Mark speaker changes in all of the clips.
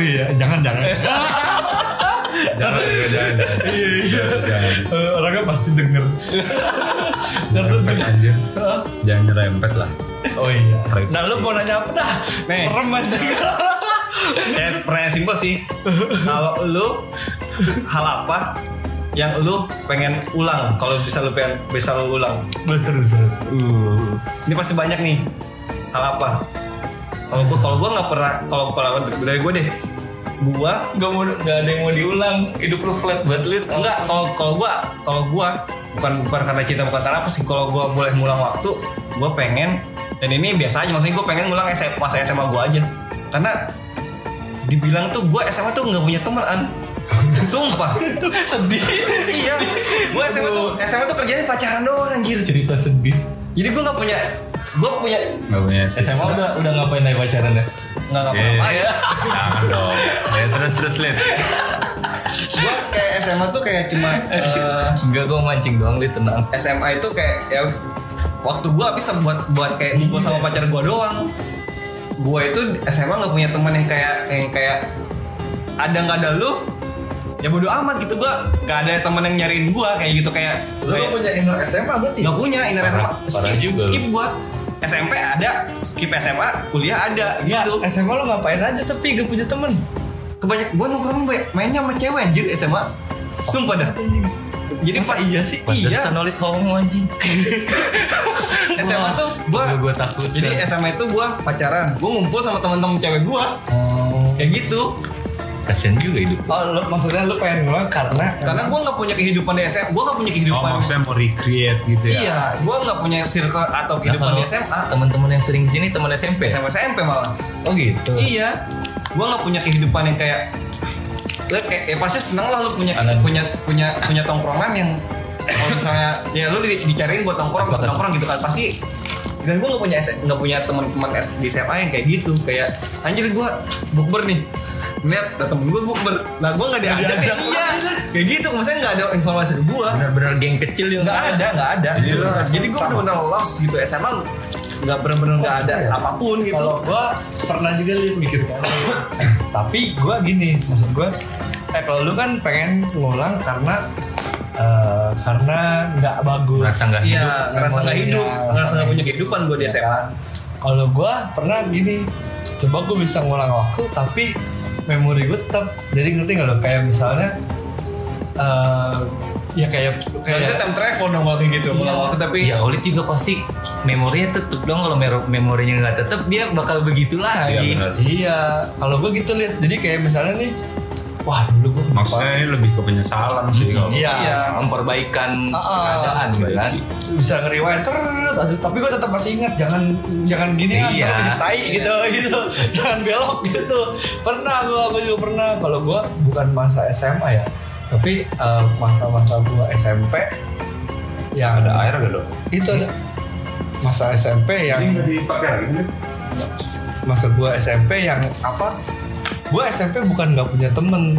Speaker 1: oh iya, jangan jangan.
Speaker 2: Jangan, jangan, jangan.
Speaker 1: iya iya.
Speaker 2: Jangan.
Speaker 1: Eh, orangnya pasti denger.
Speaker 2: Nyerempet anjir. Jangan nyerempet lah.
Speaker 1: Oh iya.
Speaker 2: Privacy.
Speaker 1: Nah lu mau nanya apa dah?
Speaker 3: Nih.
Speaker 1: Serem aja.
Speaker 3: Ya pertanyaan simpel sih. Kalau lu hal apa yang lu pengen ulang kalau bisa lu pengen bisa lu ulang
Speaker 1: Terus terus terus.
Speaker 3: uh ini pasti banyak nih hal apa kalau gua kalau gua nggak pernah kalau kalau dari gua deh gua
Speaker 4: Gak mau gak ada yang mau diulang. Hidup lu flat banget lit.
Speaker 3: enggak kalau kalau gua kalau gua bukan bukan karena cinta bukan karena apa sih kalau gua boleh ngulang waktu gua pengen dan ini biasa aja maksudnya gua pengen ngulang SMA, masa SMA gua aja karena dibilang tuh gua SMA tuh nggak punya teman an sumpah
Speaker 4: sedih.
Speaker 3: iya gua SMA tuh SMA tuh kerjanya pacaran doang anjir
Speaker 4: Cerita sedih.
Speaker 3: jadi gua nggak punya gua punya
Speaker 2: Gak punya sih.
Speaker 4: SMA udah udah ngapain aja pacaran ya?
Speaker 3: Nggak
Speaker 2: Iya.
Speaker 3: ngapa-ngapain
Speaker 2: Jangan dong. Ya terus terus lihat.
Speaker 3: gua kayak SMA tuh kayak cuma eh,
Speaker 4: Enggak gue mancing doang lit tenang.
Speaker 3: SMA itu kayak ya waktu gua bisa buat buat kayak ngumpul sama pacar gua doang. Gua itu SMA nggak punya teman yang kayak yang kayak ada nggak ada lu ya bodo amat gitu gua nggak ada teman yang nyariin gua kayak gitu kayak
Speaker 1: Lu
Speaker 3: kayak
Speaker 1: punya inner SMA berarti?
Speaker 3: nggak punya inner SMA skip
Speaker 4: juga
Speaker 3: skip gua SMP ada skip SMA kuliah ada
Speaker 1: Ya,
Speaker 3: gitu
Speaker 1: SMA lu ngapain aja tapi gak punya temen?
Speaker 3: kebanyak gua nongkrong mainnya sama cewek anjir SMA sumpah dah jadi pas iya sih iya
Speaker 4: Pantesan nolit homo anjing.
Speaker 3: SMA tuh gua
Speaker 4: gue takut.
Speaker 3: Jadi SMA itu gua pacaran, gua ngumpul sama teman-teman cewek gua,
Speaker 1: Oh.
Speaker 3: kayak gitu.
Speaker 4: Kasian juga hidup.
Speaker 1: Oh, lu, maksudnya lu pengen ngulang karena
Speaker 3: Karena gua nggak punya kehidupan di SMA, gua nggak punya
Speaker 2: Oh
Speaker 3: kehidupan.
Speaker 2: maksudnya mau recreate gitu ya?
Speaker 3: iya, gua nggak punya circle atau
Speaker 4: Nah,
Speaker 3: kehidupan
Speaker 4: kalau
Speaker 3: di SMA.
Speaker 4: teman-teman yang sering ke sini teman SMP.
Speaker 3: SMA SMP malah.
Speaker 4: Oh gitu.
Speaker 3: Iya, gua nggak punya kehidupan yang kayak, lu kayak, ya pasti seneng lah lu punya
Speaker 4: Anak-
Speaker 3: punya punya punya tongkrongan yang kalau misalnya ya lu di- dicariin buat nongkrong buat nongkrong gitu kan pasti dan gue nggak punya nggak punya teman-teman di SMA yang kayak gitu kayak anjir gue bukber nih lihat ada temen gue bukber nah gue nggak diajak
Speaker 1: diajak.
Speaker 3: iya kayak gitu maksudnya nggak ada informasi dari gue
Speaker 4: Benar-benar geng kecil yang
Speaker 3: nggak ada nggak ada
Speaker 2: Jadi
Speaker 3: gitu. jadi gue
Speaker 1: sama.
Speaker 3: benar-benar lost gitu SMA nggak benar-benar nggak ada
Speaker 1: ya?
Speaker 3: apa pun gitu
Speaker 1: Kalau gua pernah juga liat mikir. Tapi gua gini, maksud gua eh kalau lu kan pengen ngulang karena karena nggak bagus.
Speaker 4: Merasa nggak
Speaker 3: iya
Speaker 4: hidup.
Speaker 3: ngerasa nggak hidup
Speaker 1: rasa
Speaker 3: ngerasa nggak
Speaker 1: nggak
Speaker 3: punya
Speaker 1: hidup.
Speaker 3: kehidupan gue di
Speaker 1: Iya
Speaker 3: SMA?
Speaker 1: Kalau gua pernah gini, coba gua bisa ngulang waktu tapi memori gue tetap. Jadi ngerti nggak lo? Kayak misalnya eh ya kayak
Speaker 3: Kayak
Speaker 1: kayak
Speaker 3: time travel dong waktu gitu,
Speaker 1: Iya.
Speaker 3: waktu tapi
Speaker 4: Ya Olit juga pasti memorinya tetep dong kalau memorinya nggak tetep dia bakal begitu
Speaker 2: Iya
Speaker 4: lagi.
Speaker 2: benar.
Speaker 1: Iya, kalau gue gitu lihat. Jadi kayak misalnya nih, wah dulu gue
Speaker 2: Maksudnya ini lebih ke penyesalan sih kalau.
Speaker 1: Iya.
Speaker 3: Iya.
Speaker 4: Memperbaikan
Speaker 1: Ah, ah.
Speaker 4: keadaan gitu kan.
Speaker 1: bisa ngeriwain terus, tapi gue tetap masih ingat jangan jangan gini ah,
Speaker 4: Iya.
Speaker 1: ntar jadi tai gitu gitu, jangan belok gitu. Pernah gue, gue juga pernah. Kalau gue bukan masa SMA ya, tapi eh, masa-masa gue SMP yang
Speaker 2: Ada air gak dong?
Speaker 1: itu ada masa SMP yang
Speaker 2: dipakai lagi
Speaker 1: masa gua SMP yang apa gua SMP bukan nggak punya temen.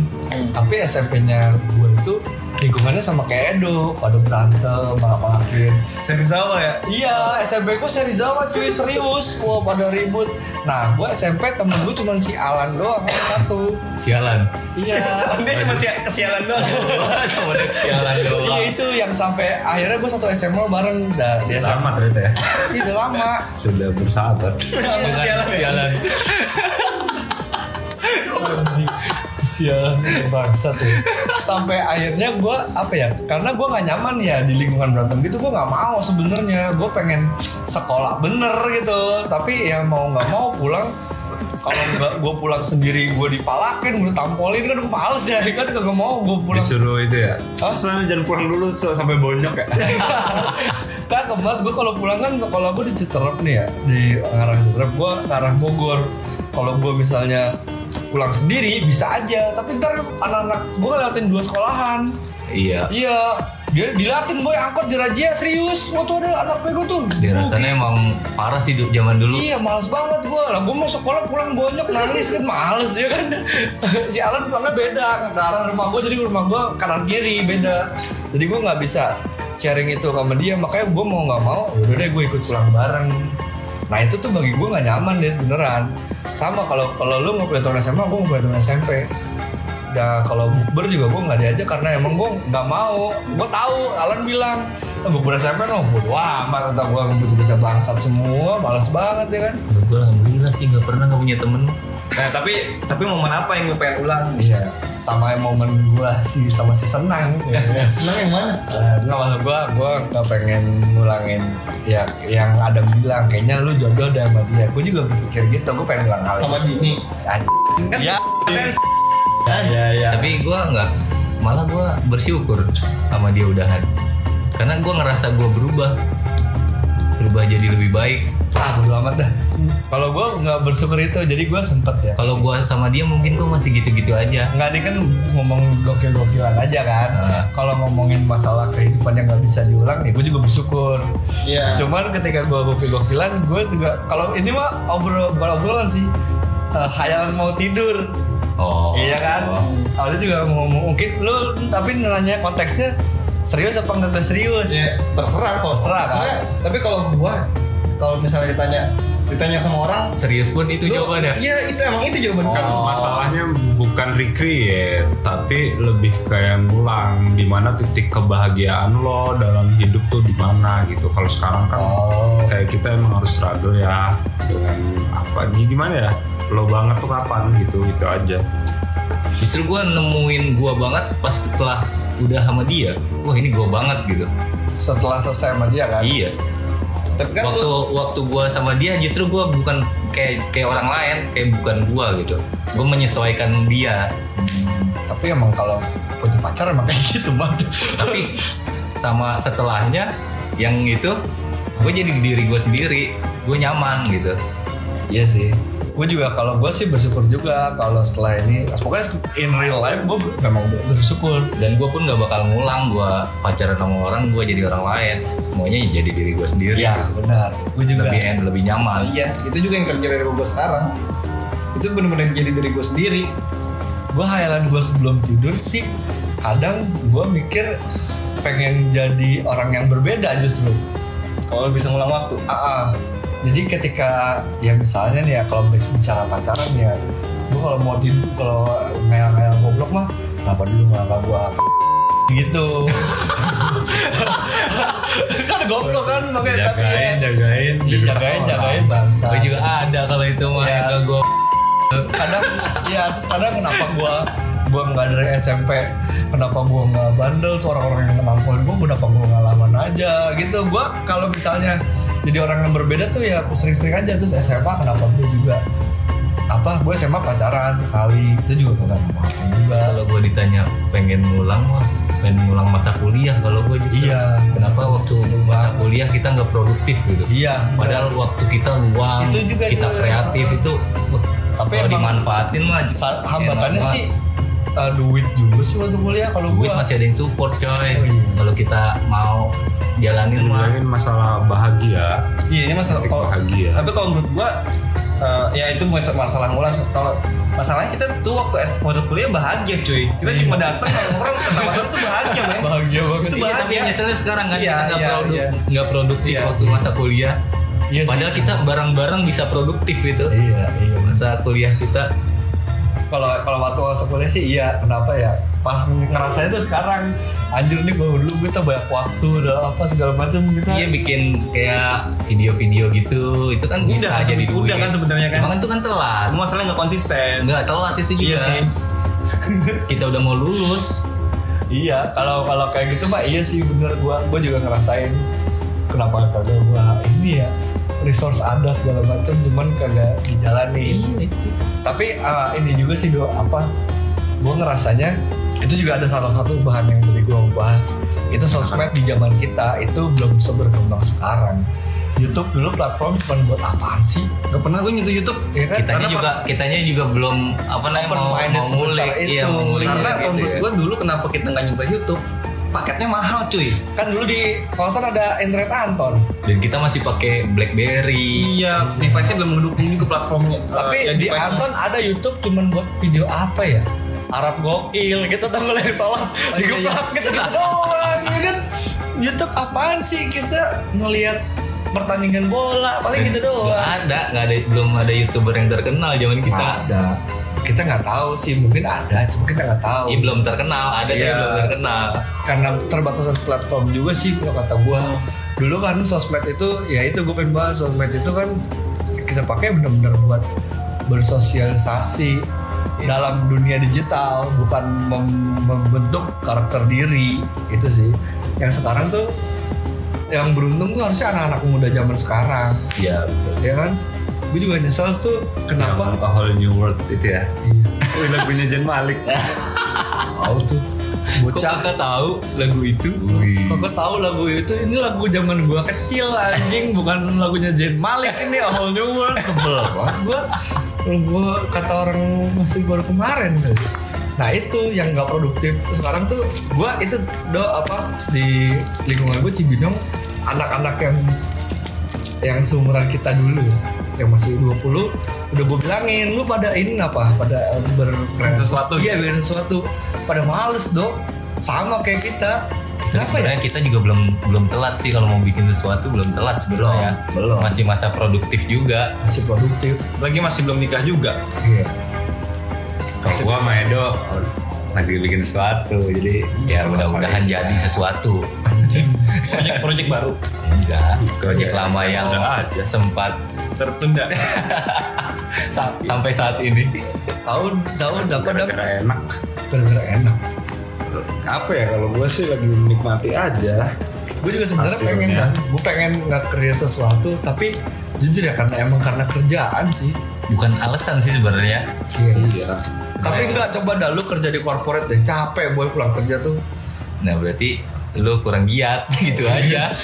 Speaker 1: Tapi SMP-nya gua itu lingkungannya sama kayak Edo. Pada berantem marah-marahin
Speaker 3: seri sama ya?
Speaker 1: Iya SMP gua Serizawa cuy. Serius. Wah pada ribut. Nah gua SMP temen gua cuma si Alan doang satu.
Speaker 4: Sialan.
Speaker 1: iya.
Speaker 3: Dia cuma si kesialan doang.
Speaker 4: Cuma ada sialan
Speaker 1: iya
Speaker 4: doang.
Speaker 1: itu yang sampai akhirnya gua satu SMA bareng. Dah dia
Speaker 2: Lama
Speaker 1: sama
Speaker 2: ternyata ya.
Speaker 1: Iya, udah lama.
Speaker 2: Sudah bersahabat.
Speaker 4: Dengan
Speaker 3: Sialan ya?
Speaker 4: sialan.
Speaker 1: Sialan bangsa tuh. Sampai akhirnya gue apa ya? Karena gue nggak nyaman ya di lingkungan berantem gitu. Gue nggak mau sebenarnya. Gue pengen sekolah bener gitu. Tapi ya mau nggak mau pulang. Kalau nggak gue pulang sendiri gue dipalakin, gue tampolin kan gue males ya kan gak mau gue pulang.
Speaker 2: Disuruh itu ya.
Speaker 1: Hah?
Speaker 2: Susah jangan pulang dulu sampai bonyok ya.
Speaker 1: Kagak banget gue kalau pulang kan sekolah gue di Citerep nih ya di arah Citerep gue arah Bogor. Kalau gue misalnya pulang sendiri bisa aja, tapi ntar anak-anak gue lewatin dua sekolahan.
Speaker 4: Iya.
Speaker 1: Iya, dia dilatin boy angkot di Raja serius. Waktu ada anak bego tuh.
Speaker 4: Dia rasanya emang parah sih zaman dulu.
Speaker 1: Iya males banget gue lah gue mau sekolah pulang bonyok nangis kan males ya kan si Alan pulangnya beda ke arah rumah gue jadi rumah gue kanan kiri beda jadi gue nggak bisa sharing itu sama dia makanya gue mau nggak mau udah deh gue ikut pulang bareng nah itu tuh bagi gue nggak nyaman deh beneran. Sama kalau kalau lu kuliah tahun SMA gue kuliah tahun SMP ya kalau bukber juga gue nggak diajak karena emang gue nggak mau. Gue tahu Alan bilang "Ah, bukber SMP no bodo amat entah gue ngebaca-baca bangsat semua malas banget ya kan?
Speaker 4: Gue alhamdulillah sih nggak pernah nggak punya temen
Speaker 3: Nah tapi tapi momen apa yang lu pengen ulang?
Speaker 1: iya sama momen gue sih sama si senang ya.
Speaker 3: Senang yang mana?
Speaker 1: Eh, nggak maksud gue gue nggak pengen ngulangin ya yang ada bilang kayaknya lu jodoh deh sama dia gue juga berpikir gitu gue pengen ngulang hal
Speaker 3: Sama
Speaker 1: itu.
Speaker 3: Dini. Kan
Speaker 1: ya
Speaker 3: sense.
Speaker 1: ya ya
Speaker 4: tapi gue nggak malah gue bersyukur sama dia udahan karena gue ngerasa gue berubah berubah jadi lebih baik
Speaker 1: ah bodo amat dah kalau gue nggak bersyukur itu jadi gue sempet ya
Speaker 4: kalau gue sama dia mungkin gue masih gitu-gitu aja
Speaker 1: nggak ini kan ngomong gokil-gokilan aja kan
Speaker 4: Ah.
Speaker 1: kalau ngomongin masalah kehidupan yang nggak bisa diulang ya gue juga bersyukur
Speaker 3: Iya.
Speaker 1: cuman ketika gue gokil-gokilan gue juga kalau ini mah obrol obrolan sih eh, hayalan mau tidur
Speaker 4: oh
Speaker 1: iya kan
Speaker 4: Oh.
Speaker 1: awalnya juga ngomong mungkin lu tapi nanya konteksnya serius apa enggak serius
Speaker 3: Ya, terserah kok.
Speaker 1: Terserah, kan?
Speaker 3: Soalnya, tapi kalau gua kalau misalnya ditanya ditanya sama orang
Speaker 4: serius pun itu
Speaker 3: lu-
Speaker 4: jawabannya
Speaker 3: Iya, itu emang itu jawaban
Speaker 2: Kan
Speaker 3: kamu.
Speaker 2: masalahnya bukan recreate, tapi lebih kayak ngulang di mana titik kebahagiaan lo dalam hidup tuh di mana gitu. Kalau sekarang kan
Speaker 1: oh
Speaker 2: kayak kita emang harus struggle ya dengan apa gimana ya? Lo banget tuh kapan gitu itu aja.
Speaker 4: justru gue nemuin gue banget pas setelah udah sama dia wah ini gue banget gitu
Speaker 1: setelah selesai sama dia kan
Speaker 4: iya
Speaker 3: Tapi kan
Speaker 4: waktu
Speaker 3: lu
Speaker 4: waktu gue sama dia justru gue bukan kayak kayak orang lain kayak bukan gue gitu. Gue menyesuaikan dia.
Speaker 1: Tapi emang kalau punya pacar emang kayak gitu mah
Speaker 4: tapi sama setelahnya yang itu gue jadi diri gue sendiri. Gue nyaman gitu.
Speaker 1: Iya sih. Gue juga kalau gue sih bersyukur juga kalau setelah ini pokoknya in real life gue memang bersyukur.
Speaker 4: dan gue pun gak bakal ngulang gue pacaran sama orang gue jadi orang lain maunya jadi diri gue sendiri
Speaker 1: Iya benar. Gue juga.
Speaker 4: lebih end lebih nyaman
Speaker 3: iya, itu juga yang terjadi dari gua sekarang. Itu benar-benar jadi diri gua sendiri.
Speaker 1: Gue hayalan gue sebelum tidur sih kadang gue mikir pengen jadi orang yang berbeda justru.
Speaker 3: Kalau bisa ngulang waktu.
Speaker 1: Ah, ah. Jadi ketika ya misalnya nih ya kalau bicara pacaran ya gue kalau mau tidur kalau ngayal-ngayal goblok mah kenapa dulu nggak gue gitu? Kan goblok kan makanya tapi ya.
Speaker 2: jagain,
Speaker 1: Iya, jagain jagain. bangsa.
Speaker 4: Gue juga ada kalau itu mah
Speaker 1: Iya.
Speaker 4: yang gue
Speaker 1: kadang ya terus kadang kenapa gua gua nggak dari SMP kenapa gua nggak bandel tuh orang-orang yang kemampuan gua kenapa gua nggak lawan aja gitu. Gua kalau misalnya jadi orang yang berbeda tuh ya aku sering-sering aja. Terus SMA kenapa gua juga? Apa gue SMA pacaran sekali. Itu juga kagak ngapain juga.
Speaker 4: Kalau gue ditanya pengen ngulang mah pengen ngulang masa kuliah kalau gue justru.
Speaker 1: Iya.
Speaker 4: kenapa waktu masa kuliah kita nggak produktif gitu?
Speaker 1: Iya
Speaker 4: padahal waktu kita luang
Speaker 1: Itu juga
Speaker 4: kita
Speaker 1: tuh.
Speaker 4: kreatif itu
Speaker 1: Tapi
Speaker 4: kalau dimanfaatin mah
Speaker 1: hambatannya sih uh, duit juga sih waktu kuliah kalau
Speaker 4: duit
Speaker 1: gua.
Speaker 4: masih ada yang support coy.
Speaker 1: Oh, iya.
Speaker 4: kalau kita mau jalanin mah
Speaker 2: Bilangin masalah bahagia,
Speaker 3: Iya, ini masalah kalau
Speaker 2: bahagia.
Speaker 3: Tapi kalau menurut gua eh, ya itu bukan masalah ngulang kalau masalahnya kita tuh waktu S waktu kuliah bahagia cuy kita cuma datang orang ketawa tuh bahagia men
Speaker 1: bahagia banget
Speaker 3: Itu
Speaker 4: Iya, tapi
Speaker 3: bahagia.
Speaker 4: nyeselnya sekarang kan
Speaker 3: Iya,
Speaker 4: kita nggak
Speaker 3: iya,
Speaker 4: produk-
Speaker 3: iya.
Speaker 4: nggak produktif
Speaker 3: Iya,
Speaker 4: waktu
Speaker 3: iya.
Speaker 4: masa kuliah
Speaker 1: Iya sih.
Speaker 4: padahal kita bareng-bareng bisa produktif gitu
Speaker 1: iya iya
Speaker 4: masa kuliah kita
Speaker 1: kalau kalau waktu masa kuliah sih iya kenapa ya pas ngerasain tuh sekarang anjir nih gue dulu gue tuh banyak waktu udah apa segala macam gitu
Speaker 4: Iya bikin kayak video-video gitu itu kan bisa
Speaker 3: Udah,
Speaker 4: jadi
Speaker 3: udah
Speaker 4: duit.
Speaker 3: kan sebenarnya kan.
Speaker 4: Emang itu kan telat.
Speaker 3: Cuma masalahnya nggak konsisten
Speaker 4: Enggak telat itu juga.
Speaker 3: Iya sih.
Speaker 4: Kita udah mau lulus.
Speaker 1: iya kalau kalau kayak gitu mah iya sih bener gue gue juga ngerasain kenapa kagak gue ini ya resource ada segala macam cuman kagak dijalani.
Speaker 4: Iya itu.
Speaker 1: tapi ah, ini juga sih do apa gue ngerasanya itu juga ada salah satu bahan yang tadi gue bahas. Itu sosmed di zaman kita itu belum seberkembang sekarang. YouTube dulu platform cuma buat apaan sih?
Speaker 3: Gak pernah gue nyentuh YouTube
Speaker 1: ya kan?
Speaker 4: Kitanya
Speaker 3: Karena
Speaker 4: juga kitanya juga belum apa namanya mau mau ngulik.
Speaker 1: itu.
Speaker 4: iya mau ngulik
Speaker 3: Karena
Speaker 4: gitu ya.
Speaker 3: gue dulu kenapa kita nggak nyentuh YouTube Paketnya mahal cuy.
Speaker 1: Kan dulu di kawasan ada Android Anton.
Speaker 4: Dan kita masih pakai BlackBerry.
Speaker 3: Iya device-nya belum mendukung juga platformnya.
Speaker 1: Tapi
Speaker 3: ya,
Speaker 1: di. Anton ada YouTube cuman buat video apa ya? Arab gokil gitu nggak yang salah.
Speaker 3: Oh, iya,
Speaker 1: digeplak gitu gitu doang ya kan? YouTube apaan sih? Kita ngelihat pertandingan bola paling gitu doang.
Speaker 4: ada, nggak ada, belum ada youtuber yang terkenal zaman kita.
Speaker 1: Ada kita nggak tahu sih mungkin ada cuma kita nggak tahu.
Speaker 4: Iya belum terkenal, ada
Speaker 3: Iya.
Speaker 4: belum terkenal.
Speaker 1: karena terbatasan platform juga sih kalau kata gua. Dulu kan sosmed itu ya itu gue pengen bahas sosmed itu kan kita pakai benar-benar buat bersosialisasi dalam dunia digital bukan mem- membentuk karakter diri itu sih. Yang sekarang tuh yang beruntung tuh harusnya anak-anak muda zaman sekarang.
Speaker 4: Iya betul.
Speaker 1: ya kan gue juga nyesel tuh kenapa?
Speaker 2: Yang A Whole New World itu ya. Wih lagunya Jen Malik.
Speaker 1: tahu tuh.
Speaker 4: Kok kakak tahu lagu itu?
Speaker 1: Kakak tahu lagu itu? Ini lagu zaman gua kecil anjing. Bukan lagunya Zayn Malik ini A Whole New World. Tebel banget gua. Gua kata orang masih baru kemarin. Nah itu yang nggak produktif. Sekarang tuh gua itu do apa di lingkungan gua Cibinong anak-anak yang yang seumuran kita dulu yang masih 20 udah gue bilangin lu pada ini apa? Pada ber
Speaker 3: sesuatu.
Speaker 1: Iya bikin sesuatu. Pada males dok. Sama kayak kita.
Speaker 4: Tapi
Speaker 1: kenapa ya?
Speaker 4: sebenarnya kita juga belum belum telat sih kalau mau bikin sesuatu belum telat sebenarnya.
Speaker 1: belum.
Speaker 4: Masih masa produktif juga.
Speaker 1: masih produktif.
Speaker 3: Lagi masih belum nikah juga.
Speaker 1: Iya.
Speaker 2: Kalau gua sama Edo lagi bikin sesuatu jadi
Speaker 4: Ya mudah-mudahan jadi sesuatu.
Speaker 3: Proyek proyek baru
Speaker 4: Enggak. Proyek lama yang
Speaker 2: Udah aja.
Speaker 4: sempat
Speaker 3: tertunda
Speaker 4: sa- sampai saat ini.
Speaker 1: tahun tahun dapat dapat
Speaker 2: gara-gara enak.
Speaker 1: gara-gara enak
Speaker 2: Apa ya kalau gua sih lagi menikmati aja.
Speaker 1: gue juga sebenarnya
Speaker 2: Hasilnya.
Speaker 1: pengen kan gue pengen nggak create sesuatu tapi jujur ya karena emang karena kerjaan sih
Speaker 4: Bukan alasan sih sebenarnya.
Speaker 1: iya
Speaker 2: Iya.
Speaker 1: tapi nggak coba dah lu kerja di corporate deh capek boy pulang kerja tuh
Speaker 4: Nah berarti lu kurang giat gitu aja.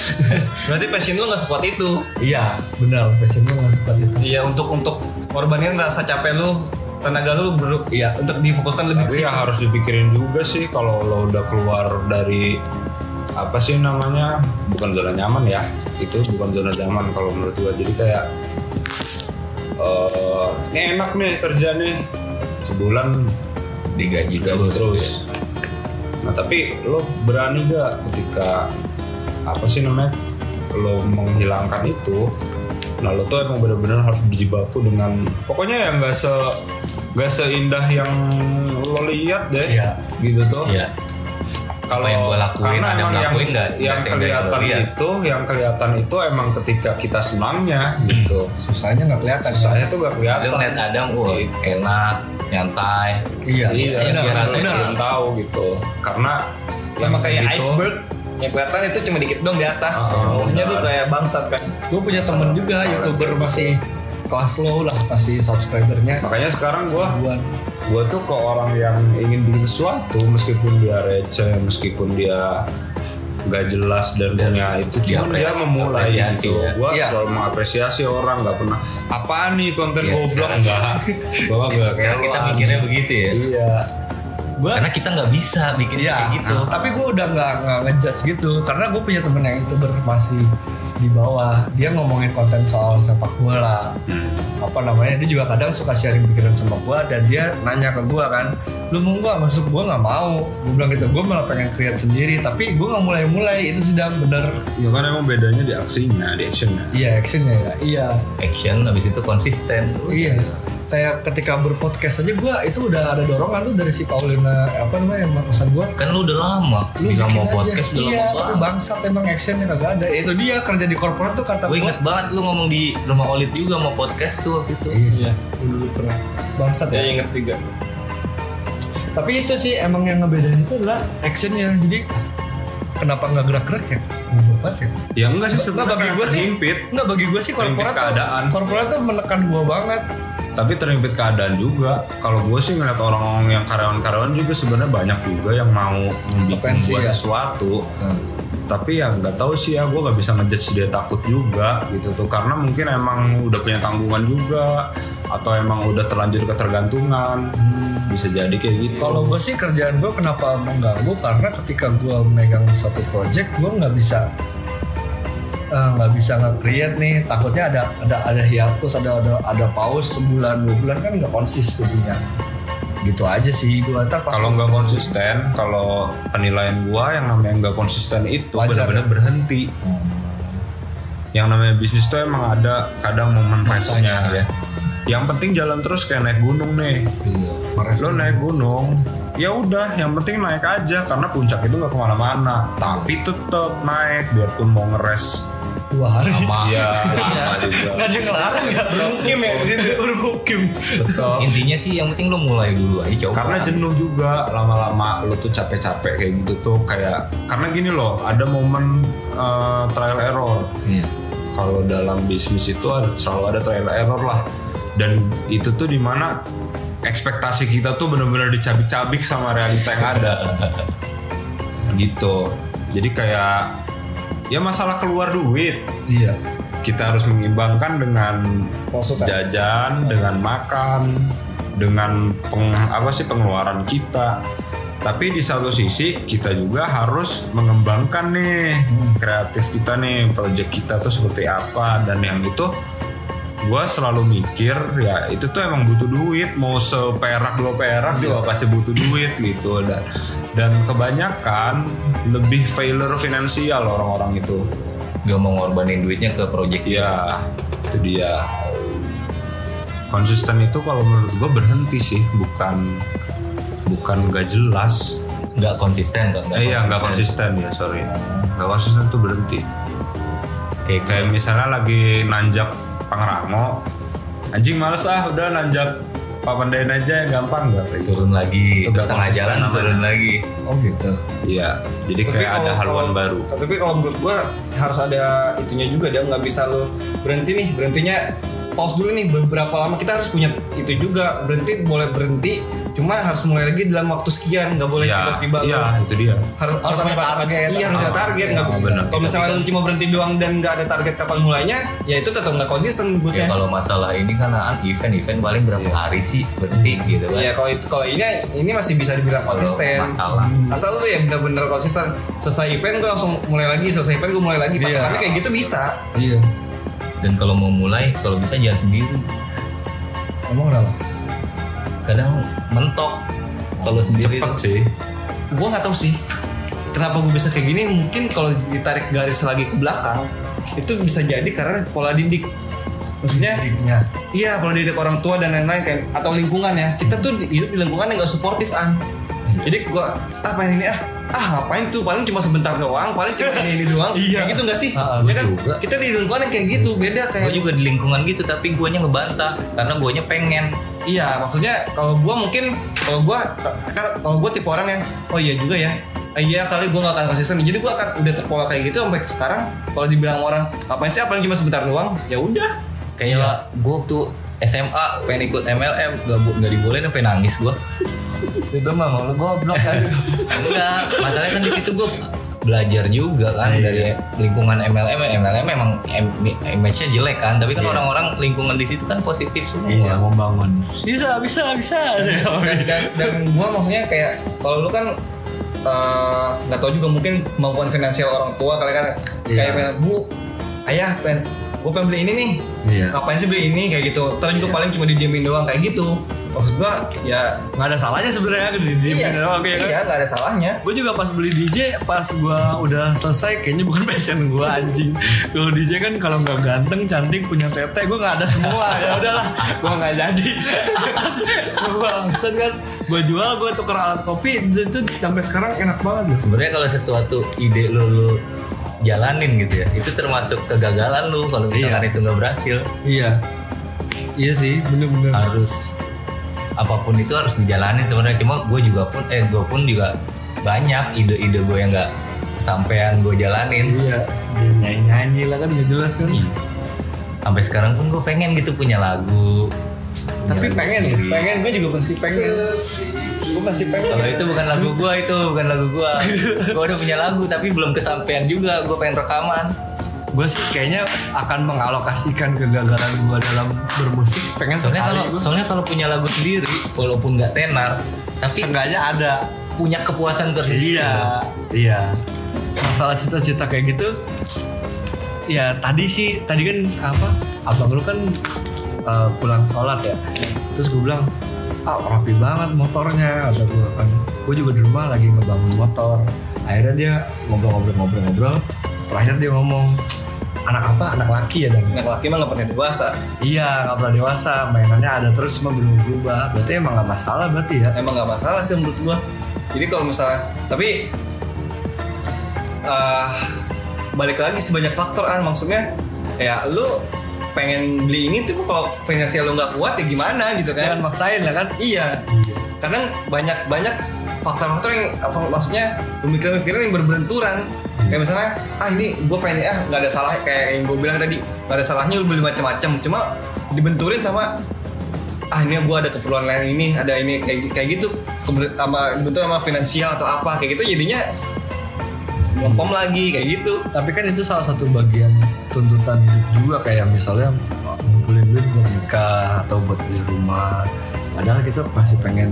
Speaker 3: berarti passion lu nggak sekuat itu.
Speaker 1: Iya benar. Passion lu nggak seperti itu.
Speaker 3: Iya untuk untuk korbanin rasa capek lu tenaga lu ber-
Speaker 1: Iya.
Speaker 3: untuk difokuskan lebih ke
Speaker 2: Tapi ya harus dipikirin juga sih kalau lo udah keluar dari apa sih namanya bukan zona nyaman ya. Itu bukan zona nyaman kalau menurut gua. Jadi kayak eh ini enak nih kerja nih. Sebulan
Speaker 4: Digaji
Speaker 2: gaji
Speaker 4: terus.
Speaker 2: terus nah tapi lo berani gak ketika apa sih namanya lo menghilangkan itu nah lo tuh emang bener-bener harus berjibaku dengan pokoknya ya nggak se nggak seindah yang lo lihat deh
Speaker 1: Iya.
Speaker 2: gitu tuh
Speaker 4: Iya.
Speaker 2: kalau
Speaker 4: yang gua lakuin,
Speaker 2: karena
Speaker 4: ada
Speaker 2: emang
Speaker 4: yang
Speaker 2: yang,
Speaker 4: lakuin nggak?
Speaker 2: yang
Speaker 4: Nggak yang
Speaker 2: kelihatan
Speaker 4: lihat.
Speaker 2: itu yang kelihatan itu emang ketika kita senangnya gitu
Speaker 1: susahnya nggak kelihatan
Speaker 2: susahnya tuh gak
Speaker 4: Lu
Speaker 2: kelihatan
Speaker 4: ngeliat Adam, wah
Speaker 2: Gitu.
Speaker 4: enak, nyantai.
Speaker 1: iya
Speaker 2: Iya,
Speaker 4: Iya,
Speaker 2: benar,
Speaker 4: dia
Speaker 2: benar,
Speaker 4: rasain.
Speaker 2: belum tahu gitu. Karena
Speaker 3: sama kayak
Speaker 2: gitu,
Speaker 3: iceberg yang kelihatan itu cuma dikit dong di atas
Speaker 2: Ah,
Speaker 3: bawahnya
Speaker 2: benar.
Speaker 3: tuh kayak bangsat kan
Speaker 1: gue punya temen juga youtuber masih kelas low lah masih subscribernya
Speaker 2: Makanya sekarang gua
Speaker 1: ribuan.
Speaker 2: gua tuh ke orang yang ingin bikin sesuatu meskipun dia receh, meskipun dia nggak jelas dan,
Speaker 4: Dan
Speaker 2: punya itu cuma dia memulai gitu.
Speaker 4: ya.
Speaker 2: Gua
Speaker 1: Iya.
Speaker 2: selalu mengapresiasi orang nggak pernah apaan nih konten
Speaker 4: Iya,
Speaker 2: goblok enggak. Gua enggak
Speaker 4: Sekarang kita mikirnya begitu ya.
Speaker 2: Iya.
Speaker 1: Gua
Speaker 4: Karena kita nggak bisa bikin
Speaker 1: Iya,
Speaker 4: kayak gitu.
Speaker 1: tapi gue udah nggak ngejudge gitu. Karena gue punya temen yang youtuber masih di bawah. Dia ngomongin konten soal sepak bola.
Speaker 2: Hmm.
Speaker 1: apa namanya dia juga kadang suka sharing pikiran sama gue dan dia nanya ke gue kan lu mau nggak? Masuk gue nggak mau. Gue bilang gitu gue malah pengen create sendiri. Tapi gue nggak mulai-mulai. Itu sedang bener.
Speaker 2: Ya kan emang bedanya di aksinya, di actionnya.
Speaker 1: iya actionnya ya. Iya.
Speaker 4: Action habis itu konsisten.
Speaker 1: iya kayak ketika berpodcast aja gue itu udah ada dorongan tuh dari si Paulina apa namanya yang pesan gue
Speaker 4: Kan lu udah lama
Speaker 1: lu
Speaker 4: bilang mau
Speaker 1: aja.
Speaker 4: podcast udah
Speaker 1: iya
Speaker 4: lama banget.
Speaker 1: bangsat emang actionnya kagak ada. Itu dia kerja di korporat tuh kata
Speaker 4: Gue
Speaker 1: gue
Speaker 4: inget banget lu ngomong di rumah Olit juga mau podcast tuh waktu itu.
Speaker 1: iya sih dulu pernah. Bangsat
Speaker 3: ya
Speaker 1: ya.
Speaker 3: inget juga.
Speaker 1: Tapi itu sih emang yang ngebedain itu adalah actionnya. Jadi kenapa nggak gerak-gerak ya? Ya?
Speaker 2: Ya enggak sih
Speaker 1: Nggak,
Speaker 2: sebenarnya
Speaker 1: bagi gua sih- Enggak bagi gue sih korporat tuh,
Speaker 2: keadaan.
Speaker 1: korporat tuh menekan gue banget
Speaker 2: tapi terhimpit keadaan juga. Kalau gue sih ngeliat orang yang karyawan-karyawan juga sebenarnya banyak juga yang mau bikin
Speaker 1: Potensi
Speaker 2: buat
Speaker 1: ya.
Speaker 2: sesuatu. Tapi ya nggak tahu sih ya, gue nggak bisa ngejudge dia takut juga gitu tuh. Karena mungkin emang udah punya tanggungan juga, atau emang udah terlanjur ketergantungan. Bisa jadi kayak gitu.
Speaker 1: Kalau gue sih kerjaan gue kenapa mengganggu karena ketika gue megang satu project gue nggak bisa eh, nggak bisa nge-create nih takutnya ada ada ada hiatus ada ada ada pause sebulan dua bulan kan nggak konsis jadinya gitu aja sih gue ntar
Speaker 2: kalau nggak konsisten, kalau penilaian gua yang namanya nggak konsisten itu benar-benar
Speaker 1: ya?
Speaker 2: berhenti. yang namanya bisnis tuh emang ada kadang momen restnya
Speaker 4: ya.
Speaker 2: yang penting jalan terus kayak naik gunung nih
Speaker 1: Iya.
Speaker 2: Lo naik gunung ya udah yang penting naik aja karena puncak itu nggak ke mana-mana tapi tetap naik biarpun mau ngeres
Speaker 1: dua hari.
Speaker 4: Sama.
Speaker 2: ya
Speaker 4: Iya.
Speaker 2: lama juga
Speaker 1: Nggak ada yang ngelarang ya.
Speaker 3: Bermukim ya di situ.
Speaker 2: Tetap
Speaker 4: Intinya sih yang penting lu mulai dulu aja coba.
Speaker 2: karena jenuh juga lama-lama lo tuh capek-capek kayak gitu tuh kayak karena gini loh ada momen eh, trial error
Speaker 1: Iya.
Speaker 2: kalau dalam bisnis itu ada, selalu ada trial error lah dan itu tuh di mana ekspektasi kita tuh benar-benar dicabik-cabik sama realita yang ada gitu jadi kayak ya masalah keluar duit
Speaker 1: Iya.
Speaker 2: kita harus mengimbangkan dengan
Speaker 3: Masukan.
Speaker 2: jajan dengan makan dengan peng, apa sih pengeluaran kita tapi di satu sisi kita juga harus mengembangkan nih kreatif kita nih project kita tuh seperti apa dan yang itu gue selalu mikir ya itu tuh emang butuh duit mau seperak dua perak juga pasti butuh duit gitu dan dan kebanyakan lebih failure finansial orang-orang itu
Speaker 4: Gak mau ngorbanin duitnya ke project
Speaker 2: Ya, itu dia. Konsisten itu kalau menurut gue berhenti sih, bukan bukan gak jelas.
Speaker 4: nggak konsisten kan?
Speaker 2: Eh, iya, nggak konsisten ya, sorry. Nggak konsisten tuh berhenti.
Speaker 4: Kayak,
Speaker 2: Kayak misalnya lagi nanjak Pangrango, anjing males ah, udah nanjak Papandayan aja yang gampang nggak gitu.
Speaker 4: turun lagi,
Speaker 2: Itu
Speaker 4: setengah jalan
Speaker 2: namanya.
Speaker 4: turun lagi.
Speaker 1: Oh gitu.
Speaker 2: Iya, jadi
Speaker 3: Tapi
Speaker 2: kayak ada
Speaker 3: kalau-
Speaker 2: haluan
Speaker 3: kalau-
Speaker 2: baru.
Speaker 3: Tapi kalau menurut gua harus ada itunya juga dia nggak bisa lo berhenti nih berhentinya pause dulu nih beberapa lama kita harus punya itu juga berhenti boleh berhenti cuma harus mulai lagi dalam waktu sekian nggak boleh
Speaker 2: Iya,
Speaker 3: tiba-tiba
Speaker 2: iya,
Speaker 3: lo
Speaker 2: itu dia.
Speaker 3: harus
Speaker 1: Harus ada target.
Speaker 3: iya harus ada target nggak
Speaker 2: benar.
Speaker 3: kalau misalnya lu cuma berhenti doang dan nggak ada target kapan mulainya ya itu tetap nggak konsisten
Speaker 4: Ya
Speaker 3: menurutnya
Speaker 4: kalau masalah ini kan ah, event-event paling berapa hari sih berhenti gitu kan?
Speaker 3: Iya kalau itu kalau ini ini masih bisa dibilang
Speaker 4: Kalau
Speaker 3: konsisten.
Speaker 4: masalah.
Speaker 3: Asal lu ya bener-bener konsisten. Selesai event gue langsung mulai lagi, selesai event gue mulai lagi.
Speaker 1: Iya.
Speaker 3: Patokannya kayak gitu bisa.
Speaker 1: Iya.
Speaker 4: Dan kalau mau mulai, kalau bisa jangan sendiri.
Speaker 1: Emang kenapa?
Speaker 4: Kadang mentok kalau sendiri
Speaker 2: Cepet
Speaker 4: tuh.
Speaker 2: sih.
Speaker 3: Gue nggak tahu sih kenapa gue bisa kayak gini. Mungkin kalau ditarik garis lagi ke belakang itu bisa jadi karena pola didik. Maksudnya
Speaker 1: Didiknya.
Speaker 3: iya pola didik orang tua dan lain-lain kayak atau lingkungan ya. Kita tuh hidup di lingkungan yang gak suportif an. Jadi gue ah main ini ah ah ngapain tuh paling cuma sebentar doang paling cuma ini, ini doang
Speaker 1: Iya.
Speaker 3: kayak gitu gak sih
Speaker 1: Ah,
Speaker 3: ya kan
Speaker 4: juga.
Speaker 3: kita di lingkungan yang kayak gitu beda kayak
Speaker 4: Gue juga di lingkungan gitu, tapi guanya ngebantah karena guanya pengen.
Speaker 3: Iya, maksudnya kalau gua mungkin kalau gua kan kalau gua tipe orang yang oh iya juga ya. Ah, Iya kali gua gak akan konsisten. Jadi gua akan udah terpola kayak gitu sampai sekarang kalau dibilang orang ngapain sih apalagi cuma sebentar doang, ya udah.
Speaker 4: Kayak gue waktu SMA pengen ikut MLM, gak, gak dibolehin sampai nangis gue.
Speaker 1: Itu mah mau lu goblok kan.
Speaker 4: Enggak, masalahnya kan di situ gue belajar juga kan dari lingkungan MLM. MLM memang em- image-nya jelek kan, tapi kan
Speaker 1: Iya.
Speaker 4: orang-orang lingkungan di situ kan positif semua.
Speaker 1: Iya, membangun. Bisa, bisa, bisa.
Speaker 3: Dan, dan, dan gua maksudnya kayak kalau lu kan eh, nggak tahu juga mungkin kemampuan finansial orang tua kali kan
Speaker 1: Iya.
Speaker 3: kayak pengen, bu ayah pengen gue pengen beli ini nih
Speaker 1: Iya.
Speaker 3: ngapain sih beli ini kayak gitu terus juga paling cuma didiemin doang kayak gitu maksud gua ya
Speaker 1: Nggak ada salahnya sebenarnya di di
Speaker 3: iya,
Speaker 1: doang kayak kan.
Speaker 3: iya nggak ada salahnya
Speaker 1: Gue juga pas beli DJ, pas gue udah selesai, kayaknya bukan passion gue anjing. Kalau DJ kan kalau nggak ganteng, cantik, punya tete, gue nggak ada semua. ya udahlah, gue nggak jadi. gue bangsat kan, gue jual, gue tuker alat kopi, itu sampai sekarang enak banget. Gitu.
Speaker 4: Sebenarnya kalau sesuatu ide lu lu jalanin gitu ya, itu termasuk kegagalan lu kalau misalkan itu nggak berhasil.
Speaker 1: Iya, iya sih, bener-bener.
Speaker 4: harus apa pun itu harus dijalanin sebenarnya cuma gue juga pun eh gue pun juga banyak ide-ide gue yang nggak sampean gue jalanin
Speaker 1: Iya, nyanyi nyanyi lah kan nggak jelas kan.
Speaker 4: sampai sekarang pun gue pengen gitu punya lagu punya
Speaker 1: Tapi
Speaker 4: lagu
Speaker 1: pengen,
Speaker 4: sendiri.
Speaker 1: pengen gue juga masih pengen. Gue masih pengen.
Speaker 4: kalau itu bukan lagu gue itu bukan lagu gue gue udah punya lagu tapi belum kesampaian juga gue pengen rekaman
Speaker 1: Gue sih kayaknya akan mengalokasikan kegagalan gue dalam bermusik. Pengen
Speaker 4: soalnya kalau soalnya kalau punya lagu sendiri walaupun nggak tenar tapi
Speaker 1: Seenggaknya ada
Speaker 4: punya kepuasan tersendiri
Speaker 1: Iya, iya. Masalah cita-cita kayak gitu, ya tadi sih, tadi kan apa? Abang lu kan uh, pulang sholat ya. Terus gue bilang, ah rapi banget motornya. Kata gue kan, gue juga di rumah lagi ngebangun motor. Akhirnya dia ngobrol-ngobrol-ngobrol-ngobrol. Terakhir dia ngomong, anak apa? Anak laki ya dan
Speaker 3: anak laki mah nggak pernah dewasa.
Speaker 1: Iya nggak pernah dewasa. Mainannya ada terus cuma belum berubah. Berarti emang nggak masalah berarti ya?
Speaker 3: Emang nggak masalah sih menurut gua. Jadi kalau misalnya tapi eh balik lagi sih banyak faktor kan maksudnya ya lu pengen beli ini tuh kalau finansial lu nggak kuat ya gimana gitu
Speaker 1: jangan
Speaker 3: kan
Speaker 1: maksain lah kan?
Speaker 3: Iya. Kadang banyak banyak faktor-faktor yang apa maksudnya pemikiran-pemikiran yang berbenturan kayak misalnya ah ini gue pengen ah nggak ada salah kayak yang gue bilang tadi. Nggak ada salahnya lu beli macam-macam cuma dibenturin sama ah ini gue ada keperluan lain ini ada ini kayak kayak gitu. Sama dibentur sama finansial atau apa kayak gitu jadinya ngepom lagi kayak gitu.
Speaker 1: Tapi kan itu salah satu bagian tuntutan hidup juga kayak misalnya ngumpulin duit buat nikah atau buat beli rumah. Padahal kita masih pengen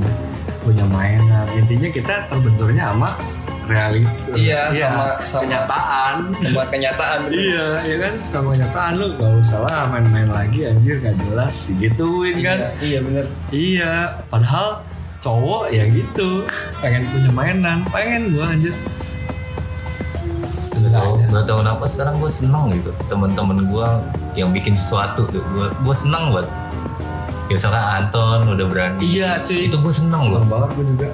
Speaker 1: punya mainan. Intinya kita terbenturnya sama realita
Speaker 3: Iya, sama- sama-
Speaker 1: kenyataan.
Speaker 3: sama kenyataan
Speaker 1: iya iya kan? Sama kenyataan lu gak usah lah main-main lagi anjir gak jelas gituin kan?
Speaker 3: Iya, iya bener.
Speaker 1: Iya padahal cowok ya gitu pengen punya mainan pengen gua anjir.
Speaker 4: Sebenarnya. Nggak tahu kenapa sekarang gue seneng gitu. Teman-teman gue yang bikin sesuatu tuh gue gue seneng banget. Ya misalkan Anton udah berani.
Speaker 1: iya cuy.
Speaker 4: Itu gue seneng loh.
Speaker 1: seneng banget gua juga.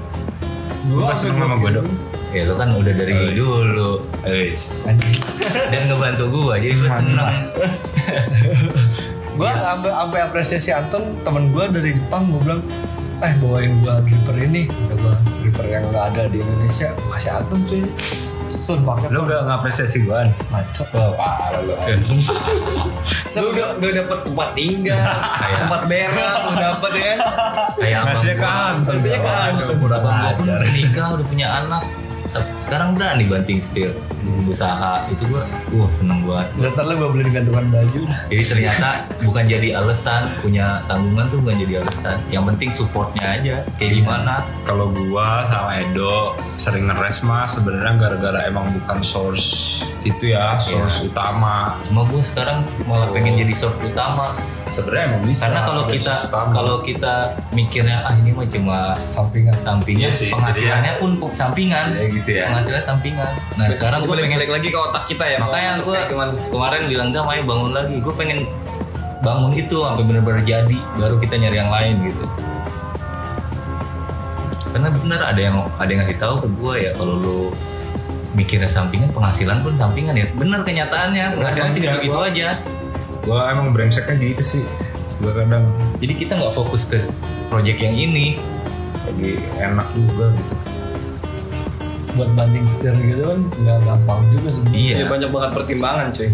Speaker 2: Gua seneng sama gua, Dok.
Speaker 4: Ya lo kan udah dari
Speaker 2: Oh,
Speaker 4: dulu
Speaker 2: Guys.
Speaker 1: anjir
Speaker 4: dan ngebantu gue jadi gue seneng.
Speaker 1: Gua sampai sampai apresiasi Anton temen gua dari Jepang gua bilang eh bawain gua gripper ini kata gua gripper yang nggak ada di Indonesia Gua kasih Anton cuy sun pakai
Speaker 2: Lu gak ngapresiasi gua
Speaker 1: macet
Speaker 2: Oh, parah lu.
Speaker 3: lu udah udah dapet tempat tinggal tempat berak lu dapet ya kan
Speaker 4: Kayak
Speaker 2: Ngasihnya ke
Speaker 4: gua.
Speaker 2: Anton.
Speaker 3: Ngasihnya ke Anton.
Speaker 4: Nikah udah punya anak. Sekarang berani banting setir usaha itu gue wah seneng banget.
Speaker 1: Ntar lu gua beli gantungan baju.
Speaker 4: Jadi ternyata bukan jadi alasan punya tanggungan tuh bukan jadi alasan. Yang penting supportnya aja. Kayak gimana?
Speaker 2: Kalau gua sama Edo sering ngeres mah sebenarnya gara-gara emang bukan source itu ya, source utama.
Speaker 4: Cuma gue sekarang malah pengen jadi source utama.
Speaker 2: Sebenarnya emang bisa.
Speaker 4: Karena kalau kita kalau kita mikirnya ah ini mah cuma
Speaker 1: sampingan
Speaker 4: sampingan,
Speaker 2: Iya sih,
Speaker 4: penghasilannya pun pu- sampingan.
Speaker 2: ya gitu ya.
Speaker 4: Penghasilannya sampingan. Nah sekarang gue pengen
Speaker 3: balik lagi ke otak kita ya
Speaker 4: makanya gue kemarin bilang gak main bangun lagi gue pengen bangun itu sampai bener-bener jadi baru kita nyari yang lain gitu karena bener ada yang ada yang ngasih tahu ke gue ya kalau lu mikirnya sampingan penghasilan pun sampingan ya bener kenyataannya penghasilan sih
Speaker 2: Iya,
Speaker 4: gitu-gitu
Speaker 2: gua-
Speaker 4: aja
Speaker 2: Gua emang brengseknya gitu sih. Gua kadang
Speaker 4: jadi kita nggak fokus ke project yang ini.
Speaker 2: lagi enak juga gitu.
Speaker 1: buat banting setir gitu kan nggak gampang juga sebenarnya.
Speaker 4: Iya.
Speaker 3: Ya banyak banget pertimbangan cuy.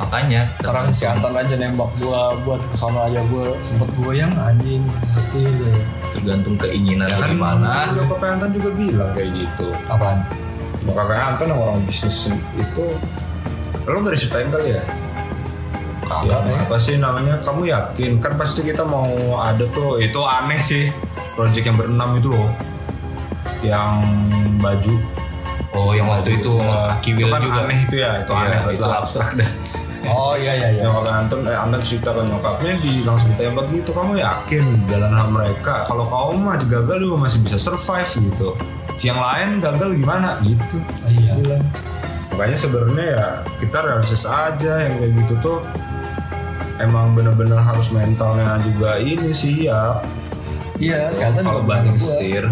Speaker 4: Makanya
Speaker 1: orang si Anton aja nembak gua buat ke sana aja gua sempet goyang anjing hati deh
Speaker 4: tergantung keinginan
Speaker 2: Ya
Speaker 4: lu
Speaker 2: kan
Speaker 4: gimana.
Speaker 2: Bokapnya Anton juga bilang kayak gitu.
Speaker 1: apaan?
Speaker 2: Bokapnya Anton yang orang bisnis itu Lo gak diceritain kali ya? Ya,
Speaker 1: kagak ya
Speaker 2: apa sih namanya? Kamu yakin? Kan pasti kita mau ada tuh Itu aneh sih Project yang berenam itu loh. Yang baju.
Speaker 4: Oh yang waktu itu
Speaker 2: Ya,
Speaker 4: kiwil
Speaker 2: itu kan
Speaker 4: juga.
Speaker 2: aneh itu ya Itu
Speaker 4: Iya,
Speaker 2: aneh
Speaker 4: itu abstrak dah.
Speaker 1: Oh iya iya iya.
Speaker 2: Nyokapnya Anton, eh Anton cerita ke nyokapnya di langsung tembak gitu. Kamu yakin jalan sama mereka? Kalau kamu mah gagal juga masih bisa survive gitu. Yang lain gagal gimana? Gitu.
Speaker 1: Oh, iya.
Speaker 2: Makanya sebenarnya ya kita realistis aja yang kayak gitu tuh emang bener-bener harus mentalnya juga ini sih ya.
Speaker 1: Iya Anton
Speaker 2: kalau
Speaker 1: gua.
Speaker 2: setir.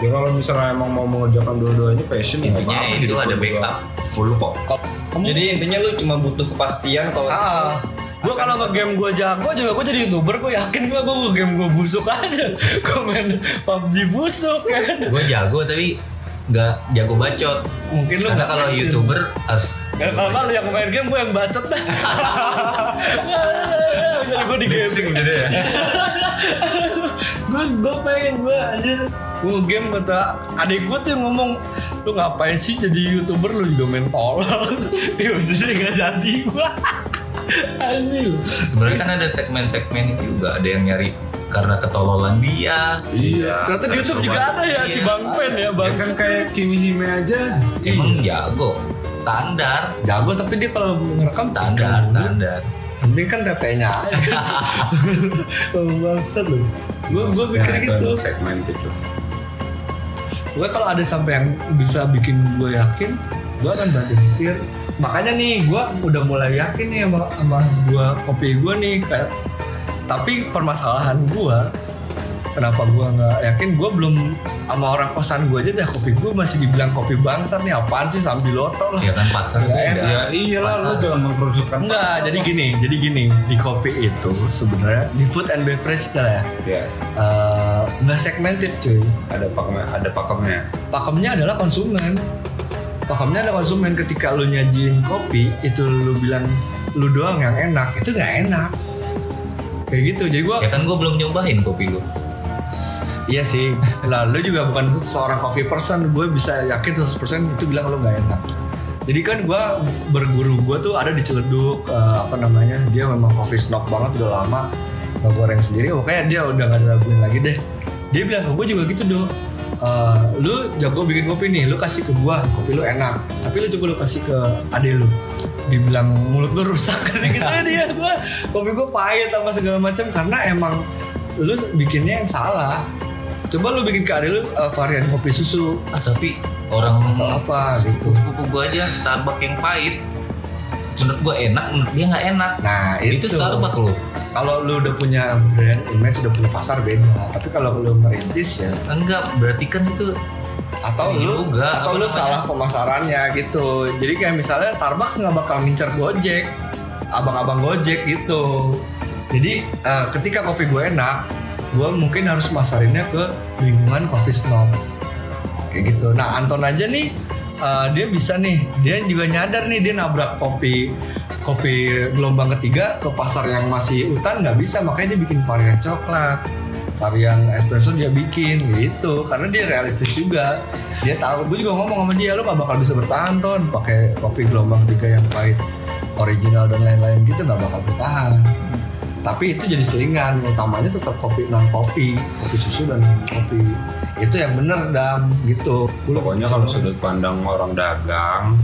Speaker 2: Ya kalau misalnya emang mau mengerjakan dua-duanya passion ya nggak
Speaker 4: intinya
Speaker 2: apa-apa,
Speaker 4: itu ada backup.
Speaker 2: Full kok.
Speaker 1: Kamu?
Speaker 3: Jadi intinya lu cuma butuh kepastian kalau
Speaker 1: ah. Gue kalau nge-game gue jago juga gue jadi youtuber gue yakin gue gue nge-game gue busuk aja. Gue main PUBG busuk ya kan?
Speaker 4: Gue jago tapi nggak jago bacot.
Speaker 1: Mungkin lu
Speaker 4: karena
Speaker 1: nggak
Speaker 4: kalau youtuber harus
Speaker 1: Ya, kalau kalau yang main game gue yang bacot dah. Jadi gue di game.
Speaker 2: Jadi ya?
Speaker 1: Gue gue pengen gue anjir. Gue game kata adik gue tuh yang ngomong lu ngapain sih jadi youtuber? Lu juga main tolol ya udah sih gak jadi gue anjir
Speaker 4: sebenarnya kan ada segmen-segmen itu juga. Ada yang nyari karena ketololan dia.
Speaker 1: Iya. Ternyata di YouTube juga ada ya si
Speaker 4: Iya.
Speaker 1: Bang Pen ya Bang.
Speaker 2: Ya kan kayak Kimi Hime aja.
Speaker 4: Emang jago standar.
Speaker 1: Jago tapi dia kalau ngerekam
Speaker 4: standar. Standar
Speaker 1: penting kan tetenya oh, bangsat lu. Gue gue mikir
Speaker 2: itu
Speaker 1: gitu.
Speaker 2: segmen gitu.
Speaker 1: Gue kalau ada sampai yang bisa bikin gue yakin gue akan banting setir. Makanya nih gue udah mulai yakin nih sama, sama gua kopi gue nih kayak tapi permasalahan gue kenapa gue nggak yakin gue belum sama orang kosan gue aja dah kopi gue masih dibilang kopi bangsat nih apaan sih sambil loto lah
Speaker 4: ya kan pasar
Speaker 1: Nggak
Speaker 4: beda
Speaker 2: Ya iyalah lu
Speaker 4: Pasar.
Speaker 2: jangan mengkerucutkan
Speaker 1: Enggak, jadi gini, jadi gini di kopi itu sebenarnya di food and beverage dah ya
Speaker 2: Ya,
Speaker 1: eh, nggak segmented cuy.
Speaker 2: ada pakemnya, ada pakemnya.
Speaker 1: Pakemnya adalah konsumen. Pakemnya adalah konsumen. Ketika lu nyajin kopi itu lu bilang lu doang yang enak, itu nggak enak. Kayak gitu. Jadi gua
Speaker 4: ya kan gue belum nyobain kopi lu
Speaker 1: iya sih. Lalu juga bukan seorang coffee person, gue bisa yakin 100% itu bilang lu nggak enak. Jadi kan gue berguru gue tuh ada di Ciledug eh, apa namanya dia memang coffee snob banget udah lama nggak goreng sendiri. Pokoknya dia udah nggak raguin lagi deh. Dia bilang ke gue juga gitu dong. Eh, lu jago bikin kopi nih, lu kasih ke gua kopi lu enak. Tapi lu coba lu kasih ke ade lu. Dibilang mulut lu rusak kan gitu dia gua kopi gua pahit apa segala macam karena emang lu bikinnya yang salah. Coba lu bikin ke lu eh, varian kopi susu
Speaker 4: ah tapi orang
Speaker 1: atau apa gitu.
Speaker 4: sepupu gue aja Starbucks yang pahit menurut gue enak menurut dia nggak enak
Speaker 1: Nah,
Speaker 4: itu,
Speaker 1: itu,
Speaker 4: Starbucks lo
Speaker 1: kalau lu udah punya brand image udah punya pasar beda. Tapi kalau lu merintis ya
Speaker 4: enggak berarti kan itu
Speaker 1: atau lu
Speaker 4: juga,
Speaker 1: atau lu
Speaker 4: namanya?
Speaker 1: salah pemasarannya gitu. Jadi kayak misalnya Starbucks nggak bakal ngincer Gojek, abang-abang Gojek gitu. Jadi eh, ketika kopi gue enak, gue mungkin harus masarinnya ke lingkungan coffee snob kayak gitu. Nah Anton aja nih eh, dia bisa nih, dia juga nyadar nih dia nabrak kopi kopi gelombang ketiga ke pasar yang masih hutan nggak bisa. Makanya dia bikin varian coklat varian espresso dia bikin gitu. Karena dia realistis juga. Dia tahu gue juga ngomong sama dia lu gak bakal bisa bertahan ton pakai kopi gelombang tiga yang pahit original dan lain-lain gitu nggak bakal bertahan tapi itu jadi selingan utamanya tetap kopi non kopi kopi susu dan kopi itu yang bener dam gitu Gua
Speaker 2: Pokoknya kalau sudut pandang orang dagang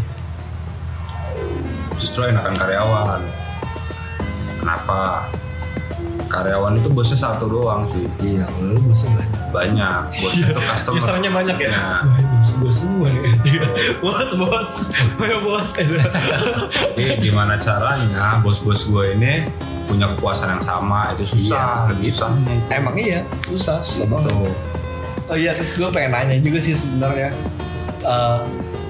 Speaker 2: justru enakan karyawan. Kenapa? Karyawan itu bosnya satu doang sih.
Speaker 1: iya kalau lu bisa banyak
Speaker 2: Banyak. Bosnya itu customer.
Speaker 3: Usernya banyak ya?
Speaker 2: Nah,
Speaker 1: gue semua nih
Speaker 3: bos bos Ayo bos
Speaker 2: Jadi gimana caranya bos-bos gue ini punya kepuasan yang sama itu susah,
Speaker 1: Iya,
Speaker 2: lebih
Speaker 1: gitu.
Speaker 2: susah.
Speaker 1: emang iya susah susah banget Oh iya terus gue pengen nanya juga sih sebenarnya Eh,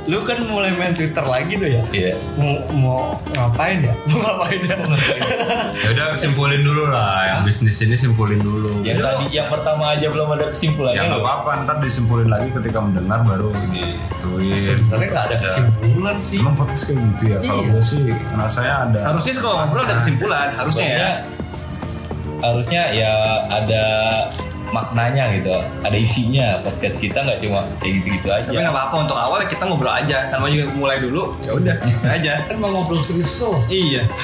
Speaker 1: Lu kan mulai main Twitter lagi tuh ya
Speaker 4: iya
Speaker 1: Mau, mau ngapain ya? Mau ngapain ya?
Speaker 2: Ya udah simpulin dulu lah, yang bisnis ini simpulin dulu.
Speaker 4: yang tadi yang pertama aja belum ada kesimpulannya
Speaker 2: Ya nggak apa-apa, ntar disimpulin lagi ketika mendengar baru gituin.
Speaker 1: Sebenarnya gak ada kesimpulan sih
Speaker 2: Emang podcast kayak gitu ya? Kalau
Speaker 1: Iya.
Speaker 2: gue sih, rasanya ada.
Speaker 3: Harusnya sih kalau ngobrol ada kesimpulan Harusnya ya
Speaker 4: harusnya ya ada maknanya gitu. Ada isinya. Podcast kita nggak cuma kayak gitu-gitu aja.
Speaker 3: Tapi nggak apa-apa untuk awal kita ngobrol aja. Kan mau juga mulai dulu ya udah aja.
Speaker 1: Kan mau ngobrol serius tuh
Speaker 3: Iya.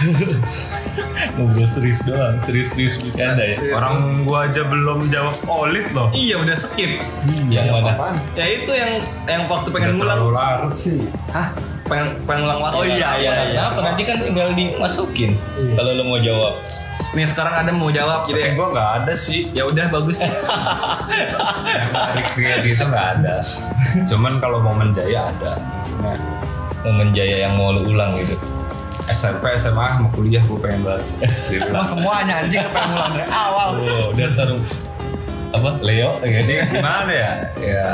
Speaker 4: Ngobrol serius doang serius-serius bercanda ya.
Speaker 2: Orang gua aja belum jawab olit loh.
Speaker 3: Iya udah skip.
Speaker 4: Yang mana?
Speaker 1: Apaan?
Speaker 3: Ya itu yang yang waktu pengen
Speaker 2: Udah
Speaker 3: ngulang
Speaker 2: larut sih.
Speaker 1: Hah?
Speaker 3: pengen pengen ngulang waktu
Speaker 4: oh iya iya kenapa? Nanti kan tinggal dimasukin.
Speaker 1: Iya.
Speaker 4: kalau lo mau jawab
Speaker 3: Nih sekarang ada mau jawab
Speaker 2: Tapi
Speaker 3: jadi
Speaker 2: gua nggak ada sih.
Speaker 3: ya udah bagus
Speaker 2: Yang tarik gitu nggak ada. Cuman kalau momen jaya ada. Maksudnya
Speaker 4: momen jaya yang mau lo ulang gitu
Speaker 2: SMP, SMA, mau kuliah gue pengen banget.
Speaker 1: Emang semuanya anjing pengen ngulang dari awal
Speaker 4: oh dasar apa Leo
Speaker 2: Jadi gimana ya? Ya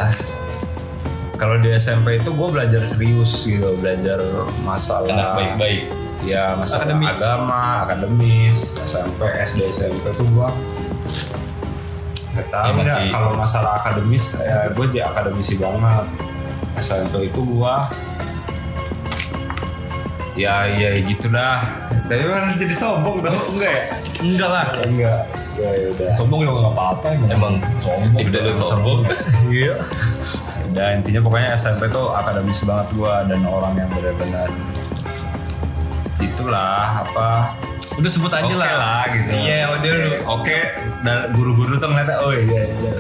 Speaker 2: kalau di SMP itu gue belajar serius gitu, belajar masalah
Speaker 4: anak baik-baik
Speaker 2: ya masalah
Speaker 3: Akademis.
Speaker 2: agama, akademis, SMP, SD, SMP tuh gua nggak tahu
Speaker 4: Ya,
Speaker 2: ya,
Speaker 4: masih-
Speaker 2: kalau masalah akademis ya gue jadi akademisi banget. SMP itu gua ya ya gitu dah tapi mana jadi sombong dong. Enggak ya?
Speaker 3: Enggak lah.
Speaker 2: Enggak. Ya ya udah.
Speaker 1: Sombong juga gak apa-apa
Speaker 4: emang. Sombong udah lo sombong.
Speaker 1: Iya.
Speaker 2: Udah intinya pokoknya SMP tuh akademis banget gua dan orang yang benar-benar itulah apa
Speaker 3: udah sebut aja
Speaker 2: Oke
Speaker 3: lah
Speaker 2: lah gitu.
Speaker 3: Iya, udah
Speaker 2: Oke. Oke, dan guru-guru tuh ngeliatnya, oh iya iya.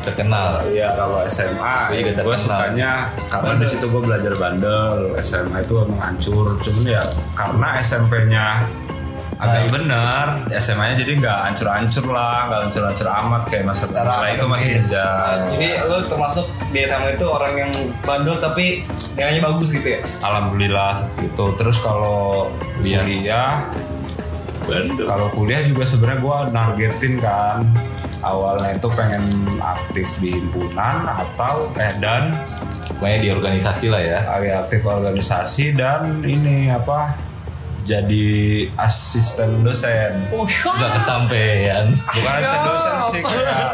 Speaker 4: terkenal
Speaker 2: Iya kalau SMA,
Speaker 4: Iya,
Speaker 2: gue
Speaker 4: terkenal.
Speaker 2: sukanya karena di situ gue belajar bandel. SMA itu emang hancur, cuman ya karena SMP-nya agak bener. SMA-nya jadi nggak hancur-hancur lah nggak hancur-hancur amat kayak masa
Speaker 1: Secara
Speaker 2: itu masih kejar
Speaker 3: Jadi lu termasuk di SMA itu orang yang bandel tapi nilainya bagus gitu ya?
Speaker 2: alhamdulillah itu terus kalau
Speaker 4: Kuliah.
Speaker 2: kuliah kalau kuliah juga sebenarnya gue nargetin kan. Awalnya itu pengen aktif di himpunan atau eh dan
Speaker 4: Pokoknya di organisasi lah ya.
Speaker 2: agak aktif organisasi dan ini apa jadi asisten dosen
Speaker 1: Oh,
Speaker 4: Gak kesampean.
Speaker 2: bukan asisten dosen sih kayak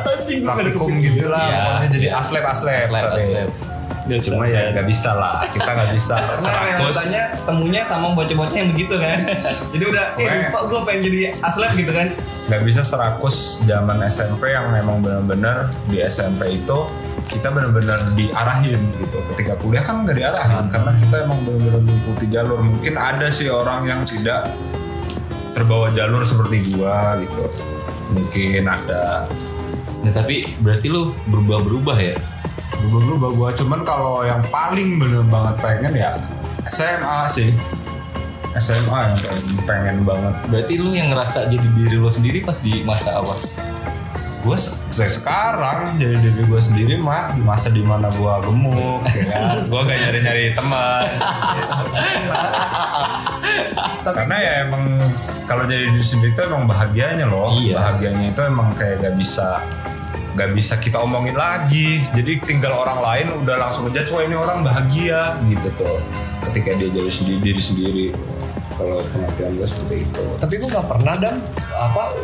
Speaker 2: praktikum gitu lah
Speaker 4: Iya.
Speaker 2: pokoknya jadi aslet aslet
Speaker 4: Atlet,
Speaker 2: sorry.
Speaker 4: atlet.
Speaker 2: cuma ya nggak bisa lah kita nggak bisa seratus
Speaker 3: tanya temunya sama bocah-bocah yang begitu kan. Jadi udah, eh lupa gue pengen jadi aslet gitu kan.
Speaker 2: nggak bisa serakus zaman SMP yang memang benar-benar di SMP itu kita benar-benar diarahin gitu. Ketika kuliah kan nggak diarahin karena kita emang benar-benar mengikuti jalur. Mungkin ada sih orang yang tidak terbawa jalur seperti gua gitu. Mungkin ada.
Speaker 4: Nah tapi berarti lu berubah-berubah ya?
Speaker 2: berubah-berubah gua. Cuman kalau yang paling bener banget pengen ya SMA sih. SMA yang pengen, pengen banget.
Speaker 4: Berarti lu yang ngerasa jadi diri lu sendiri pas di masa apa?
Speaker 2: Gue saya sekarang jadi diri gue sendiri mah di masa di mana gue gemuk ya kan? Gue gak nyari nyari teman karena ya emang kalau jadi diri sendiri itu emang bahagianya loh.
Speaker 4: Iya.
Speaker 2: bahagianya itu emang kayak gak bisa gak bisa kita omongin lagi. Jadi tinggal orang lain udah langsung aja wah ini orang bahagia gitu tuh. Ketika dia jadi sendiri diri sendiri. Kalau pengertian gue seperti itu.
Speaker 1: Tapi gue nggak pernah dan apa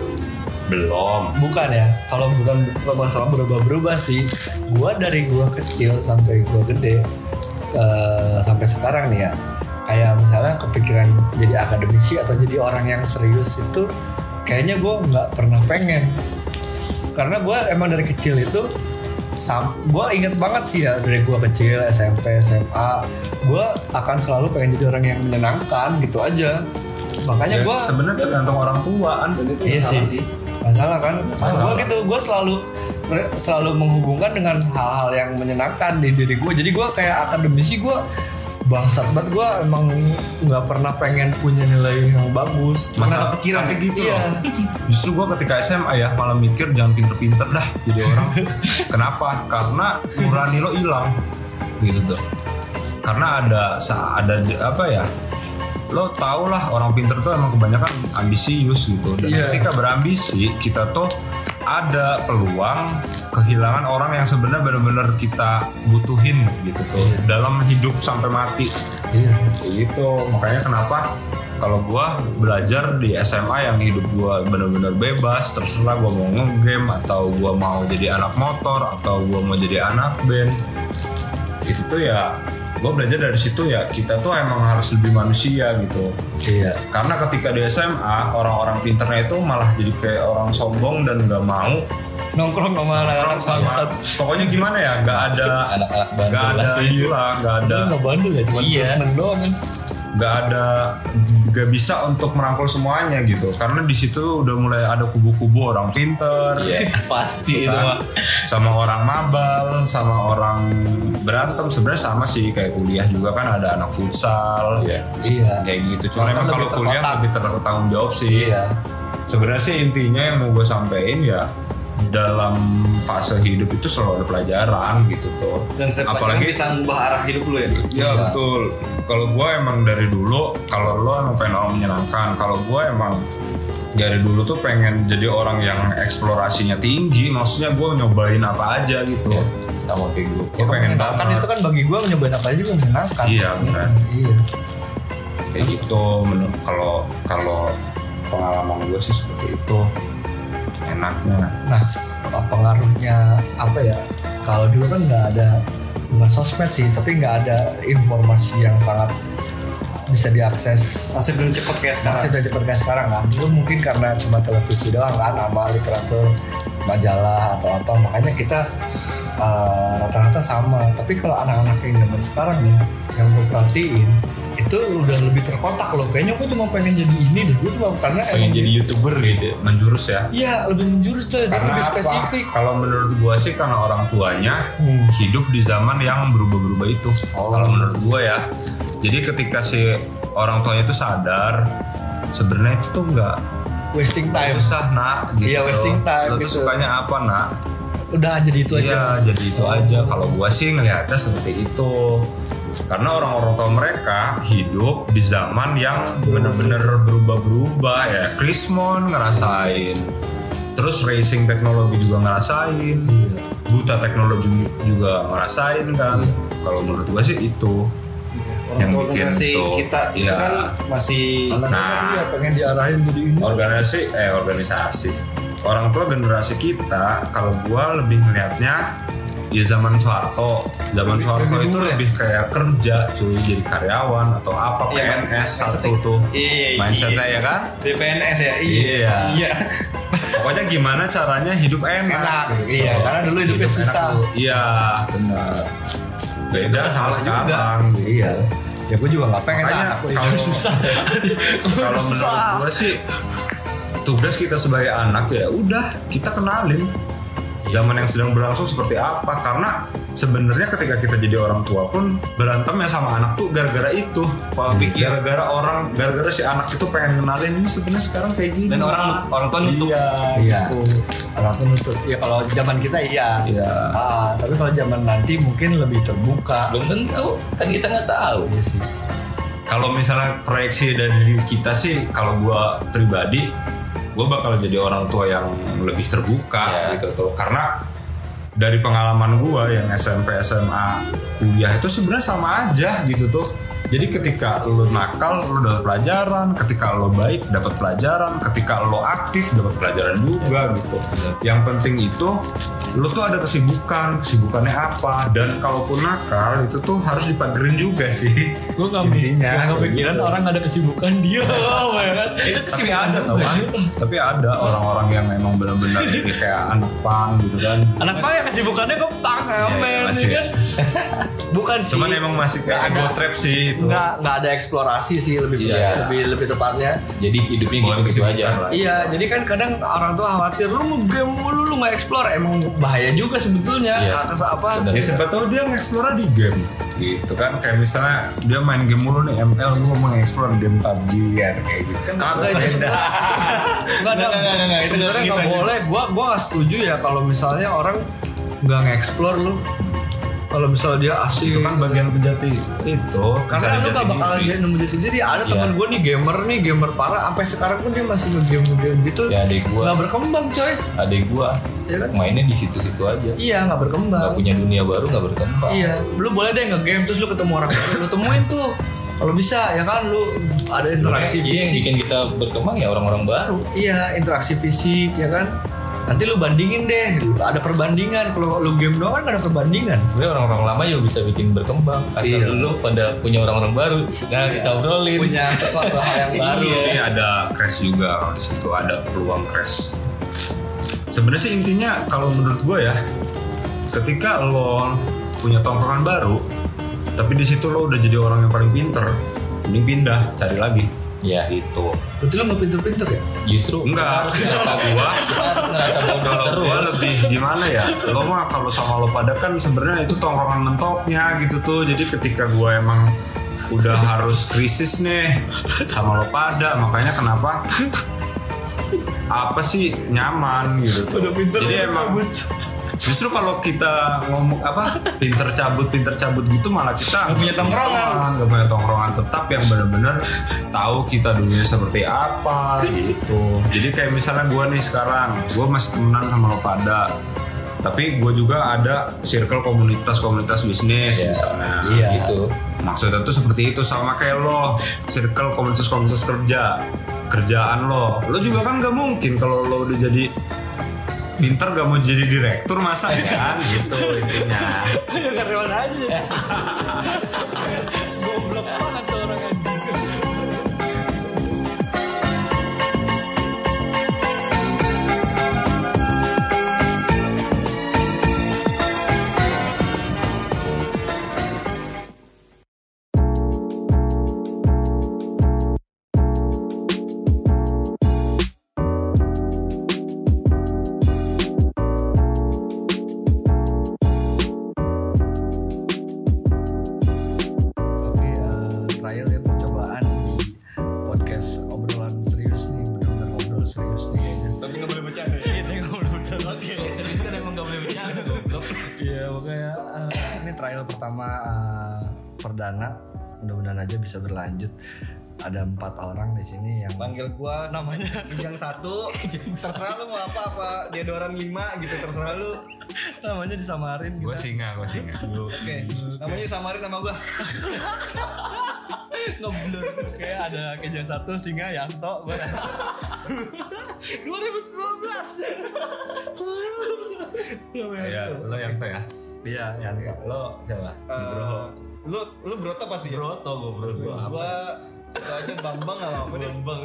Speaker 2: belum.
Speaker 1: Bukan ya kalau bukan masalah berubah-berubah sih. Gua dari gua kecil sampai gua gede eh, sampai sekarang nih ya kayak misalnya kepikiran jadi akademisi atau jadi orang yang serius itu kayaknya gua nggak pernah pengen. Karena gua emang dari kecil itu sam gue inget banget sih ya dari gua kecil SMP SMA gua akan selalu pengen jadi orang yang menyenangkan gitu aja. Makanya
Speaker 2: Ya,
Speaker 1: gua
Speaker 2: sebenarnya tergantung orang tua kan
Speaker 1: Iya sih. Masalah kan?
Speaker 2: Masalah.
Speaker 1: Gue gitu, gue selalu selalu menghubungkan dengan hal-hal yang menyenangkan di diri gue. Jadi gue kayak akademisi gue bangsat banget gue emang nggak pernah pengen punya nilai yang bagus.
Speaker 2: Masalah
Speaker 3: kepikiran
Speaker 2: tapi gitu
Speaker 1: Iya.
Speaker 2: loh. Justru gue ketika SMA ya malah mikir jangan pinter-pinter dah jadi orang. Kenapa? Karena nurani lo hilang gitu tuh. Karena ada ada apa ya? Lo tau lah orang pinter tuh emang kebanyakan ambisius gitu. Dan
Speaker 1: Iya.
Speaker 2: ketika berambisi kita tuh ada peluang kehilangan orang yang sebenarnya benar-benar kita butuhin gitu tuh dalam hidup sampai mati. Kayak gitu makanya kenapa kalau gua belajar di SMA yang hidup gua bener-bener bebas terserah gua mau ngegame atau gua mau jadi anak motor atau gua mau jadi anak band itu tuh ya gua belajar dari situ ya kita tuh emang harus lebih manusia gitu
Speaker 1: Iya.
Speaker 2: karena ketika di SMA orang-orang pinternya itu malah jadi kayak orang sombong dan nggak mau
Speaker 1: Nongkrong sama anak-anak bangsat.
Speaker 2: pokoknya gimana ya nggak ada
Speaker 4: Anak-anak bandel
Speaker 2: nggak ada
Speaker 4: lah.
Speaker 2: itulah nggak ada
Speaker 1: nggak bandel ya, cuma
Speaker 4: Iya.
Speaker 1: seneng doang kan.
Speaker 2: Nggak ada nggak bisa untuk merangkul semuanya gitu karena di situ udah mulai ada kubu-kubu orang pinter
Speaker 4: Iya, pasti itu
Speaker 2: kan?
Speaker 4: mah.
Speaker 2: sama orang mabal sama orang berantem sebenarnya sama sih kayak kuliah juga kan ada anak futsal
Speaker 4: Iya.
Speaker 1: Iya.
Speaker 2: kayak gitu cuma emang kalau kuliah
Speaker 1: terkotak.
Speaker 2: lebih tertanggung jawab sih
Speaker 1: Iya.
Speaker 2: sebenarnya sih intinya yang mau gue sampein ya dalam fase hidup itu selalu ada pelajaran gitu tuh
Speaker 3: Dan setiap
Speaker 2: Apalagi-
Speaker 3: bisa ngubah arah hidup lu ya.
Speaker 2: Ya
Speaker 1: Iya.
Speaker 2: betul. Kalau gue emang dari dulu, kalau lo emang pengen orang menyenangkan. Kalau gue emang dari dulu tuh pengen jadi orang yang eksplorasinya tinggi. Maksudnya gue nyobain apa aja gitu.
Speaker 4: Iya, Sama kayak gue.
Speaker 2: Gue pengen
Speaker 1: menyenangkan
Speaker 2: banget.
Speaker 1: itu kan bagi gue nyobain apa aja juga menyenangkan.
Speaker 2: Iya, benar.
Speaker 1: Iya.
Speaker 2: Kayak gitu. Menurut kalau kalau pengalaman gue sih seperti itu. Enaknya.
Speaker 1: Nah, pengaruhnya apa ya? Kalau dulu kan nggak ada bukan sosmed sih, tapi nggak ada informasi yang sangat bisa diakses
Speaker 3: Masih belum cepet kayak sekarang.
Speaker 1: masih udah cepat kayak sekarang kan. Dulu mungkin karena cuma televisi doang kan, sama literatur, majalah atau apa, makanya kita uh, rata-rata sama. Tapi kalau anak-anak yang zaman sekarang nih, yang gue perhatiin itu udah lebih terkotak loh. Kayaknya gue cuma pengen jadi ini deh. Gue cuma karena
Speaker 4: Pengen jadi youtuber gitu.
Speaker 2: Menjurus ya.
Speaker 1: Iya lebih menjurus tuh, dia
Speaker 2: Karena
Speaker 1: lebih spesifik.
Speaker 2: Kalau menurut gue sih karena orang tuanya
Speaker 1: Hmm.
Speaker 2: hidup di zaman yang berubah-berubah itu.
Speaker 1: Oh.
Speaker 2: Kalau menurut gue ya. Jadi ketika si orang tuanya itu sadar sebenarnya itu tuh nggak
Speaker 1: wasting time
Speaker 2: usah nak gitu
Speaker 1: Iya, wasting time
Speaker 2: Lo
Speaker 1: gitu.
Speaker 2: sukanya apa nak
Speaker 1: udah jadi itu aja
Speaker 2: Iya, jadi itu aja. Kalau gua sih ngelihatnya seperti itu. Karena orang-orang tua mereka hidup di zaman yang bener-bener berubah-berubah ya. Krismon ngerasain. Terus racing teknologi juga ngerasain.
Speaker 1: Iya.
Speaker 2: Buta teknologi juga ngerasain kan. Kalau menurut gua sih itu.
Speaker 3: orang
Speaker 2: Yang
Speaker 3: tua
Speaker 2: bikin
Speaker 3: generasi
Speaker 2: itu.
Speaker 3: kita itu
Speaker 2: Iya.
Speaker 3: kan masih
Speaker 2: Nah.
Speaker 1: dia pengen diarahin jadi ini
Speaker 2: Organisasi eh organisasi. Orang tua generasi kita kalau gua lebih melihatnya ya zaman Soeharto. Zaman Soeharto itu
Speaker 1: ya?
Speaker 2: lebih kayak kerja cuy jadi karyawan atau apa
Speaker 3: Iya, kan?
Speaker 2: PNS satu tuh.
Speaker 3: Iya, iya.
Speaker 2: Mindsetnya ya kan?
Speaker 3: DPNS ya.
Speaker 2: Iya.
Speaker 3: Iya.
Speaker 2: Pokoknya gimana caranya hidup enak.
Speaker 1: Enak,
Speaker 2: gitu.
Speaker 1: iya, karena dulu hidupnya
Speaker 2: Hidup
Speaker 1: susah.
Speaker 2: Iya, benar. Beda sama
Speaker 3: salah juga.
Speaker 2: sekarang. gitu.
Speaker 1: iya ya gue juga nggak pengen
Speaker 2: Makanya kalau-
Speaker 1: susah
Speaker 2: kalau menurut gue sih tugas kita sebagai anak ya udah kita kenalin zaman yang sedang berlangsung seperti apa. Karena sebenarnya ketika kita jadi orang tua pun berantemnya sama anak tuh gara-gara itu.
Speaker 3: Pola pikir.
Speaker 2: gara-gara orang gara-gara si anak itu pengen kenalin ini sebenarnya sekarang kayak gini.
Speaker 3: Dan orang orang tua nutup.
Speaker 2: iya.
Speaker 1: Iya.
Speaker 2: gitu.
Speaker 1: anak tuh nutut ya kalau zaman kita iya.
Speaker 2: Iya.
Speaker 1: Ah, tapi kalau zaman nanti mungkin lebih terbuka.
Speaker 4: Belum tentu. Kan kita nggak tahu.
Speaker 1: Iya sih.
Speaker 2: Kalau misalnya proyeksi dari kita sih kalau gua pribadi gue bakal jadi orang tua yang lebih terbuka
Speaker 4: Ya.
Speaker 2: gitu tuh karena dari pengalaman gua yang SMP SMA kuliah itu sebenarnya sama aja gitu tuh jadi ketika lo nakal lo dapat pelajaran. Ketika lo baik dapat pelajaran. Ketika lo aktif dapat pelajaran juga gitu. Yang penting itu lo tuh ada kesibukan. Kesibukannya apa? Dan kalaupun nakal itu tuh harus dipagerin juga sih.
Speaker 1: Gue nggak
Speaker 2: Intinya, kayak
Speaker 1: kepikiran
Speaker 2: gitu.
Speaker 1: orang ada kesibukan dia ya kan?
Speaker 3: Itu
Speaker 2: tapi
Speaker 3: kesibukan
Speaker 2: ada kan tapi ada orang-orang yang emang benar-benar kayak anak pang gitu kan.
Speaker 1: Anak pak ya kesibukannya kok pang
Speaker 2: masih.
Speaker 1: ya kan? Bukan sih.
Speaker 2: cuman emang masih kayak ego
Speaker 1: ada-
Speaker 2: trap sih itu
Speaker 1: nggak nggak ada eksplorasi sih lebih
Speaker 4: Iya.
Speaker 1: lebih lebih tepatnya
Speaker 4: jadi hidupnya
Speaker 2: Bukan
Speaker 4: gitu gitu aja
Speaker 2: lah.
Speaker 1: Iya, jadi kan kadang orang tua khawatir lu nge-game mulu lu nggak explore emang bahaya juga sebetulnya.
Speaker 4: Iya.
Speaker 1: Atas apa?
Speaker 2: Ya siapa tahu dia nge-explore di game gitu kan kayak misalnya dia main game mulu nih ML gue mau nge-explore game PUBG ya kayak gitu kan
Speaker 1: Kagak itu ada.
Speaker 3: Nggak, nggak, nggak, nggak, itu
Speaker 1: Sebenarnya
Speaker 3: nggak
Speaker 1: nggak
Speaker 3: gitu
Speaker 1: boleh. Gua gua nggak setuju ya kalau misalnya orang nggak nge-explore lu. Kalau misalnya dia asik
Speaker 2: itu kan bagian penjati itu
Speaker 1: karena lu gak
Speaker 2: diri.
Speaker 1: jadi nemu jati diri. Ada
Speaker 4: Iya.
Speaker 1: teman gue nih gamer nih gamer parah. Sampai sekarang pun dia masih nge-game nge-game gitu.
Speaker 4: Ya adik
Speaker 1: nggak
Speaker 4: gua
Speaker 1: berkembang coy.
Speaker 4: Adik gua.
Speaker 1: Ya kan?
Speaker 4: Mainnya di situ-situ aja.
Speaker 1: Iya nggak berkembang.
Speaker 4: Nggak punya dunia baru nggak berkembang.
Speaker 1: Iya, lu boleh deh nge-game terus lu ketemu orang baru, lu temuin tuh. Kalau bisa ya kan lu ada interaksi
Speaker 4: Iya, yang
Speaker 1: fisik.
Speaker 4: bikin kita berkembang ya orang-orang baru.
Speaker 1: Iya, interaksi fisik ya kan. Nanti lu bandingin deh, ada perbandingan. Kalau lu game doang kan gak ada perbandingan.
Speaker 4: Sebenarnya orang-orang lama juga bisa bikin berkembang asal
Speaker 1: Iya.
Speaker 4: dulu pada punya orang-orang baru nah kita obrolin
Speaker 1: Punya sesuatu hal yang baru.
Speaker 4: Iya.
Speaker 2: Ini ada crash juga di situ ada peluang crash. Sebenarnya sih intinya kalau menurut gue ya, ketika lo punya tongkrongan baru, tapi di situ lo udah jadi orang yang paling pinter, mending pindah, cari lagi.
Speaker 4: Ya
Speaker 2: Gitu.
Speaker 1: Betul lu nggak pinter-pinter ya?
Speaker 4: justru
Speaker 2: Enggak,
Speaker 4: kita harus ngerasa
Speaker 2: gua
Speaker 4: kita harus ngerasa bodoh terus
Speaker 2: gua lebih gimana ya lo mah kalau sama lo pada kan sebenarnya itu tongkrongan mentoknya gitu tuh jadi ketika gua emang udah harus krisis nih sama lo pada makanya kenapa apa sih nyaman gitu tuh. jadi emang justru kalau kita ngomong apa pinter cabut pinter cabut gitu malah kita
Speaker 3: Nggak punya tongkrongan.
Speaker 2: nggak punya tongkrongan tetap yang benar-benar tahu kita dulunya seperti apa gitu jadi kayak misalnya gue nih sekarang gue masih temenan sama lo pada tapi gue juga ada circle komunitas-komunitas bisnis
Speaker 4: Iya.
Speaker 2: misalnya
Speaker 1: Iya.
Speaker 4: gitu
Speaker 2: maksudnya tuh seperti itu sama kayak lo circle komunitas-komunitas kerja kerjaan lo lo juga kan nggak mungkin kalau lo udah jadi pinter gak mau jadi direktur masa kan gitu intinya
Speaker 1: Karyawan aja. bisa berlanjut ada empat orang di sini yang
Speaker 3: Panggil gua namanya Kijang satu. terserah lu mau apa apa deodoran lima gitu terserah lu.
Speaker 1: namanya disamarin
Speaker 2: Gue singa, gue singa.
Speaker 3: Oke. Namanya samarin nama gua.
Speaker 1: ngeblur kayak ada kejang satu singa Yanto gua 2019
Speaker 2: Ya, lo yang tuh ya.
Speaker 1: iya Yanto
Speaker 2: Lo siapa?
Speaker 3: Eh, lu lu broto pasti ya?
Speaker 4: Broto gue broto.
Speaker 3: Gua itu aja Bambang gak apa-apa deh.
Speaker 4: Bambang.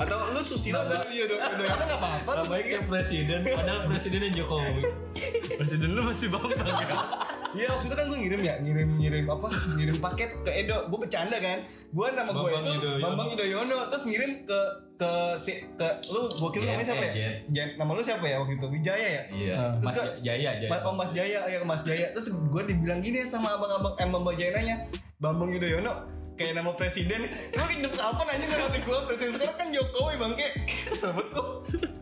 Speaker 3: Atau lu Susilo atau Yudo Yudoyono gak apa-apa tuh.
Speaker 4: Namanya kayak presiden, padahal presidennya Jokowi.
Speaker 1: presiden lu masih bambang ya
Speaker 3: Iya waktu itu kan gue ngirim ya ngirim ngirim apa ngirim paket ke Edo gue bercanda kan gue nama gue
Speaker 4: Bambang
Speaker 3: itu
Speaker 4: Yudhoyono.
Speaker 3: Bambang Yudhoyono terus ngirim ke ke si ke lu gue kira namanya siapa
Speaker 4: eh,
Speaker 3: ya
Speaker 4: Jet.
Speaker 3: Jet. nama lu siapa ya waktu itu Wijaya ya
Speaker 4: Iya.
Speaker 3: Terus
Speaker 4: Mas
Speaker 3: ke-
Speaker 4: Jaya Jaya.
Speaker 3: Mas, oh Mas Jaya ya Mas Jaya terus gue dibilang gini sama abang-abang em Bambang Jaya nanya Bambang Yudhoyono kayak nama presiden. Lu hidup kapan aja nama gue presiden sekarang kan Jokowi bangke sebut gue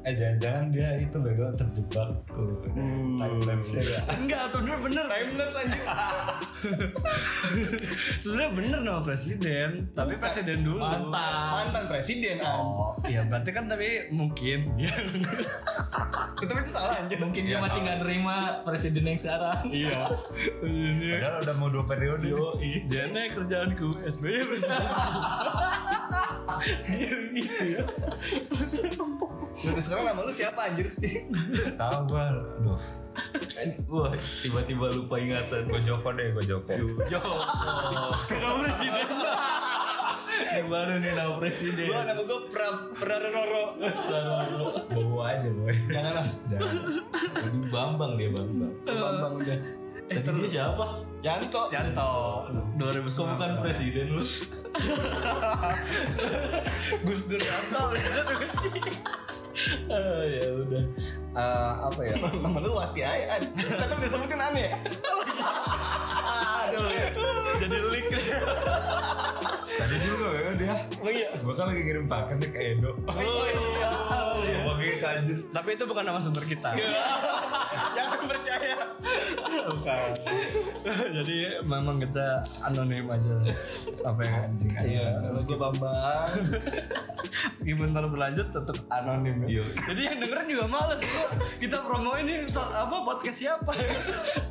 Speaker 2: Eh jangan-jangan dia itu bego terjebak tuh. Time lapse ya.
Speaker 1: enggak tuh bener bener.
Speaker 3: Time lapse anjing.
Speaker 1: Sebenarnya bener nama presiden tapi
Speaker 3: Bukan.
Speaker 1: presiden dulu.
Speaker 4: Mantan.
Speaker 3: mantan presiden
Speaker 1: oh iya berarti kan tapi mungkin ya
Speaker 3: tapi itu salah anjing.
Speaker 4: Mungkin dia
Speaker 2: Iya,
Speaker 4: masih nggak nerima presiden yang sekarang.
Speaker 1: iya. Ini
Speaker 2: Padahal udah mau dua periode.
Speaker 1: Yo, jane kerjaanku SBY presiden. gitu ya.
Speaker 3: Udah sekarang nama lu siapa anjir sih?
Speaker 2: Tahu gue, aduh.
Speaker 4: Wah, tiba-tiba lupa ingatan.
Speaker 2: Gue Joko deh, gue Joko.
Speaker 4: Joko.
Speaker 1: Nama presiden.
Speaker 4: Yang baru nih nama presiden.
Speaker 3: Gua nama gua pra Praroro.
Speaker 2: Bobo aja boy.
Speaker 3: Jangan lah.
Speaker 2: Jangan.
Speaker 4: Jadi Bambang dia Bambang.
Speaker 3: Bambang udah.
Speaker 4: Tadi dia siapa?
Speaker 3: Yanto.
Speaker 1: Yanto
Speaker 4: Kok bukan presiden lu?
Speaker 1: Gus Dur Yanto presiden juga sih. Ah, ya udah. Eh, apa ya?
Speaker 3: Nama lu Wati Ayan. Tetap disebutin aneh. ya?
Speaker 1: Aduh, jadi leak.
Speaker 2: Tadi juga ya dia.
Speaker 3: Oh iya.
Speaker 2: Gue kan lagi ngirim paket nih ke Edo.
Speaker 3: Oh iya.
Speaker 2: Pakai anjir.
Speaker 1: Tapi itu bukan nama sumber kita. Bukan. Jadi memang kita anonim aja sampai
Speaker 2: Anjing, anjing.
Speaker 1: Iya.
Speaker 3: Nama gua Bambang.
Speaker 1: Meskipun ntar berlanjut tetap anonim ya. Jadi yang dengerin juga males Kita promo ini apa podcast siapa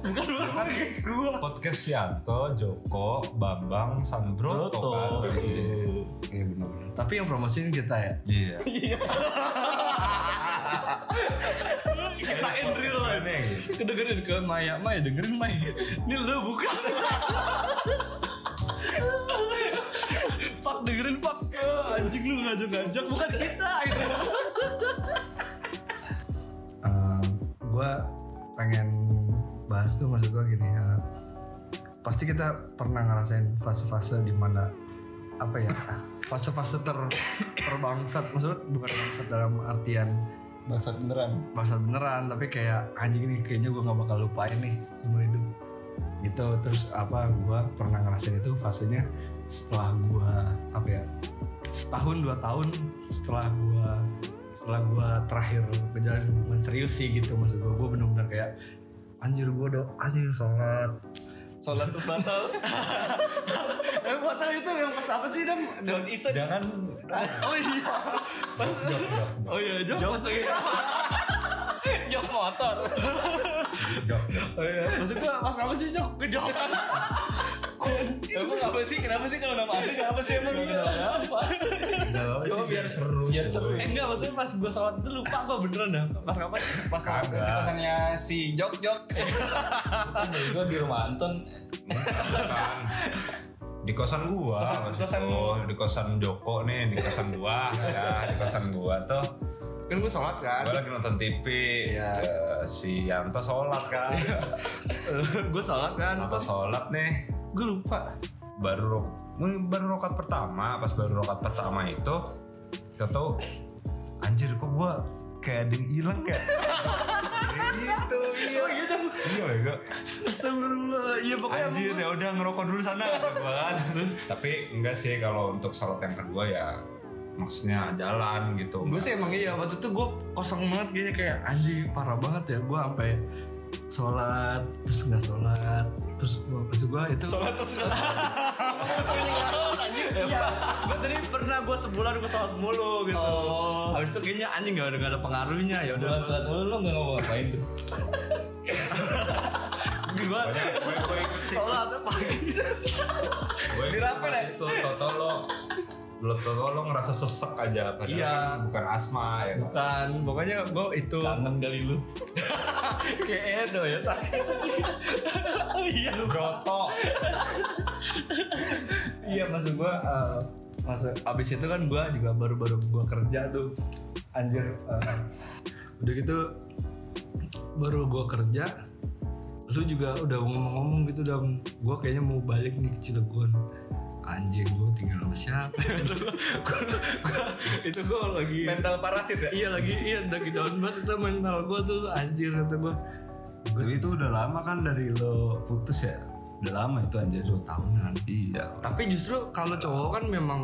Speaker 1: Bukan podcast gua.
Speaker 2: Podcast Yanto, Joko, Bambang, Sambroto
Speaker 1: Broto. Iya benar. Tapi yang promosiin kita ya.
Speaker 2: Iya.
Speaker 1: Kita real lah.
Speaker 2: Aneh gitu.
Speaker 1: Kedengerin ke Maya, Maya dengerin Maya. Ini lu bukan. Fuck dengerin fuck. Eh, anjing lu ngajak-ngajak bukan kita itu. gue pengen bahas tuh maksud gue gini ya. Pasti kita pernah ngerasain fase-fase di mana apa ya fase-fase ter terbangsat maksudnya bukan bangsat dalam artian
Speaker 3: Bangsat beneran.
Speaker 1: bangsat beneran tapi kayak anjing nih kayaknya gue nggak bakal lupain nih seumur hidup. Gitu terus apa gue pernah ngerasain itu fasenya setelah gue apa ya setahun dua tahun setelah gue setelah gue terakhir berjalan hubungan serius sih gitu maksud gue gue bener-bener kayak anjir gue udah anjir sholat
Speaker 3: Sholat terus batal.
Speaker 1: eh batal itu yang pas apa sih dam
Speaker 3: Sholat isya.
Speaker 2: Jangan
Speaker 1: oh iya
Speaker 2: jok jok jok.
Speaker 1: oh iya jok
Speaker 4: Jok. Jok motor.
Speaker 2: Jok jok.
Speaker 1: oh iya maksud gue pas apa sih jok kejok
Speaker 3: Emang apa sih? Kenapa sih kalau nama asli kenapa sih emang?
Speaker 4: Apa?
Speaker 2: Coba biar seru.
Speaker 4: biar seru.
Speaker 1: Eh enggak maksudnya pas gue sholat itu lupa gue beneran dah Pas kapan?
Speaker 3: Pas kosannya si Jok Jok.
Speaker 4: Gue di rumah Anton.
Speaker 2: Di kosan gua,
Speaker 3: Kosan- kosan-
Speaker 2: gua. di kosan Joko nih, di kosan gua ya, di kosan gua tuh.
Speaker 1: Kan gue sholat kan
Speaker 2: Gua lagi nonton TV,
Speaker 1: Iya.
Speaker 2: eh, si Yanto sholat kan,
Speaker 1: Gue sholat kan
Speaker 2: Yanto sholat nih,
Speaker 1: Gue lupa
Speaker 2: baru baru rokat pertama, pas baru rokat pertama itu, kita tahu, anjir kok gua kayak ada yang hilang ya, Kayak gitu, iya,
Speaker 1: Oh gitu
Speaker 2: iya bego.
Speaker 1: Astagfirullah Iya pokoknya
Speaker 2: Anjir ya udah ngerokok dulu sana gua kan. Tapi enggak sih kalau untuk sholat yang kedua ya maksudnya jalan gitu.
Speaker 1: Gue sih emang iya Waktu itu gue kosong banget kayaknya Kayak anjing parah banget ya Gue sampai sholat terus nggak sholat terus gua maksud gua itu
Speaker 3: Sholat terus nggak sholat anjir.
Speaker 1: Iya, gue tadi pernah gue sebulan gue sholat mulu gitu.
Speaker 3: Oh.
Speaker 1: Habis itu kayaknya anjing gak ada, gak ada pengaruhnya ya udah.
Speaker 4: Bulan saat lu lu nggak ngomong ngapain tuh
Speaker 1: Gue
Speaker 2: gue gue
Speaker 1: sholat pagi.
Speaker 2: Gue
Speaker 3: Dirapain
Speaker 2: pas
Speaker 3: ya?
Speaker 2: Itu toto lo lo toto lo ngerasa sesek aja padahal
Speaker 1: Iya.
Speaker 2: kan bukan asma ya kan.
Speaker 1: Bukan, pokoknya gue itu
Speaker 4: kangen kali lu
Speaker 1: kayak Edo ya sakit. iya,
Speaker 2: Broto.
Speaker 1: iya maksud gue uh, masa abis itu kan gue juga baru-baru gue kerja tuh. Anjir eh, udah gitu baru gue kerja lu juga udah ngomong-ngomong gitu udah gue kayaknya mau balik nih ke Cilegon anjing gue tinggal sama siapa itu gue lagi
Speaker 3: Mental parasit ya?
Speaker 1: iya lagi iya lagi down banget itu mental gue tuh anjir kata gue
Speaker 5: Tapi itu udah lama kan dari lo putus ya? Udah lama itu anjir.
Speaker 1: dua tahunan
Speaker 5: Iya.
Speaker 1: tapi justru kalau cowok kan memang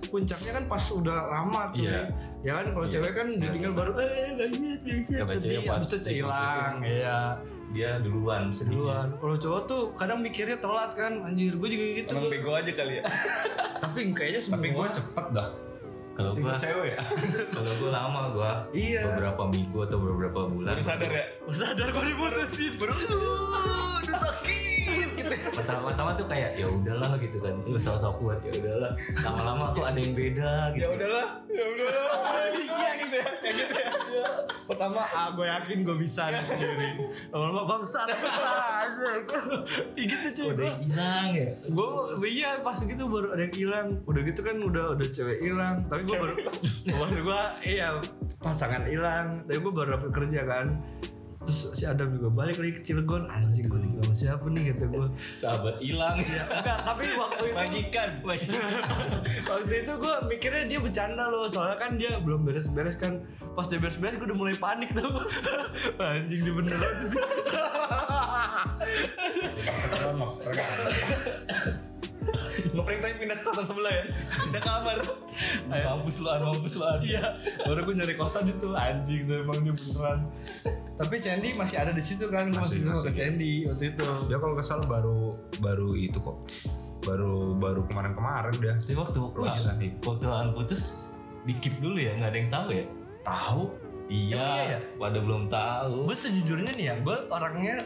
Speaker 1: puncaknya kan pas udah lama tuh
Speaker 4: Iya.
Speaker 1: ya kan kalau cewek kan ditinggal baru eh banget
Speaker 4: cewek
Speaker 1: sedih habis itu hilang ya
Speaker 4: dia duluan sedih
Speaker 1: duluan kalau cowok tuh kadang mikirnya telat kan anjir gue juga gitu
Speaker 3: Emang bego aja kali ya.
Speaker 1: tapi kayaknya semua
Speaker 2: Tapi gue cepet dah.
Speaker 4: kalau gua
Speaker 2: Cewek ya.
Speaker 4: kalau gua lama gua
Speaker 1: Iya.
Speaker 4: beberapa minggu atau beberapa bulan
Speaker 3: Baru sadar ya?
Speaker 1: Baru sadar gue diputusin baru
Speaker 3: Aduh sakit gitu.
Speaker 4: pertama-tama tuh kayak ya udahlah gitu kan. Lu sok-sok kuat ya udahlah. Lama-lama kok ada yang beda gitu.
Speaker 3: Ya udahlah, ya udahlah. Iya gitu ya. Kayak gitu ya.
Speaker 1: pertama ah gue yakin gue bisa nih sendiri. Lama-lama bangsa gitu cuy
Speaker 4: udah
Speaker 1: Gua-
Speaker 4: hilang ya?
Speaker 1: Gue iya pas gitu baru ada yang hilang. Udah gitu kan udah udah cewek hilang. Tapi gue baru baru gue iya pasangan hilang. Tapi gue baru dapet kerja kan terus si Adam juga balik lagi ke Cilegon. Anjing gue tinggal sama siapa nih kata gue
Speaker 4: sahabat hilang. Ya
Speaker 1: enggak tapi waktu itu
Speaker 3: Majikan.
Speaker 1: waktu itu gue mikirnya dia bercanda loh soalnya kan dia belum beres-beres kan. Pas dia beres-beres gue udah mulai panik tuh. Anjing dia beneran
Speaker 3: Ngeprank tapi pindah ke kosan sebelah ya. Pindah kamar.
Speaker 4: mampus lu An, mampus lu An.
Speaker 1: Iya, baru gue nyari kosan itu anjing tuh emang dia beneran. Tapi Sandy masih ada di situ kan, gue masih,
Speaker 2: Masih,
Speaker 1: sama ke
Speaker 2: masih.
Speaker 1: Sandy waktu itu.
Speaker 2: Dia kalau kesal baru baru itu kok. Baru baru kemarin-kemarin dia.
Speaker 4: Tapi waktu waktu An putus di keep dulu ya nggak ada yang tahu ya
Speaker 1: Tahu?
Speaker 4: iya,
Speaker 1: iya ya?
Speaker 4: pada belum tahu
Speaker 1: Gue sejujurnya nih ya, gue orangnya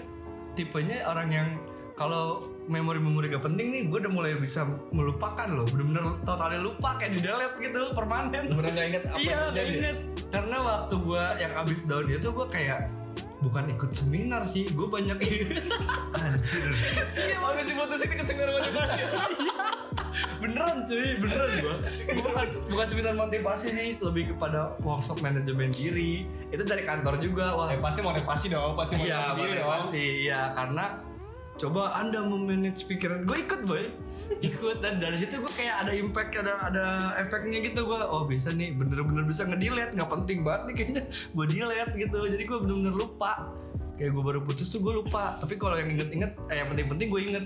Speaker 1: tipenya orang yang kalau memori-memori gak penting nih, gue udah mulai bisa melupakan loh, bener-bener totalnya lupa kayak di delete gitu, permanen.
Speaker 3: Beneran gak inget apa
Speaker 1: iya, gak inget. Karena waktu gue yang abis down itu gue kayak bukan ikut seminar sih, gue banyak
Speaker 2: Anjir.
Speaker 3: Iya, habis diputusin ke seminar motivasi.
Speaker 1: beneran cuy beneran gua bukan bukan seminar motivasi nih lebih kepada workshop manajemen diri itu dari kantor juga wah
Speaker 3: Eh pasti motivasi dong, pasti motivasi
Speaker 1: iya
Speaker 3: diri dong.
Speaker 1: iya karena coba anda memanage pikiran. Gue ikut boy. Ikut. Dan dari situ gue kayak ada impact ada ada efeknya gitu. Gue oh bisa nih. Bener-bener bisa ngedelete. Nggak penting banget nih kayaknya. Gue delete gitu. Jadi gue bener-bener lupa. Kayak gue baru putus tuh gue lupa. Tapi kalau yang inget-inget eh yang penting-penting gue inget.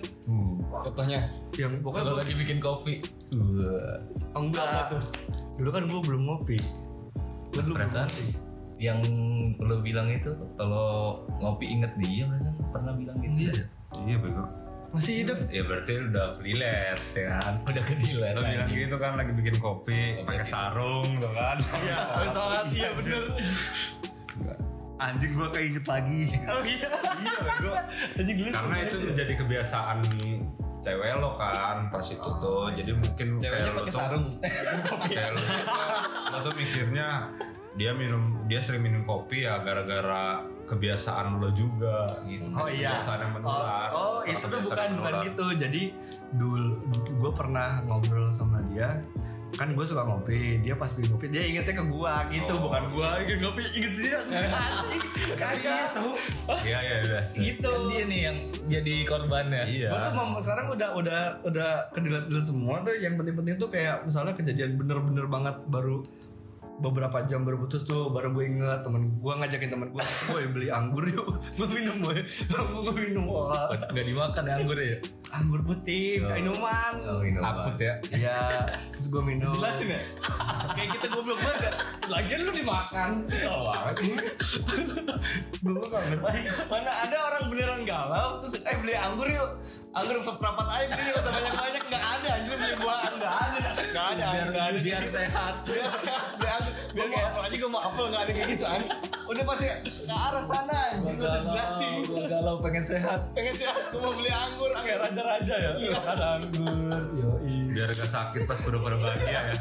Speaker 3: Contohnya,
Speaker 1: yang pokoknya
Speaker 4: kalau
Speaker 1: gua-
Speaker 4: lagi bikin kopi.
Speaker 1: Oh, enggak. Dulu kan gue belum ngopi. Gue dulu belum ngopi.
Speaker 4: yang lo bilang itu kalau ngopi inget dia perasaan pernah bilang gitu?
Speaker 1: Iya.
Speaker 4: ya?
Speaker 2: Iya bego.
Speaker 1: Masih hidup.
Speaker 2: Ya berarti udah relate ya kan.
Speaker 4: udah kedilan
Speaker 2: Lo bilang gitu kan lagi bikin kopi pakai sarung tuh kan.
Speaker 1: Iya, habis sholat. Iya bener.
Speaker 5: Anjing gua keinget lagi.
Speaker 1: Oh iya.
Speaker 2: iya bego.
Speaker 1: Anjing gelis.
Speaker 2: Karena itu menjadi kebiasaan cewek lo kan pas itu tuh. Jadi mungkin
Speaker 3: ceweknya
Speaker 2: kayak lo
Speaker 3: pakai
Speaker 2: tuh
Speaker 3: sarung.
Speaker 2: kayak lo, lo tuh mikirnya dia minum dia sering minum kopi ya gara-gara kebiasaan lo juga gitu.
Speaker 1: Oh iya.
Speaker 2: Kebiasaan yang menular.
Speaker 1: Oh, oh itu tuh bukan bukan gitu. Jadi dulu gue pernah ngobrol sama dia kan gue suka ngopi dia pas bikin kopi dia ingetnya ke gua gitu
Speaker 2: Oh.
Speaker 1: bukan gua inget ngopi inget dia anjing kagak
Speaker 2: Iya iya udah.
Speaker 1: gitu
Speaker 4: Kan dia nih yang jadi korbannya
Speaker 2: Iya.
Speaker 1: Gue tuh sekarang udah udah udah kedilat-dilat semua tuh yang penting-penting tuh kayak misalnya kejadian bener-bener banget baru beberapa jam baru putus tuh baru gue inget temen gue ngajakin temen gue gue beli anggur yuk gue minum gue gue minum wah
Speaker 4: nggak dimakan ya anggur ya
Speaker 1: anggur putih
Speaker 4: Oh.
Speaker 1: minuman
Speaker 4: oh, minuman.
Speaker 2: Aput ya.
Speaker 1: Iya, terus gue minum.
Speaker 3: Jelasin ya? Kayak kita goblok banget.
Speaker 1: Lagian lu dimakan. Salah. Gue gak ngerti.
Speaker 3: Mana ada orang beneran galau terus eh beli anggur yuk. Anggur seperempat aja beli yuk banyak banyak nggak ada anjir beli buahan nggak ada nggak ada
Speaker 4: biar,
Speaker 3: nggak ada
Speaker 4: biar sehat
Speaker 3: biar anggur biar kayak apel aja gue mau apel nggak ada kayak gitu an udah pasti ke arah sana anjir gue jelasin
Speaker 4: Gua galau pengen sehat
Speaker 3: pengen sih gue mau beli anggur kayak raja-raja ya iya
Speaker 1: Ada anggur. Yoi.
Speaker 2: biar gak sakit pas udah bahagia ya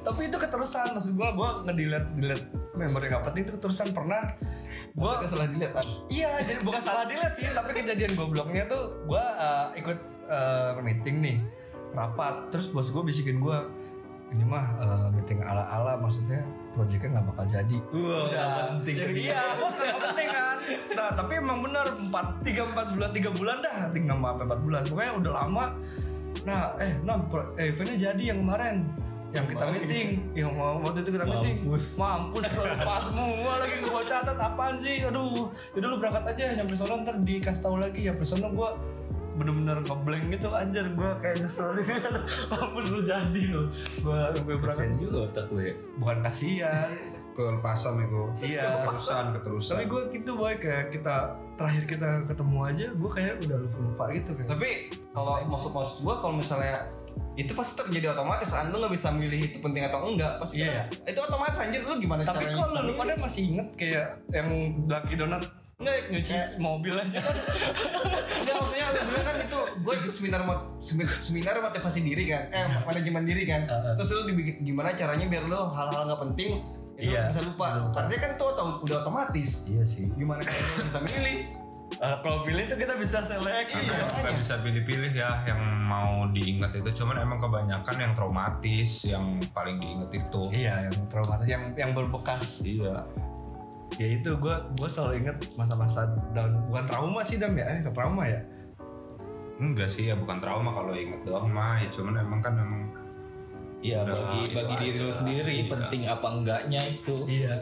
Speaker 1: Tapi itu keterusan maksud gue. Gue ngedelete delete memori gak penting itu keterusan pernah. Gue
Speaker 3: gue salah dilihat
Speaker 1: Iya, jadi bukan salah dilihat sih, tapi kejadian gobloknya tuh gue ikut eh, meeting nih, rapat, terus bos gue bisikin gue, ini mah eh, meeting ala-ala, maksudnya proyeknya nggak bakal jadi.
Speaker 3: Wah,
Speaker 4: Udah penting ke dia.
Speaker 1: Iya, nggak penting kan. Nah, tapi emang bener empat tiga empat bulan tiga bulan dah, tiga sampai empat bulan, pokoknya udah lama. Nah, eh, nam, eh, eventnya jadi yang kemarin yang kita meeting yang mau waktu itu kita meeting
Speaker 4: Mampus.
Speaker 1: mampus gue lupa semua lagi gue catat apaan sih aduh udah lu berangkat aja nyampe sono ntar dikasih tahu lagi nyampe sono gue bener-bener ngeblank gitu anjir. Gue kayak nyesel. Mampus lu jadi lu. Gue gue berangkat.
Speaker 4: Juga otak gue
Speaker 1: bukan kasihan.
Speaker 2: Kelepasan itu
Speaker 1: Iya.
Speaker 2: keterusan keterusan.
Speaker 1: Tapi gue gitu boy. Kayak kita terakhir kita ketemu aja gue kayak udah lupa lupa gitu kan
Speaker 3: tapi kalau maksud maksud gue kalau misalnya itu pasti terjadi otomatis. An lu nggak bisa milih itu penting atau enggak. Pasti
Speaker 1: Iya.
Speaker 3: kan- itu otomatis anjir. Lu gimana
Speaker 1: tapi
Speaker 3: bisa
Speaker 1: lu pada masih inget kayak yang Lucky Donat
Speaker 3: Enggak,
Speaker 1: nyuci mobil aja kan.
Speaker 3: Enggak maksudnya lu bilang kan itu gue ikut seminar seminar motivasi diri kan. Eh manajemen diri kan. Terus lu dibikin gimana caranya biar lu hal-hal nggak penting itu
Speaker 1: Iya.
Speaker 3: bisa lupa. Artinya kan itu auto- udah otomatis.
Speaker 1: Iya sih.
Speaker 3: Gimana caranya lu bisa milih?
Speaker 1: Eh, kalau pilih tuh kita bisa select.
Speaker 3: Iya.
Speaker 2: Nggak bisa pilih-pilih ya yang mau diingat itu. Cuman emang kebanyakan yang traumatis yang paling diinget itu.
Speaker 1: Iya yang traumatis yang yang berbekas.
Speaker 2: Iya
Speaker 1: ya itu gue gue selalu inget masa-masa down. Bukan trauma sih dam ya? Eh trauma ya?
Speaker 2: Enggak sih ya bukan trauma kalau inget doang mah ya cuman emang kan emang
Speaker 4: Iya
Speaker 2: Udah,
Speaker 4: bagi
Speaker 2: itu
Speaker 4: bagi diri lu sendiri
Speaker 2: Iya.
Speaker 4: penting apa enggaknya itu.
Speaker 1: iya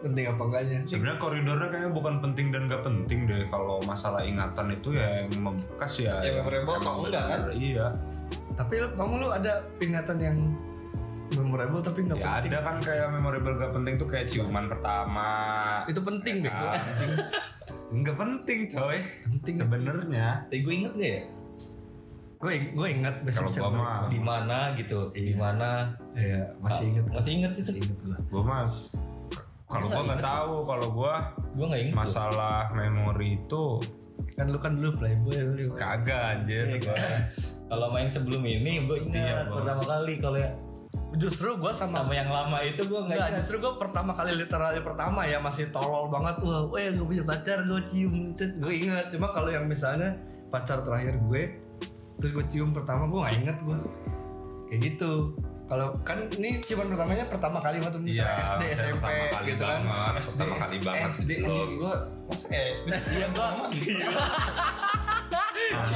Speaker 1: penting apa enggaknya.
Speaker 2: Sebenarnya koridornya kayaknya bukan penting dan gak penting deh. Kalau masalah ingatan itu ya yang membekas ya
Speaker 3: Ya, memorable atau enggak, kan?
Speaker 2: iya.
Speaker 1: Tapi kamu lu ada ingatan yang memorable tapi nggak
Speaker 2: ya
Speaker 1: penting.
Speaker 2: ada kan kayak memorable gak penting tuh kayak ciuman pertama.
Speaker 1: Itu penting deh anjing.
Speaker 2: Nggak penting coy.
Speaker 1: Penting.
Speaker 2: sebenarnya.
Speaker 4: Tapi gue inget gak ya
Speaker 1: gue gue ingat besok
Speaker 2: Kalau gua mah-
Speaker 4: di mana gitu, di
Speaker 1: Iya.
Speaker 4: mana?
Speaker 1: Iya masih inget
Speaker 4: masih inget itu.
Speaker 1: masih inget gue
Speaker 2: gue mas kalau
Speaker 4: Gua
Speaker 2: gue
Speaker 4: nggak inget.
Speaker 2: tahu kalau gue
Speaker 4: Gue nggak inget.
Speaker 2: masalah memori itu
Speaker 1: kan lu kan dulu playboy lu
Speaker 2: kagak anjir. Gua.
Speaker 4: Kalau main sebelum ini gue ingat pertama kali kalau ya
Speaker 1: justru gue sama
Speaker 4: sama yang lama itu gue nggak
Speaker 1: justru gue pertama kali literally pertama ya masih tolol banget wah, weh gue punya pacar gue cium, gue ingat. Cuma kalau yang misalnya pacar terakhir gue, terus gue cium pertama gue nggak inget gue, kayak gitu. Kalau kan ini ciuman pertamanya pertama kali waktu misalnya
Speaker 2: Iya,
Speaker 1: SD,
Speaker 2: saya
Speaker 1: SMP
Speaker 2: pertama kali
Speaker 1: gitu kan.
Speaker 2: banget, pertama kali banget
Speaker 3: SD
Speaker 2: gitu.
Speaker 3: gue masa SD
Speaker 1: Iya gue,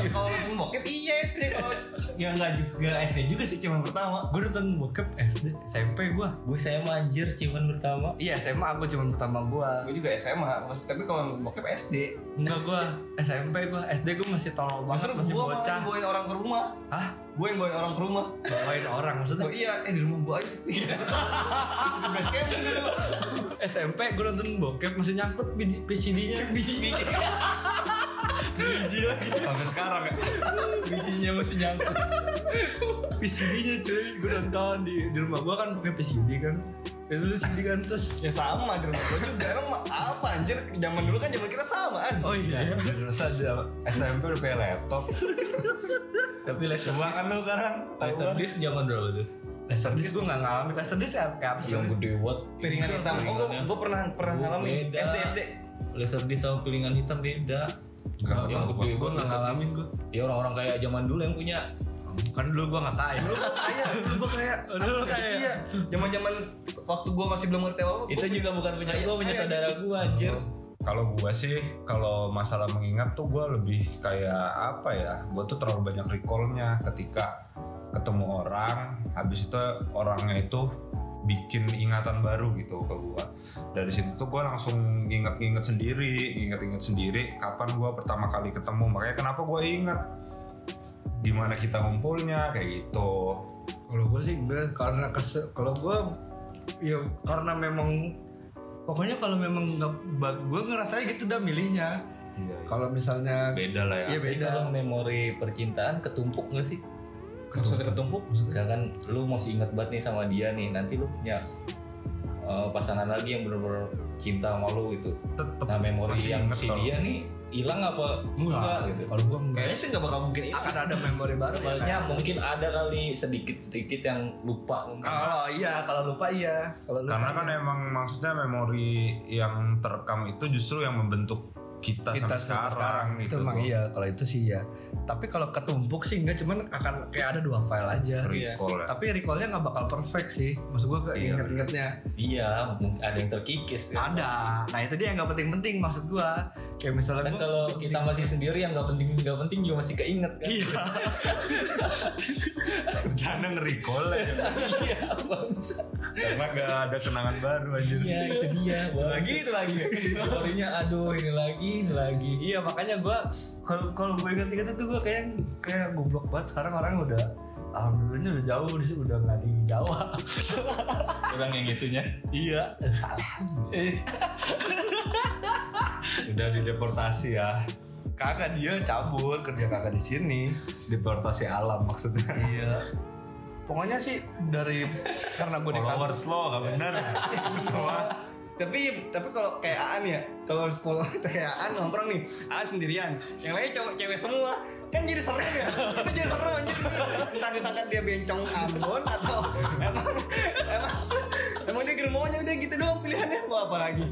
Speaker 3: kalau nonton bokep iya SD kalau ya nggak juga SD juga sih cuma pertama
Speaker 1: gue nonton bokep SD, SMP gue.
Speaker 4: Gue saya manjir ciuman pertama.
Speaker 1: Iya SMA gue ciuman pertama gue.
Speaker 3: gue juga SMA maksud tapi kalau nonton bokep SD
Speaker 1: Enggak gue SMP gue, SD gue masih tolol banget,
Speaker 3: justru
Speaker 1: masih
Speaker 3: gue
Speaker 1: bocah.
Speaker 3: bawain orang ke rumah
Speaker 1: Hah?
Speaker 3: gue yang bawain orang ke rumah
Speaker 1: Bawain orang maksudnya?
Speaker 3: oh iya eh di rumah gue aja sepi di base camp dulu
Speaker 1: SMP gue nonton bokep masih nyangkut biji- biji biji lagi
Speaker 2: sampai sekarang ya.
Speaker 1: Bijinya masih nyangkut. PCD-nya cuy. Gue nonton di, di rumah gue kan pakai PCD kan. Itu dulu CD kan terus.
Speaker 3: Ya sama di rumah gue juga. Emang ma- apa anjir? Zaman dulu kan zaman kita samaan
Speaker 1: oh iya.
Speaker 2: Terus aja SMP udah punya laptop.
Speaker 4: Tapi laser
Speaker 2: coba kan lu sekarang.
Speaker 4: Laser disc zaman berapa tuh?
Speaker 1: Laserdisc gue gak ngalamin Laserdisc ya kayak apa sih?
Speaker 4: Yang gede buat
Speaker 3: piringan hitam. Oh gue gue pernah pernah ngalamin. SD SD
Speaker 4: Laser disc sama piringan hitam beda.
Speaker 2: Enggak,
Speaker 4: yang
Speaker 1: gue
Speaker 4: buat
Speaker 1: gak ngalamin gue
Speaker 4: Ya orang-orang kayak zaman dulu yang punya.
Speaker 1: kan dulu gue gak kaya
Speaker 3: dulu gue kayak dulu gue kayak
Speaker 1: Dulu kayak.
Speaker 3: iya zaman zaman waktu gue masih belum ngerti apa
Speaker 4: Itu juga bukan punya gue, punya saudara gue anjir.
Speaker 2: Kalau gua sih, kalau masalah mengingat tuh gua lebih kayak apa ya? Gua tuh terlalu banyak recallnya ketika ketemu orang, habis itu orangnya itu bikin ingatan baru gitu ke gua. Dari situ tuh gua langsung inget-inget sendiri, inget-inget sendiri kapan gua pertama kali ketemu. Makanya kenapa gua ingat gimana kita ngumpulnya kayak gitu.
Speaker 1: kalau gue sih gue karena kese kalau gue ya karena memang pokoknya kalau memang nggak gue ngerasanya gitu udah milihnya
Speaker 2: Iya.
Speaker 1: kalau misalnya
Speaker 2: Beda lah ya.
Speaker 1: Iya beda.
Speaker 4: kalau memori percintaan ketumpuk gak sih?
Speaker 3: Maksudnya ketumpuk?
Speaker 4: Misalkan lu masih ingat banget nih sama dia nih, nanti lu punya uh, pasangan lagi yang bener-bener cinta sama lu gitu.
Speaker 2: Tetep
Speaker 4: Nah memori
Speaker 2: masih
Speaker 4: yang si
Speaker 2: kalau-
Speaker 4: dia nih hilang apa enggak gitu?
Speaker 1: kalau gue enggak
Speaker 3: Kayaknya sih nggak bakal mungkin hilang.
Speaker 1: akan ada memori baru ya
Speaker 4: Soalnya mungkin ada kali sedikit-sedikit yang lupa mungkin.
Speaker 1: kalau iya kalau lupa iya kalau lupa
Speaker 2: Karena kan
Speaker 1: iya.
Speaker 2: emang maksudnya memori yang terekam itu justru yang membentuk kita,
Speaker 1: kita
Speaker 2: sampai
Speaker 1: sampai
Speaker 2: sekarang,
Speaker 1: itu
Speaker 2: gitu.
Speaker 1: emang iya kalau itu sih ya tapi kalau ketumpuk sih enggak cuman akan kayak ada dua file aja
Speaker 2: Recall ya.
Speaker 1: tapi recallnya nggak bakal perfect sih maksud gue
Speaker 2: Iya.
Speaker 1: inget-ingetnya
Speaker 4: Iya, ada yang terkikis. Kan?
Speaker 1: ada nah itu dia yang nggak penting-penting maksud gue kayak misalnya gua-
Speaker 4: kalau kita masih sendiri yang nggak penting nggak penting juga masih keinget kan?
Speaker 1: iya
Speaker 2: Jangan nge-recall ya.
Speaker 4: iya, bangsa.
Speaker 2: Karena gak ada kenangan baru anjir.
Speaker 4: Iya, itu dia.
Speaker 3: Lagi itu lagi.
Speaker 4: Memorinya aduh ini lagi, lagi.
Speaker 1: iya makanya gue kalau kalau gue inget-inget itu gue kayak kayak goblok banget sekarang orang udah alhamdulillahnya udah jauh di sini udah nggak di Jawa
Speaker 4: Orang yang itunya.
Speaker 1: iya
Speaker 2: Udah dideportasi ya.
Speaker 1: kagak dia cabut kerja kagak di sini
Speaker 2: Deportasi alam maksudnya.
Speaker 1: iya pokoknya sih dari karena gue di kantor
Speaker 2: lo gak bener.
Speaker 3: tapi tapi kalau kayak Aan ya, kalau kalau kayak Aan nongkrong nih, Aan sendirian, yang lain cowok cewek semua, kan jadi serem ya. Itu jadi serem anjir. Entah disangka dia bencong Ambon atau emang emang emang dia germonya udah gitu doang pilihannya mau apa lagi?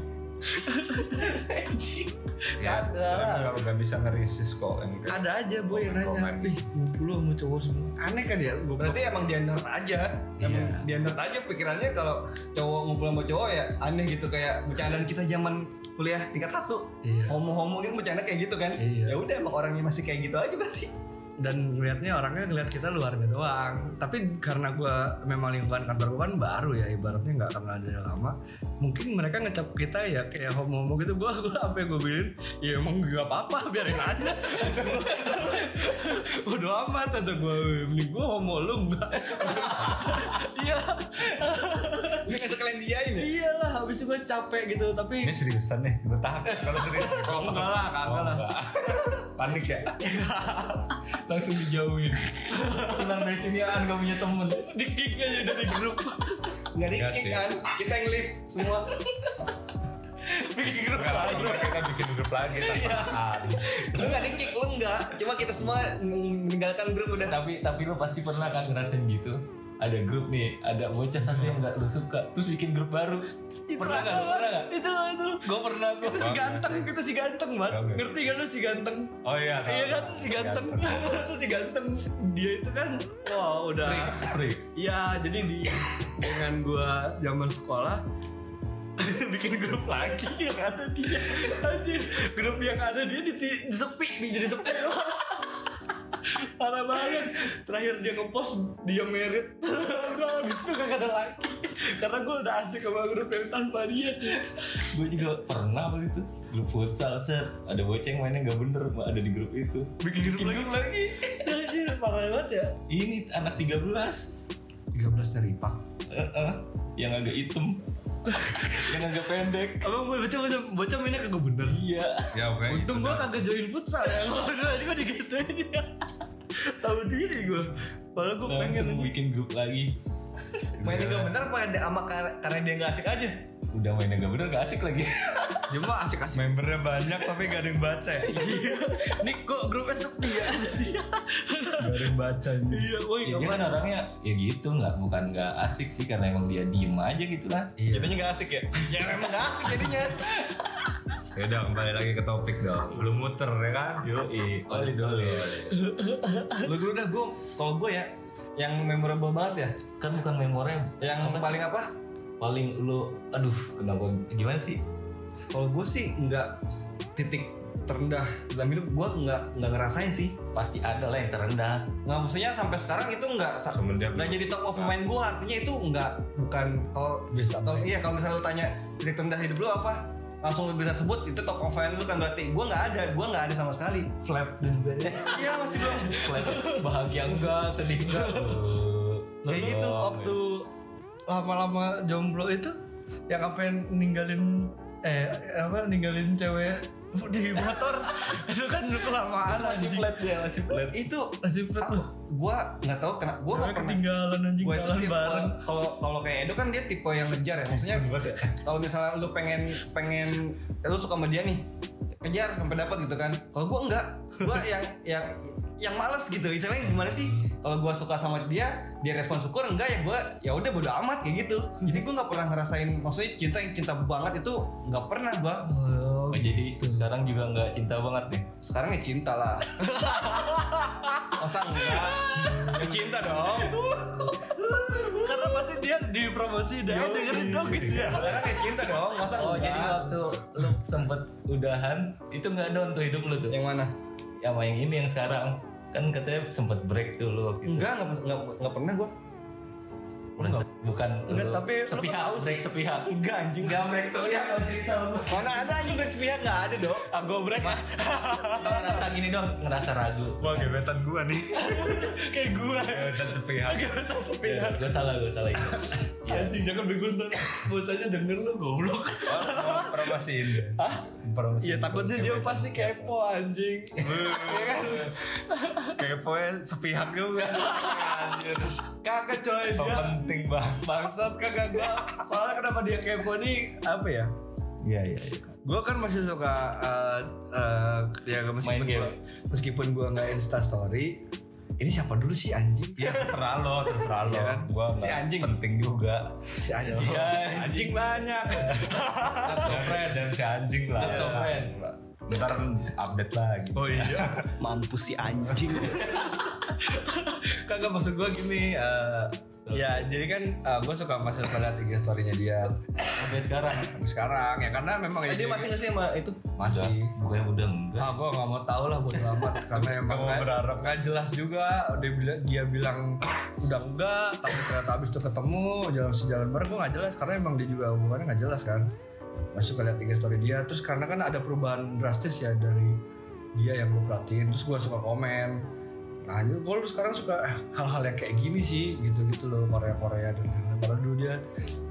Speaker 2: Ya, saya gak, gak bisa nge-resist kok yang kayak
Speaker 1: ada aja boy yang nanya
Speaker 2: Komen-komen.
Speaker 1: ih lu sama cowok semua aneh kan ya gue
Speaker 3: Berarti emang dia nerd aja. Emang
Speaker 1: Iya.
Speaker 3: dia nerd aja pikirannya kalau cowok ngumpul sama cowok ya aneh gitu kayak bercandaan kita zaman kuliah tingkat satu.
Speaker 1: Iya.
Speaker 3: Homo-homo gitu bercanda kayak gitu kan.
Speaker 1: Iya.
Speaker 3: Ya udah emang orangnya masih kayak gitu aja berarti.
Speaker 1: Dan ngelihatnya orangnya ngeliat kita luarnya doang. Tapi karena gue memang lingkungan kantor gue kan baru ya ibaratnya nggak kenal dari lama mungkin mereka ngecap kita ya kayak homo-homo gitu. Gue gue apa yang gue bilangin? Ya emang gak apa-apa biarin aja. Udah amat kata gue mending gue homo lu enggak iya
Speaker 3: Ini nggak sekalian dia ini.
Speaker 1: iyalah habis itu gue capek gitu tapi
Speaker 2: Ini seriusan nih, gue tahan kalau serius.
Speaker 1: Oh, enggak lah, kagak lah.
Speaker 2: Panik ya?
Speaker 4: Langsung dijauhin. Keluar dari sini an gak punya temen.
Speaker 1: di kick aja dari grup
Speaker 3: Nggak
Speaker 2: Enggak
Speaker 3: di-kick
Speaker 2: sih.
Speaker 3: kan. Kita yang live semua.
Speaker 1: bikin grup
Speaker 2: Enggak lah, cuma kita bikin grup lagi tahan.
Speaker 3: Lu nggak di-kick, lu enggak. Cuma kita semua meninggalkan grup udah.
Speaker 4: Tapi tapi lu pasti pernah kan ngerasain gitu. Ada grup nih, ada bocah satu yang gak lu suka, terus bikin grup baru. pernah gak? Lu Pernah gak?
Speaker 1: itu itu.
Speaker 4: Gue pernah gue.
Speaker 1: itu si ganteng itu si ganteng banget ngerti kan lu si ganteng?
Speaker 2: Oh iya, tahu.
Speaker 1: iya kan? Si ganteng. Tuh si ganteng. Dia itu kan wah udah.
Speaker 2: Free.
Speaker 1: iya jadi di dengan gua zaman sekolah bikin grup lagi yang ada dia. Anjir grup yang ada dia di, di, di sepi nih jadi sepi parah banget. Terakhir dia ngepost dia merit. Udah habis itu gak ada lagi. Karena gue udah asik sama grup yang tanpa dia cuy.
Speaker 4: Gue juga pernah waktu itu. Grup futsal set. Ada bocah yang mainnya gak bener, ada di grup itu.
Speaker 1: bikin grup
Speaker 4: Bikin grup lagi.
Speaker 1: Anjir, parah banget ya.
Speaker 4: Ini anak 13
Speaker 1: 13 dari Pak.
Speaker 4: Heeh, yang agak hitam. Yang agak pendek.
Speaker 1: Abang bocah bocah bocah mainnya kagak bener
Speaker 4: Iya.
Speaker 2: Ya oke.
Speaker 1: Untung
Speaker 2: itu
Speaker 1: gua
Speaker 2: dah.
Speaker 1: kagak join futsal ya Kalau join juga digituin dia Tahu diri gua Padahal gua pengen
Speaker 4: Langsung bikin grup lagi.
Speaker 3: Mainnya nggak bener apa ada ama kar- karena dia nggak asik aja.
Speaker 4: Udah mainnya gak bener gak asik lagi.
Speaker 1: Cuma asik-asik
Speaker 2: Membernya banyak tapi gak ada yang baca ya.
Speaker 1: Nih kok grupnya sepi ya
Speaker 2: Gak ada yang baca.
Speaker 1: Iya woi
Speaker 4: ya dia kan orangnya ya gitu nggak bukan nggak asik sih karena emang dia diem aja gitu kan.
Speaker 1: Iya
Speaker 3: Jadinya nggak asik ya. Ya memang nggak asik jadinya.
Speaker 2: Ya udah kembali lagi ke topik dong. Belum muter ya kan?
Speaker 4: Yo,
Speaker 2: Oli dulu.
Speaker 3: Lu dulu dah gue, kalau gue ya, yang memorable banget ya,
Speaker 4: Kan bukan memorem.
Speaker 3: yang
Speaker 4: Apa sih?
Speaker 3: paling apa?
Speaker 4: Paling lu aduh kenapa gimana sih?
Speaker 3: Kalau gue sih nggak titik terendah dalam hidup gue nggak nggak ngerasain sih.
Speaker 4: Pasti ada lah yang terendah.
Speaker 3: Nggak maksudnya sampai sekarang itu nggak nggak jadi top of mind gue artinya itu nggak bukan kalau
Speaker 1: Biasa aja.
Speaker 3: iya kalau misalnya lu tanya titik terendah hidup lu apa langsung lu bisa sebut itu top of mind lu kan berarti gue nggak ada gue nggak ada sama sekali
Speaker 1: Flap dan
Speaker 3: iya masih belum
Speaker 4: Bahagia enggak, sedih enggak.
Speaker 3: Kayak gitu,
Speaker 1: Waktu lama-lama jomblo itu yang apa yang ninggalin eh apa ninggalin cewek di motor? Itu kan kelamaan
Speaker 4: masih
Speaker 1: anjing.
Speaker 4: flat dia masih flat.
Speaker 3: Itu
Speaker 1: Masih flat loh.
Speaker 3: gua nggak tahu kenapa gua nggak pernah.
Speaker 1: ketinggalan anjing
Speaker 3: gue itu
Speaker 1: jalan
Speaker 3: tipe
Speaker 1: bareng.
Speaker 3: kalau kalau kayak Edo kan dia tipe yang ngejar ya. Maksudnya kalau misalnya lu pengen pengen lu suka sama dia nih kejar sampai dapat gitu kan. Kalau gue enggak gue yang yang yang males gitu. Istilahnya gimana sih? Kalau gue suka sama dia dia respon syukur enggak ya gue ya udah bodo amat kayak gitu. Jadi gue nggak pernah ngerasain maksudnya cinta yang cinta banget itu nggak pernah gue
Speaker 1: Oh,
Speaker 4: Oh, jadi sekarang juga nggak cinta banget nih?
Speaker 3: Sekarang ya cinta lah. Masa enggak? Ya cinta dong.
Speaker 1: Karena pasti dia di promosi dan dengerin dong gitu ya.
Speaker 3: sekarang ya cinta dong masa
Speaker 4: oh
Speaker 3: enggak?
Speaker 4: jadi waktu lu sempet udahan itu nggak down tuh hidup lu tuh?
Speaker 3: Yang mana
Speaker 4: sama yang ini yang sekarang. Kan katanya sempet break tuh lu waktu itu.
Speaker 3: Enggak enggak enggak, pernah gue
Speaker 4: bukan bukan
Speaker 1: Enggak,
Speaker 4: lu
Speaker 1: tapi lu
Speaker 4: sepihak
Speaker 1: sih?
Speaker 4: break sepihak
Speaker 3: enggak anjing
Speaker 4: Enggak break sepihak lu
Speaker 3: Mana ada anjing break sepihak nggak ada dong.
Speaker 1: Ah, gue break
Speaker 4: Lu ngerasa gini dong ngerasa ragu
Speaker 2: Wah gebetan gua nih.
Speaker 1: kayak gue.
Speaker 2: Gebetan sepihak.
Speaker 1: Gebetan sepihak.
Speaker 4: gue salah gue salah itu
Speaker 1: Anjing jangan bego ntar bocahnya denger lu goblok.
Speaker 2: Oh, promosiin. Hah? Promosiin.
Speaker 1: Iya takutnya dia pasti kepo anjing. Iya kan?
Speaker 2: Keponya sepihak juga. Anjir.
Speaker 1: Kagak coy dia
Speaker 2: penting banget.
Speaker 1: bangsat kagak gua. Soalnya kenapa dia kepo nih apa ya?
Speaker 2: Iya iya. iya.
Speaker 1: Gue kan masih suka eh, eh, ya meskipun
Speaker 4: Main game.
Speaker 1: gua, meskipun gue nggak insta story. Ini siapa dulu sih anjing?
Speaker 2: Ya terserah lo, terserah lo.
Speaker 1: Iya kan?
Speaker 2: Gua
Speaker 3: Si anjing.
Speaker 2: penting juga.
Speaker 1: Si anjing.
Speaker 2: Iya,
Speaker 1: anjing banyak.
Speaker 4: not so friend
Speaker 2: Dan si anjing lah.
Speaker 4: not so friend
Speaker 2: Ntar update lagi.
Speaker 1: Oh iya.
Speaker 3: Mampus si anjing.
Speaker 1: Kagak maksud gue gini. eh, ya jadi kan gue suka masih suka lihat IG story-nya dia
Speaker 4: sampai sekarang
Speaker 1: sampai sekarang ya karena memang
Speaker 3: Eh,
Speaker 1: ya
Speaker 3: dia masih nggak sih sama itu?
Speaker 1: masih.
Speaker 4: gue udah enggak
Speaker 1: Ah, gue nggak mau tahu lah buat amat karena emang nggak
Speaker 2: berharap.
Speaker 1: nggak jelas juga. Dia bilang dia bilang udah enggak, tapi ternyata abis itu ketemu jalan sejalan bareng gue nggak jelas karena emang dia juga hubungannya nggak jelas kan. Masuk ke lihat tiga story dia, terus karena kan ada perubahan drastis ya dari dia yang gue perhatiin, terus gue suka komen. Nah, gue lu sekarang suka hal-hal yang kayak gini sih, gitu-gitu loh Korea Korea dan lain-lain. Padahal dulu dia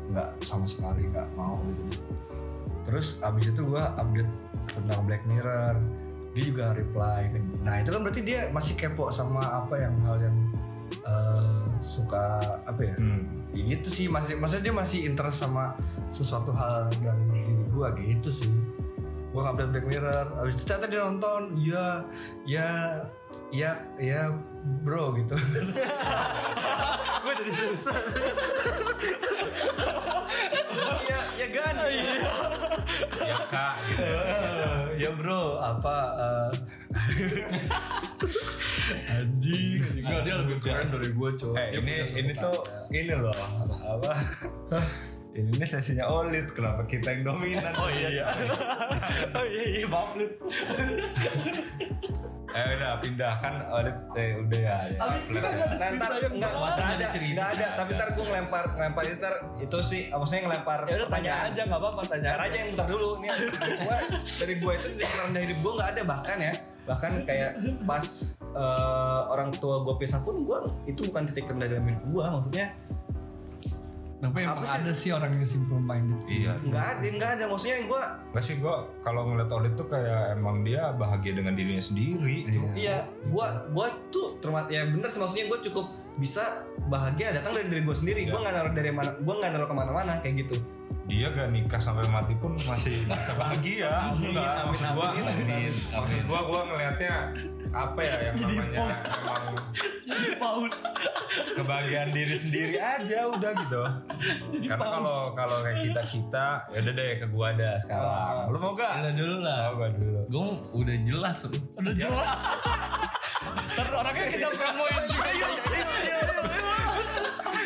Speaker 1: nggak sama sekali nggak mau gitu. Terus abis itu gue update tentang Black Mirror dia juga reply nah itu kan berarti dia masih kepo sama apa yang hal yang eh, suka apa ya
Speaker 2: Hmm.
Speaker 1: Ya gitu sih masih maksudnya dia masih interest sama sesuatu hal dari diri gua gitu sih gua update Black Mirror abis itu ternyata dia nonton ya ya ya ya bro gitu. Gua jadi susah.
Speaker 3: Iya, ya gan.
Speaker 2: Ya kak gitu.
Speaker 1: ya bro apa eh, anjing anjing. Dia lebih keren dari gua coy.
Speaker 2: Eh ini ini tuh ini loh apa? Ini ini sesinya Olit kenapa kita yang dominan? Oh iya.
Speaker 1: oh iya iya maaf
Speaker 2: eh udah pindah kan Olit eh udah ya. ya
Speaker 1: Abis kita
Speaker 2: ya.
Speaker 1: nggak
Speaker 3: Nah, ntar enggak ada,
Speaker 4: Ada
Speaker 3: enggak ada. Tapi ntar gue ngelempar ngelempar itu ntar itu sih, maksudnya ngelempar
Speaker 1: ya udah tanya aja nggak apa-apa tanya
Speaker 3: Ntar aja yang ntar dulu nih gua dari gua itu dari rendah hidup gua nggak ada bahkan ya bahkan kayak pas eh, orang tua gua pisah pun gua itu bukan titik terendah dalam hidup gua maksudnya
Speaker 1: tapi emang
Speaker 3: Apa sih?
Speaker 1: ada sih orang yang simple minded
Speaker 2: Iya.
Speaker 3: nggak ada nggak ada maksudnya gua
Speaker 2: Gak sih gua kalau ngeliat Olit tuh kayak emang dia bahagia dengan dirinya sendiri.
Speaker 1: Iya.
Speaker 3: iya gua gua tuh termat ya bener sih maksudnya gua cukup bisa bahagia datang dari diri gua sendiri gua nggak naruh dari mana gua nggak naruh ke mana-mana kayak gitu
Speaker 2: Dia gak nikah sampai mati pun masih bisa bahagia.
Speaker 3: Amin,
Speaker 2: Enggak,
Speaker 3: amin,
Speaker 2: maksud gua,
Speaker 3: amin, amin,
Speaker 2: maksud gua gua ngelihatnya apa ya yang namanya? emang
Speaker 1: jadi paus.
Speaker 2: kebahagiaan diri sendiri aja udah gitu. Karena kalau kalau kayak kita kita ya udah deh ke gua ada sekarang. Lu mau gak?
Speaker 4: Udah dulu lah.
Speaker 2: Mau gak dulu?
Speaker 4: gue udah jelas
Speaker 1: udah jelas. Ntar orangnya kita promoin. Juga yuk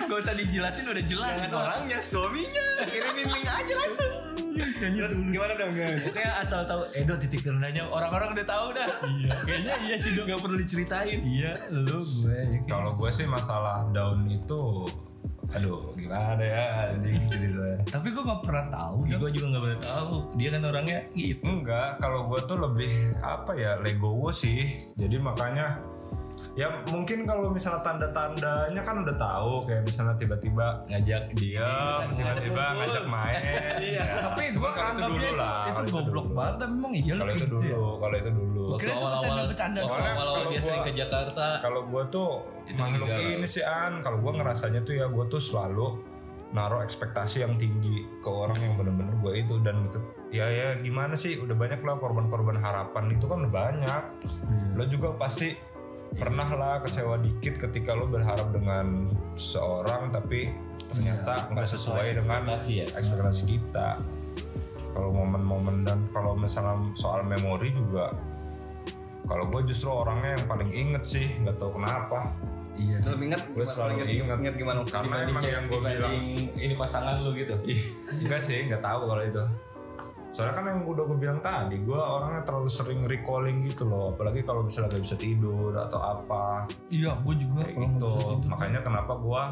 Speaker 4: Gak usah dijelasin udah jelas
Speaker 3: jangan orangnya suaminya kirimin link aja langsung terus gimana dong gimana?
Speaker 4: Pokoknya asal tahu Edo titik terendahnya orang-orang udah tahu dah. Iya.
Speaker 1: kayaknya iya sih dong
Speaker 4: Gak perlu diceritain.
Speaker 1: iya lu gue ya.
Speaker 2: Kalau gue sih masalah down itu aduh gimana ya anjing ceritanya.
Speaker 1: tapi gue nggak pernah tahu Dok.
Speaker 4: Gue juga gak pernah tahu. Dia kan orangnya gitu.
Speaker 2: Enggak, kalau gue tuh lebih apa ya legowo sih. Jadi makanya Ya mungkin kalau misalnya tanda-tandanya kan udah tahu kayak misalnya tiba-tiba
Speaker 4: ngajak
Speaker 2: diam, tiba-tiba
Speaker 3: ngumpul.
Speaker 2: ngajak main.
Speaker 3: Iya.
Speaker 1: Tapi
Speaker 2: Cuma
Speaker 1: gue
Speaker 2: kalau itu dulu lah,
Speaker 1: Itu
Speaker 2: kalau itu
Speaker 1: goblok
Speaker 2: dulu.
Speaker 1: banget. Tapi Emang iya
Speaker 2: Kalau itu
Speaker 1: gitu ya?
Speaker 2: dulu, kalau itu dulu.
Speaker 1: Kira itu
Speaker 4: awal-awal
Speaker 1: bercanda-bercanda
Speaker 4: waktu
Speaker 2: doang.
Speaker 4: awal-awal
Speaker 2: Kalau
Speaker 4: dia
Speaker 2: gua-
Speaker 4: sering ke Jakarta
Speaker 2: Kalau gue tuh
Speaker 4: Itu
Speaker 2: makhluk ini sih an, kalau gue ngerasanya tuh ya gue tuh selalu naruh ekspektasi yang tinggi ke orang yang bener-bener gue itu dan ke- ya ya gimana sih udah banyak lah korban-korban harapan itu kan udah banyak lo juga pasti pernah lah kecewa dikit ketika lo berharap dengan seorang tapi ternyata nggak sesuai dengan
Speaker 4: ekspektasi ya?
Speaker 2: ekspektasi kita kalau momen-momen dan kalau misalnya soal memori juga kalau gue justru orangnya yang paling inget sih nggak tahu kenapa
Speaker 1: Iya.
Speaker 3: Terus ingat
Speaker 2: Gue selalu
Speaker 3: ingat,
Speaker 2: ingat.
Speaker 3: ingat gimana
Speaker 2: Karena emang yang gue bilang
Speaker 4: ini pasangan lu gitu
Speaker 2: enggak sih, enggak tahu kalau itu. Soalnya kan yang udah gue bilang tadi, gue orangnya terlalu sering recalling gitu loh. Apalagi kalau misalnya gak bisa tidur atau apa.
Speaker 1: Iya, gue juga
Speaker 2: Kayak gitu. Makanya kenapa gue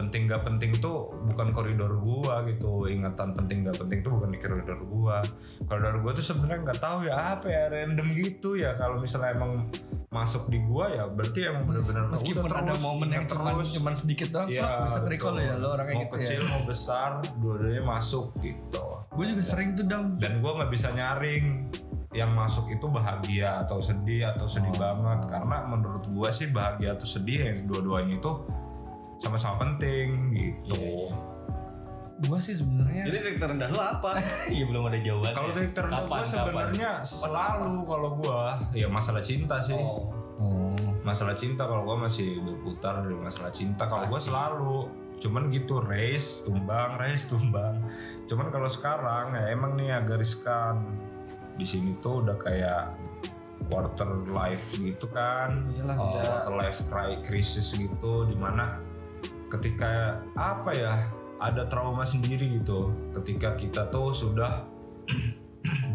Speaker 2: penting gak penting tuh bukan koridor gua gitu ingatan penting gak penting tuh bukan di koridor gua koridor gua tuh sebenarnya nggak tahu ya apa ya random gitu ya kalau misalnya emang masuk di gua ya berarti emang bener-bener
Speaker 1: Meskipun
Speaker 2: udah
Speaker 1: ada
Speaker 2: terus,
Speaker 1: momen yang cuman,
Speaker 2: terus.
Speaker 1: cuman sedikit doang, Pak, bisa recall ya lo orang kayak
Speaker 2: mau
Speaker 1: gitu
Speaker 2: kecil
Speaker 1: ya.
Speaker 2: mau besar dua-duanya masuk gitu
Speaker 1: Gue juga sering tuh dong.
Speaker 2: dan gue nggak bisa nyaring yang masuk itu bahagia atau sedih atau sedih
Speaker 1: Oh.
Speaker 2: banget karena menurut gue sih bahagia atau sedih yang dua-duanya itu sama-sama penting gitu.
Speaker 4: Iya.
Speaker 1: Gue sih sebenarnya
Speaker 3: Jadi titik terendah lu apa?
Speaker 4: iya belum ada jawaban
Speaker 2: Kalau titik terendah gue sebenarnya selalu kalau gue ya masalah cinta sih.
Speaker 3: Oh.
Speaker 1: Oh.
Speaker 2: Masalah cinta kalau gue masih berputar dari masalah cinta. Kalau gue selalu cuman gitu race tumbang race tumbang. Cuman kalau sekarang ya emang nih agak riskan. Di sini tuh udah kayak quarter life gitu kan.
Speaker 3: Iyalah
Speaker 2: Oh,
Speaker 3: udah.
Speaker 2: quarter life cri- crisis gitu di mana ketika apa ya ada trauma sendiri gitu. Ketika kita tuh sudah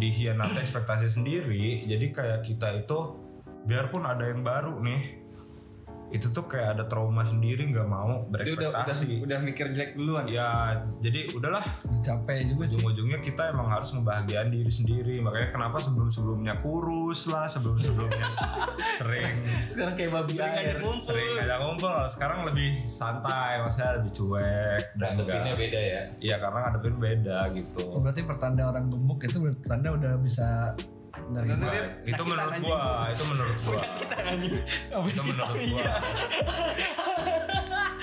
Speaker 2: dihianati ekspektasi sendiri jadi kayak kita itu biarpun ada yang baru nih itu tuh kayak ada trauma sendiri nggak mau
Speaker 3: Dia udah, udah
Speaker 2: berekspektasi.
Speaker 3: udah mikir jelek duluan.
Speaker 2: ya jadi udahlah.
Speaker 1: Capek juga sih.
Speaker 2: ujung-ujungnya kita emang harus ngebahagiain diri sendiri. Makanya kenapa sebelum-sebelumnya kurus lah sebelum-sebelumnya sering
Speaker 4: sekarang kayak babi
Speaker 3: Sering
Speaker 4: air.
Speaker 3: ngumpul.
Speaker 2: sering ngajak ngumpul. sekarang lebih santai maksudnya lebih cuek dan
Speaker 4: ngadepinnya beda ya?
Speaker 2: Iya karena ngadepin beda gitu.
Speaker 1: Oh, berarti pertanda orang gemuk itu pertanda udah bisa dari.
Speaker 2: Nah, itu menurut gua itu menurut gua
Speaker 3: Kita anjing.
Speaker 2: itu menurut gua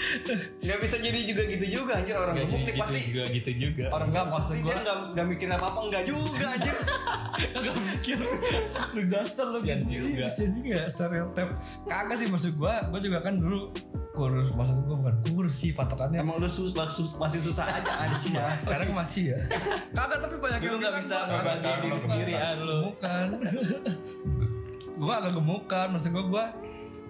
Speaker 3: Iya. Gak bisa jadi juga gitu juga anjir orang
Speaker 4: Nggak
Speaker 3: gemuk
Speaker 4: jadi
Speaker 3: nih
Speaker 4: gitu
Speaker 3: pasti
Speaker 4: juga gitu juga
Speaker 3: orang
Speaker 1: Nggak,
Speaker 3: pasti
Speaker 1: gua-
Speaker 3: dia nggak nggak mikir apa apa enggak juga anjir.
Speaker 1: Gak mikir Lu dasar lu gitu.
Speaker 4: juga.
Speaker 1: Iya, Sian juga stereotip Kagak sih maksud gue Gue juga kan dulu kurus Maksud gue bukan kurus sih patokannya
Speaker 3: Emang lu sus, sus- masih susah aja anjing mah.
Speaker 1: Sekarang masih ya Kagak tapi banyak
Speaker 4: lu
Speaker 1: yang
Speaker 4: nggak bisa
Speaker 1: gua agak
Speaker 4: diri sendiri an lu
Speaker 1: Gemukan Gue agak gemukan Maksud gue gue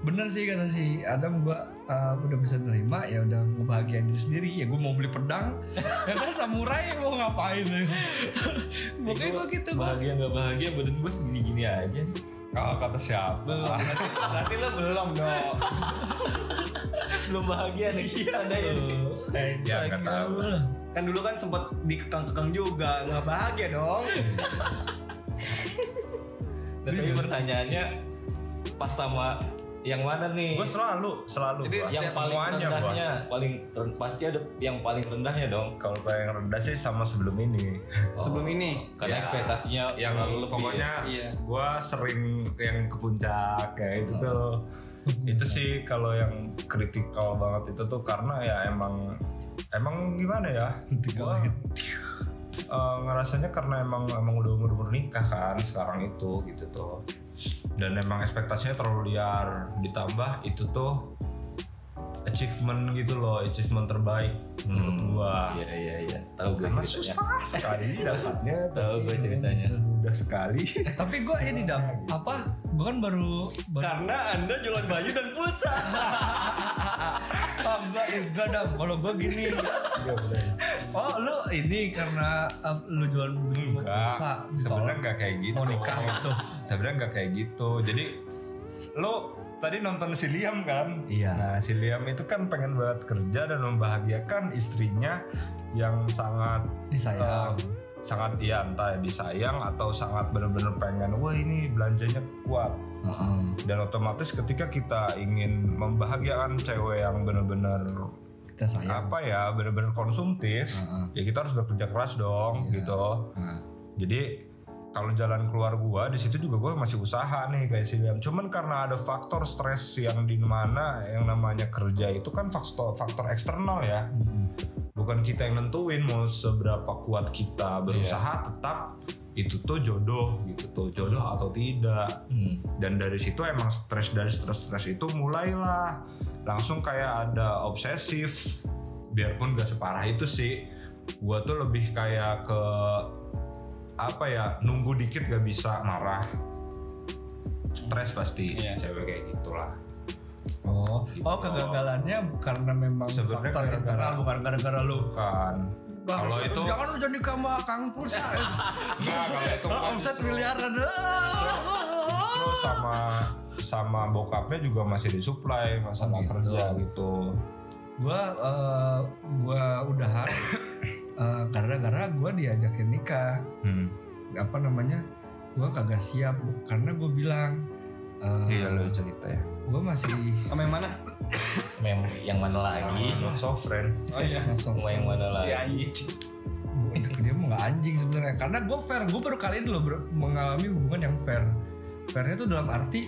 Speaker 1: Bener sih kata si Adam gue uh, udah bisa nerima ya udah ngebahagiain diri sendiri. Ya gue mau beli pedang. Ya kan samurai mau ngapain? Ya pokoknya gue gitu gue
Speaker 4: bahagia nggak bahagia badan gue segini gini aja.
Speaker 2: Kalau kata siapa?
Speaker 3: Berarti, berarti lu belum dong.
Speaker 4: belum bahagia nih ada ya.
Speaker 2: Ya nggak tahu.
Speaker 3: Kan dulu kan sempet dikekang-kekang juga, nggak bahagia dong.
Speaker 4: dan tapi pertanyaannya pas sama yang mana nih
Speaker 2: gua selalu selalu
Speaker 3: Jadi
Speaker 2: gua.
Speaker 4: yang paling
Speaker 2: semuanya gua.
Speaker 4: rendahnya paling pasti ada yang paling rendahnya dong
Speaker 2: kalau paling rendah sih sama sebelum ini
Speaker 3: Sebelum ini.
Speaker 4: karena
Speaker 2: Ya,
Speaker 4: ekspektasinya
Speaker 2: yang
Speaker 4: lebih
Speaker 2: pokoknya
Speaker 4: ya.
Speaker 3: Iya.
Speaker 2: gue sering yang ke puncak kayak itu tuh itu sih kalau yang kritikal banget itu tuh karena ya emang emang gimana ya gua eh, ngerasanya karena emang emang udah umur umur nikah kan sekarang itu gitu tuh dan emang ekspektasinya terlalu liar. Ditambah itu tuh achievement gitu loh achievement terbaik menurut gua.
Speaker 4: iya iya iya. Tahu gue
Speaker 2: karena
Speaker 4: ceritanya.
Speaker 2: susah sekali dapatnya
Speaker 4: Tahu gue ceritanya.
Speaker 2: mudah sekali.
Speaker 1: Tapi gue ini dam apa? Gue kan baru, baru
Speaker 3: Karena anda jualan baju dan pulsa.
Speaker 1: Ah, enggak, enggak dam. Kalau gue gini. oh, lu ini karena uh, lu jual beli
Speaker 2: enggak sebenarnya enggak kayak gitu
Speaker 1: Mau nikah gitu.
Speaker 2: sebenarnya enggak kayak gitu jadi lo tadi nonton si Liam kan
Speaker 1: Iya.
Speaker 2: nah si Liam itu kan pengen banget kerja dan membahagiakan istrinya yang sangat
Speaker 1: Disayang.
Speaker 2: Sangat iya entah disayang atau sangat benar-benar pengen wah ini belanjanya kuat. Dan otomatis ketika kita ingin membahagiakan cewek yang benar-benar
Speaker 1: kita sayang.
Speaker 2: apa ya benar-benar konsumtif
Speaker 1: Heeh.
Speaker 2: ya kita harus bekerja keras dong gitu.
Speaker 1: Nah,
Speaker 2: jadi kalau jalan keluar gua di situ juga gua masih usaha nih kayak si Liam. Cuman karena ada faktor stres yang di mana yang namanya kerja itu kan faktor faktor eksternal ya. Bukan kita yang nentuin mau seberapa kuat kita berusaha tetap itu tuh jodoh gitu tuh jodoh atau tidak.
Speaker 4: Hmm.
Speaker 2: Dan dari situ emang stres dari stres-stres itu mulailah langsung kayak ada obsesif. Biarpun gak separah itu sih. Gua tuh lebih kayak ke apa ya nunggu dikit gak bisa marah. Stres pasti
Speaker 3: Iya.
Speaker 2: cewek kayak gitulah.
Speaker 1: oh oh kegagalannya karena memang
Speaker 2: Sebenarnya
Speaker 1: faktor internal bukan gara-gara lu
Speaker 2: Kan kalau itu
Speaker 1: jangan lu jadi sama Kang Pulsa
Speaker 2: Enggak, kalau itu bukan
Speaker 1: omset miliaran
Speaker 2: justru sama sama bokapnya juga masih disuplai masalah
Speaker 1: Oh, gitu.
Speaker 2: kerja gitu.
Speaker 1: gua eh, gua udahan eh, karena gua diajakin nikah
Speaker 2: Hmm.
Speaker 1: apa namanya gua kagak siap karena gua bilang eh,
Speaker 2: Iya lo cerita ya.
Speaker 1: gua masih
Speaker 3: Sama yang mana?
Speaker 4: Mem yang mana lagi?
Speaker 2: Not so friend.
Speaker 3: Oh iya.
Speaker 4: Mau yang mana
Speaker 3: Si
Speaker 4: lagi?
Speaker 3: anjing.
Speaker 1: dia mau nggak anjing sebenarnya karena gue fair gue baru kali ini loh bro, mengalami hubungan yang fair fairnya tuh dalam arti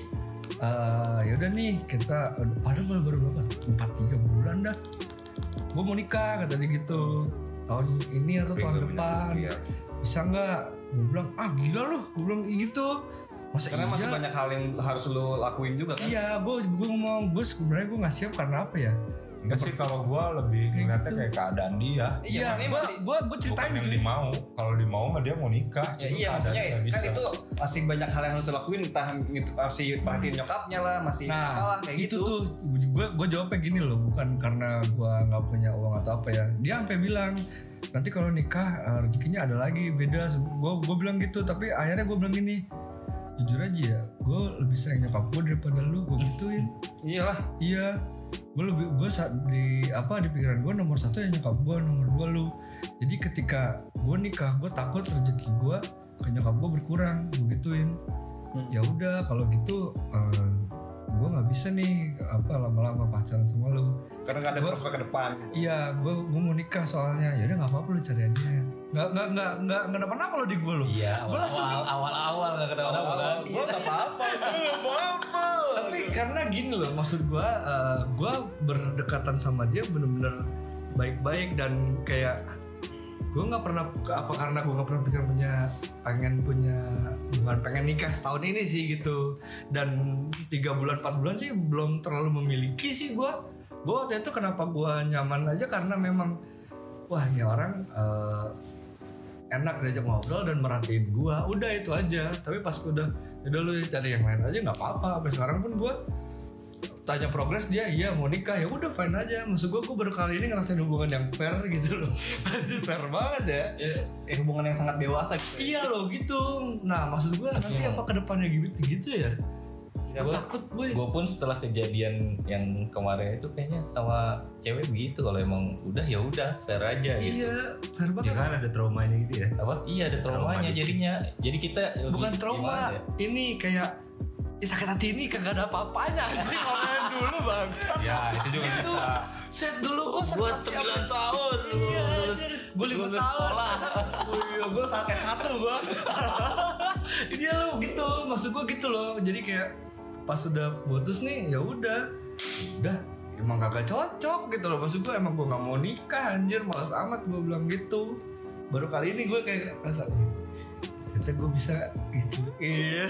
Speaker 1: eh yaudah nih kita padahal baru baru berapa empat tiga bulan dah gue mau nikah kata dia gitu tahun ini atau tahun depan
Speaker 2: Iya.
Speaker 1: bisa nggak gue bilang ah gila lu gue bilang gitu masa
Speaker 3: Karena masih
Speaker 1: iya?
Speaker 3: banyak hal yang harus lu lakuin juga kan.
Speaker 1: iya gue gue ngomong gue sebenarnya gue nggak siap karena apa ya
Speaker 2: Enggak sih kalau gua lebih ngeliatnya
Speaker 1: gitu.
Speaker 2: kayak keadaan dia.
Speaker 1: iya
Speaker 3: maksudnya
Speaker 1: gue
Speaker 3: masih-
Speaker 1: gue gue
Speaker 2: Bukan
Speaker 1: ceritain
Speaker 2: yang
Speaker 1: cuy.
Speaker 2: dimau. Kalau dimau mah dia mau nikah.
Speaker 3: Ya iya maksudnya kan
Speaker 2: bisa.
Speaker 3: itu masih banyak hal yang harus lu lakuin entah gitu masih perhatiin nyokapnya lah masih
Speaker 1: Nah,
Speaker 3: apalah kayak
Speaker 1: itu
Speaker 3: gitu.
Speaker 1: tuh gue gue jawabnya gini loh, bukan karena gue nggak punya uang atau apa ya. Dia sampai bilang nanti kalau nikah eh, rezekinya ada lagi beda. Gue gue bilang gitu, tapi akhirnya gue bilang gini, jujur aja ya, gue lebih sayang nyokap gue daripada lu. Gue gituin.
Speaker 3: Iyalah.
Speaker 1: Iya, gue lebih gue saat di apa di pikiran gue nomor satu ya nyokap gue, nomor dua lu. Jadi ketika gue nikah, gue takut rezeki gue ke nyokap gue berkurang, gue gituin.
Speaker 3: Hmm.
Speaker 1: Ya udah kalau gitu, gue nggak bisa nih apa lama-lama pacaran sama lu.
Speaker 3: Karena nggak ada
Speaker 1: Gua-
Speaker 3: prospek ke depan.
Speaker 1: Iya, gue gue mau nikah soalnya. Ya udah nggak apa-apa lu cari aja. Nggak nggak nggak nggak nggak dapat apa lo di gue lo.
Speaker 4: Iya,
Speaker 1: Gue langsung
Speaker 4: awal awal awal nggak kenal apa kan?
Speaker 3: Gue gak apa-apa. Gue gak apa-apa.
Speaker 1: tapi karena gini loh maksud gua eh, gua berdekatan sama dia bener-bener baik-baik dan kayak gua nggak pernah apa karena gua nggak pernah punya punya pengen punya bukan pengen nikah setahun ini sih gitu dan tiga bulan empat bulan sih belum terlalu memiliki sih gua gua waktu itu kenapa gua nyaman aja karena memang wah ini orang eh, enak diajak ngobrol dan merhatiin gua. Udah itu aja. Tapi pas udah udah lu cari yang lain aja nggak apa-apa. Sampai sekarang pun gua tanya progres dia iya mau nikah. Ya udah fine aja. Maksud gua gua baru kali ini ngerasain hubungan yang fair gitu loh. Fair banget ya.
Speaker 3: Eh, hubungan yang sangat dewasa gitu.
Speaker 1: iya loh gitu. Nah maksud gua nanti
Speaker 4: Iya.
Speaker 1: apa ke depannya gitu gitu ya
Speaker 3: Ya,
Speaker 1: Gua takut gue
Speaker 4: Gue pun setelah kejadian yang kemarin itu kayaknya sama cewek begitu kalau emang udah ya udah fair aja gitu.
Speaker 1: iya fair banget
Speaker 2: Ya kan ada traumanya gitu ya.
Speaker 4: Apa? Iya ada traumanya
Speaker 2: Trauma
Speaker 4: jadinya. Jadi kita
Speaker 1: bukan trauma
Speaker 4: ya?
Speaker 1: ini kayak ya sakit hati ini kagak ada apa-apanya anjing ngomongin dulu bangsat
Speaker 2: Ya itu juga
Speaker 1: Itu,
Speaker 2: bisa.
Speaker 1: set dulu gue
Speaker 4: Gue 9 tahun
Speaker 1: Iya,
Speaker 4: lulus
Speaker 1: gue lima tahun.
Speaker 4: sekolah.
Speaker 1: Oh iya, gue sakit satu gue. Dia lu gitu, maksud gue gitu loh. Jadi kayak pas udah putus nih, ya udah, udah emang kagak cocok gitu loh. Maksud gue emang gue nggak mau nikah anjir, malas amat gue bilang gitu. Baru kali ini gue kayak rasa, ternyata gue bisa gitu. Iya.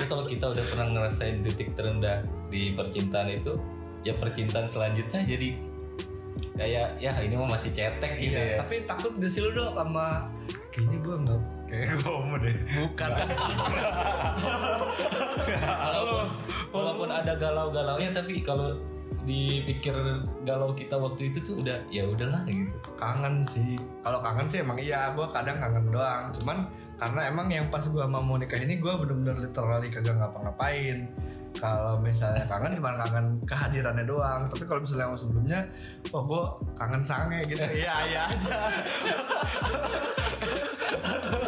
Speaker 4: Tapi kalau kita udah pernah ngerasain titik terendah di percintaan itu, ya percintaan selanjutnya jadi kayak ya ini mah masih cetek gitu
Speaker 1: Iya,
Speaker 4: ya.
Speaker 1: tapi takut gak sih lu dok sama kayaknya gue nggak
Speaker 2: Kayak gue mau deh.
Speaker 1: bukan
Speaker 4: walaupun, walaupun ada galau-galaunya tapi kalau dipikir galau kita waktu itu tuh udah ya udahlah gitu.
Speaker 1: kangen sih. Kalau kangen sih emang iya gue kadang kangen doang. Cuman karena emang yang pas gue sama mau nikah ini gue bener-bener literally kagak ngapa-ngapain. Kalau misalnya kangen cuma kangen kehadirannya doang. Tapi kalau misalnya yang sebelumnya oh gue kangen sange gitu. Iya iya aja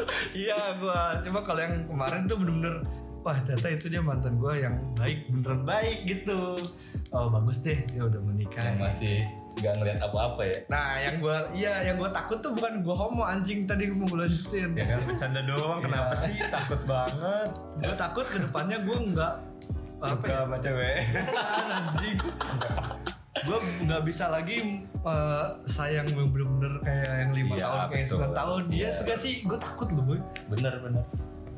Speaker 1: iya gua. Cuma kalau yang kemarin tuh bener-bener wah ternyata itu dia mantan gua yang baik beneran baik gitu. Oh bagus deh dia udah menikah.
Speaker 4: Yang masih nggak ngeliat apa-apa ya?
Speaker 1: Nah yang gua iya yang gua takut tuh bukan gua homo anjing. Tadi gua mau lanjutin.
Speaker 5: Ya kan? Bercanda doang, kenapa sih? Takut banget?
Speaker 1: gua takut ke depannya gua nggak apa
Speaker 5: Suka
Speaker 1: ya?
Speaker 5: sama cewek.
Speaker 1: anjing gue nggak bisa lagi eh, sayang yang bener-bener kayak yang lima
Speaker 5: Iya,
Speaker 1: tahun kayak sembilan tahun. Dia
Speaker 4: Iya.
Speaker 1: suka sih? Gue takut loh boy.
Speaker 4: Bener bener.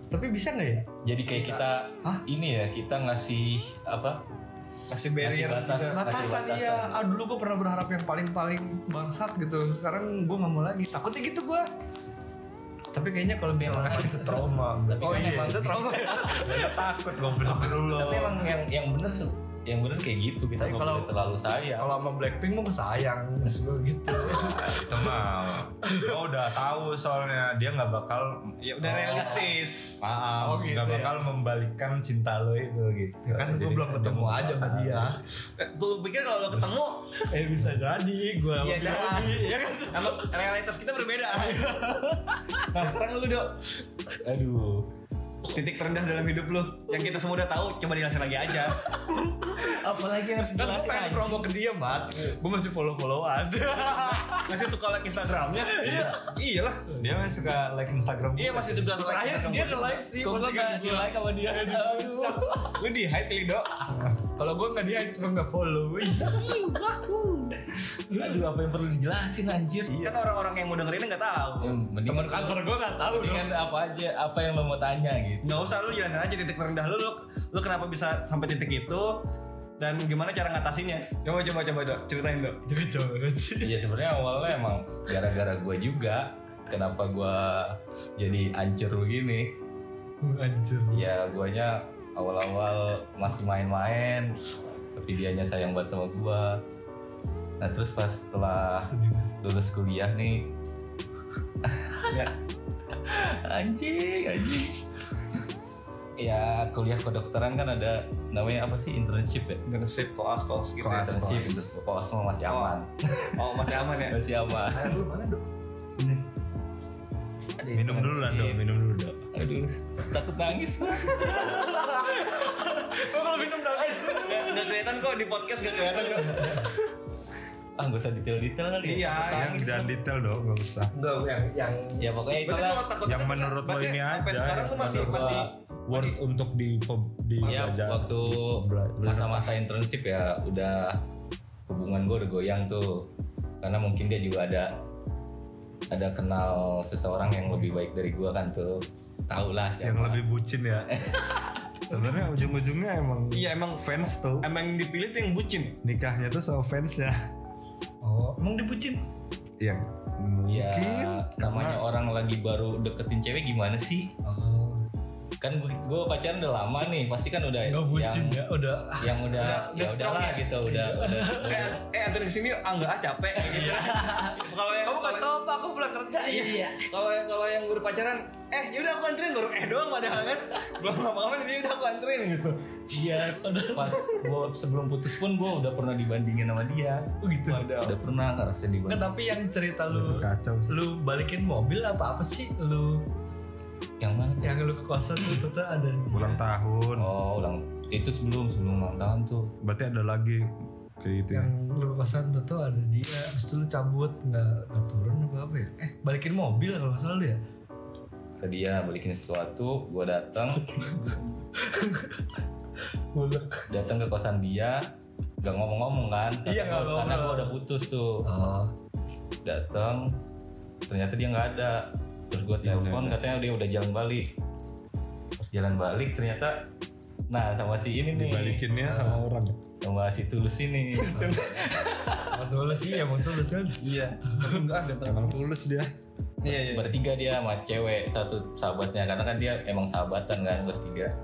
Speaker 1: Tapi bisa nggak ya?
Speaker 4: Jadi kayak kita
Speaker 1: Hah?
Speaker 4: ini ya kita ngasih apa?
Speaker 3: Kasih
Speaker 4: barrier.
Speaker 3: barrier
Speaker 4: batas.
Speaker 1: batasan iya. ah dulu gue pernah berharap yang paling paling bangsat gitu. Sekarang gue nggak mau lagi. Takutnya gitu gue tapi kayaknya kalau misalnya
Speaker 5: itu trauma.
Speaker 4: tapi
Speaker 1: oh
Speaker 4: kan
Speaker 1: iya
Speaker 4: emang
Speaker 1: itu trauma. Ya
Speaker 5: Gak takut goblok. Dulu.
Speaker 4: tapi emang yang yang bener yang bener kayak gitu kita
Speaker 1: Tapi
Speaker 4: nggak
Speaker 1: kalau-
Speaker 4: boleh terlalu sayang
Speaker 1: kalau sama Blackpink mau sayang gitu
Speaker 5: itu mah gue udah tahu soalnya dia nggak bakal
Speaker 3: Ya udah realistis.
Speaker 5: maaf
Speaker 1: Oh, gitu
Speaker 5: nggak
Speaker 1: ya.
Speaker 5: bakal membalikan cinta lo itu gitu
Speaker 1: ya kan gue belum ketemu aja sama dia
Speaker 3: Gue pikir kalau lo ketemu,
Speaker 1: eh bisa jadi gue
Speaker 3: Iya, dah.
Speaker 1: ya kan
Speaker 3: realitas kita berbeda. nah sekarang lu dok,
Speaker 4: aduh
Speaker 3: titik terendah dalam hidup lu yang kita semua udah tahu, coba dijelasin lagi aja.
Speaker 4: apalagi yang harus
Speaker 1: kan gue
Speaker 4: dijelasin
Speaker 1: pengen promo ke dia mat gue masih follow followan
Speaker 3: Masih suka like Instagramnya? Iya. Iyalah.
Speaker 5: dia masih suka like Instagram
Speaker 3: Iya masih suka like
Speaker 1: terakhir
Speaker 3: Instagram.
Speaker 1: dia nge like sih
Speaker 4: kok gue
Speaker 1: postingan
Speaker 4: nggak di like sama dia
Speaker 3: Lu di hide kali dok.
Speaker 1: kalau gue nggak dia cuma nggak follow
Speaker 4: aduh apa yang perlu dijelasin anjir
Speaker 3: Kan orang-orang yang mau dengerin nggak tahu.
Speaker 4: Ya, mending
Speaker 1: teman kantor gue nggak tahu dong
Speaker 4: mendingan apa aja apa yang lo mau tanya gitu
Speaker 3: Nggak usah lu jelasin aja titik terendah lu, lu, lu kenapa bisa sampai titik itu dan gimana cara ngatasinnya. Coba coba coba dok, ceritain dok.
Speaker 1: banget sih
Speaker 4: Iya sebenarnya awalnya emang gara-gara gue juga kenapa gue jadi hancur begini.
Speaker 1: Anjir
Speaker 4: ya guanya awal-awal masih main-main tapi dianya sayang banget sama gue nah terus pas setelah lulus kuliah nih
Speaker 3: Ya.
Speaker 4: anjing anjing ya kuliah kedokteran kan ada namanya apa sih? Internship ya?
Speaker 3: Internship koas koas gitu.
Speaker 5: Koas,
Speaker 3: ya.
Speaker 4: internship. Koas mah masih aman.
Speaker 3: Oh masih aman ya.
Speaker 4: masih aman.
Speaker 1: Lu mana
Speaker 4: Ada
Speaker 5: minum dulu lah dong minum dulu dong
Speaker 4: aduh. Takut nangis. Gua.
Speaker 1: kalau minum nangis?
Speaker 3: Nggak, nggak kelihatan kok di podcast nggak kelihatan kok.
Speaker 4: ah gak usah detail-detail kali ya?
Speaker 3: Iya,
Speaker 4: Takut
Speaker 5: yang jangan detail dong nggak usah.
Speaker 1: Enggak yang yang
Speaker 4: ya pokoknya itu
Speaker 3: takut
Speaker 5: Yang menurut lo ini
Speaker 3: sampai
Speaker 5: aja,
Speaker 3: sekarang tuh masih masih
Speaker 5: worth untuk di di
Speaker 4: ya
Speaker 5: belajar.
Speaker 4: waktu masa-masa internship ya udah hubungan gue udah goyang tuh. Karena mungkin dia juga ada ada kenal seseorang yang lebih baik dari gue kan tuh. Tau lah siapa.
Speaker 5: Yang lebih bucin ya? Sebenarnya ujung-ujungnya emang
Speaker 3: Iya emang
Speaker 5: fans tuh.
Speaker 3: emang yang dipilih tuh yang bucin.
Speaker 5: nikahnya tuh sama fansnya.
Speaker 1: Oh emang dibucin
Speaker 5: yang
Speaker 4: ya
Speaker 5: mungkin
Speaker 4: namanya
Speaker 5: karena
Speaker 4: orang lagi baru deketin cewek gimana sih?
Speaker 1: Oh
Speaker 4: kan gue pacaran udah lama nih pasti kan udah
Speaker 1: nggak bucin
Speaker 4: yang,
Speaker 1: ya udah
Speaker 4: yang udah,
Speaker 3: Udah-
Speaker 4: ya
Speaker 3: udah
Speaker 4: udahlah
Speaker 3: ya?
Speaker 4: gitu udah udah,
Speaker 3: Eh, eh Anthony ke sini ah nggak ah capek gitu. Kalau yang
Speaker 1: kamu nggak
Speaker 3: kalau
Speaker 1: tahu apa aku pulang kerja iya
Speaker 3: kalau yang kalau yang baru pacaran, eh yaudah aku anterin baru eh doang padahal kan belum lama-lama dia udah aku anterin gitu.
Speaker 4: Iya, pas gue sebelum putus pun gue udah pernah dibandingin sama dia.
Speaker 1: oh gitu
Speaker 4: Udah pernah ngerasain
Speaker 1: Nggak,
Speaker 4: dibanding.
Speaker 1: tapi yang cerita lu
Speaker 5: kacau sih.
Speaker 1: lu balikin mobil apa apa sih lu
Speaker 4: Yang mana? tuh?
Speaker 1: yang lu ke kosan tuh ternyata ada
Speaker 5: ulang tahun
Speaker 4: Oh, ulang. Itu sebelum sebelum ulang tahun tuh.
Speaker 5: berarti ada lagi kayak gitu ya
Speaker 1: yang lu ke kosan tuh tuh ada dia terus tuh lu cabut nggak nggak turun apa apa ya eh balikin mobil kalau nggak salah lu ya
Speaker 4: Ke dia balikin sesuatu, gue datang, datang ke kosan dia, gak ngomong-ngomong kan?
Speaker 1: Iya, nggak
Speaker 4: Karena
Speaker 1: ngobrol.
Speaker 4: gue udah putus tuh.
Speaker 1: oh
Speaker 4: Datang, ternyata dia nggak ada. Terus gue telepon, katanya dia udah jalan balik. Pas jalan balik ternyata, nah sama si ini nih,
Speaker 5: dibalikinnya sama orang.
Speaker 4: sama si tulus ini.
Speaker 1: Emang tulus. Sih emang tulus kan?
Speaker 3: Iya. Enggak enggak tahu.
Speaker 5: emang tulus dia.
Speaker 3: Iya iya.
Speaker 4: bertiga dia sama cewek satu sahabatnya. Karena kan dia emang sahabatan kan bertiga.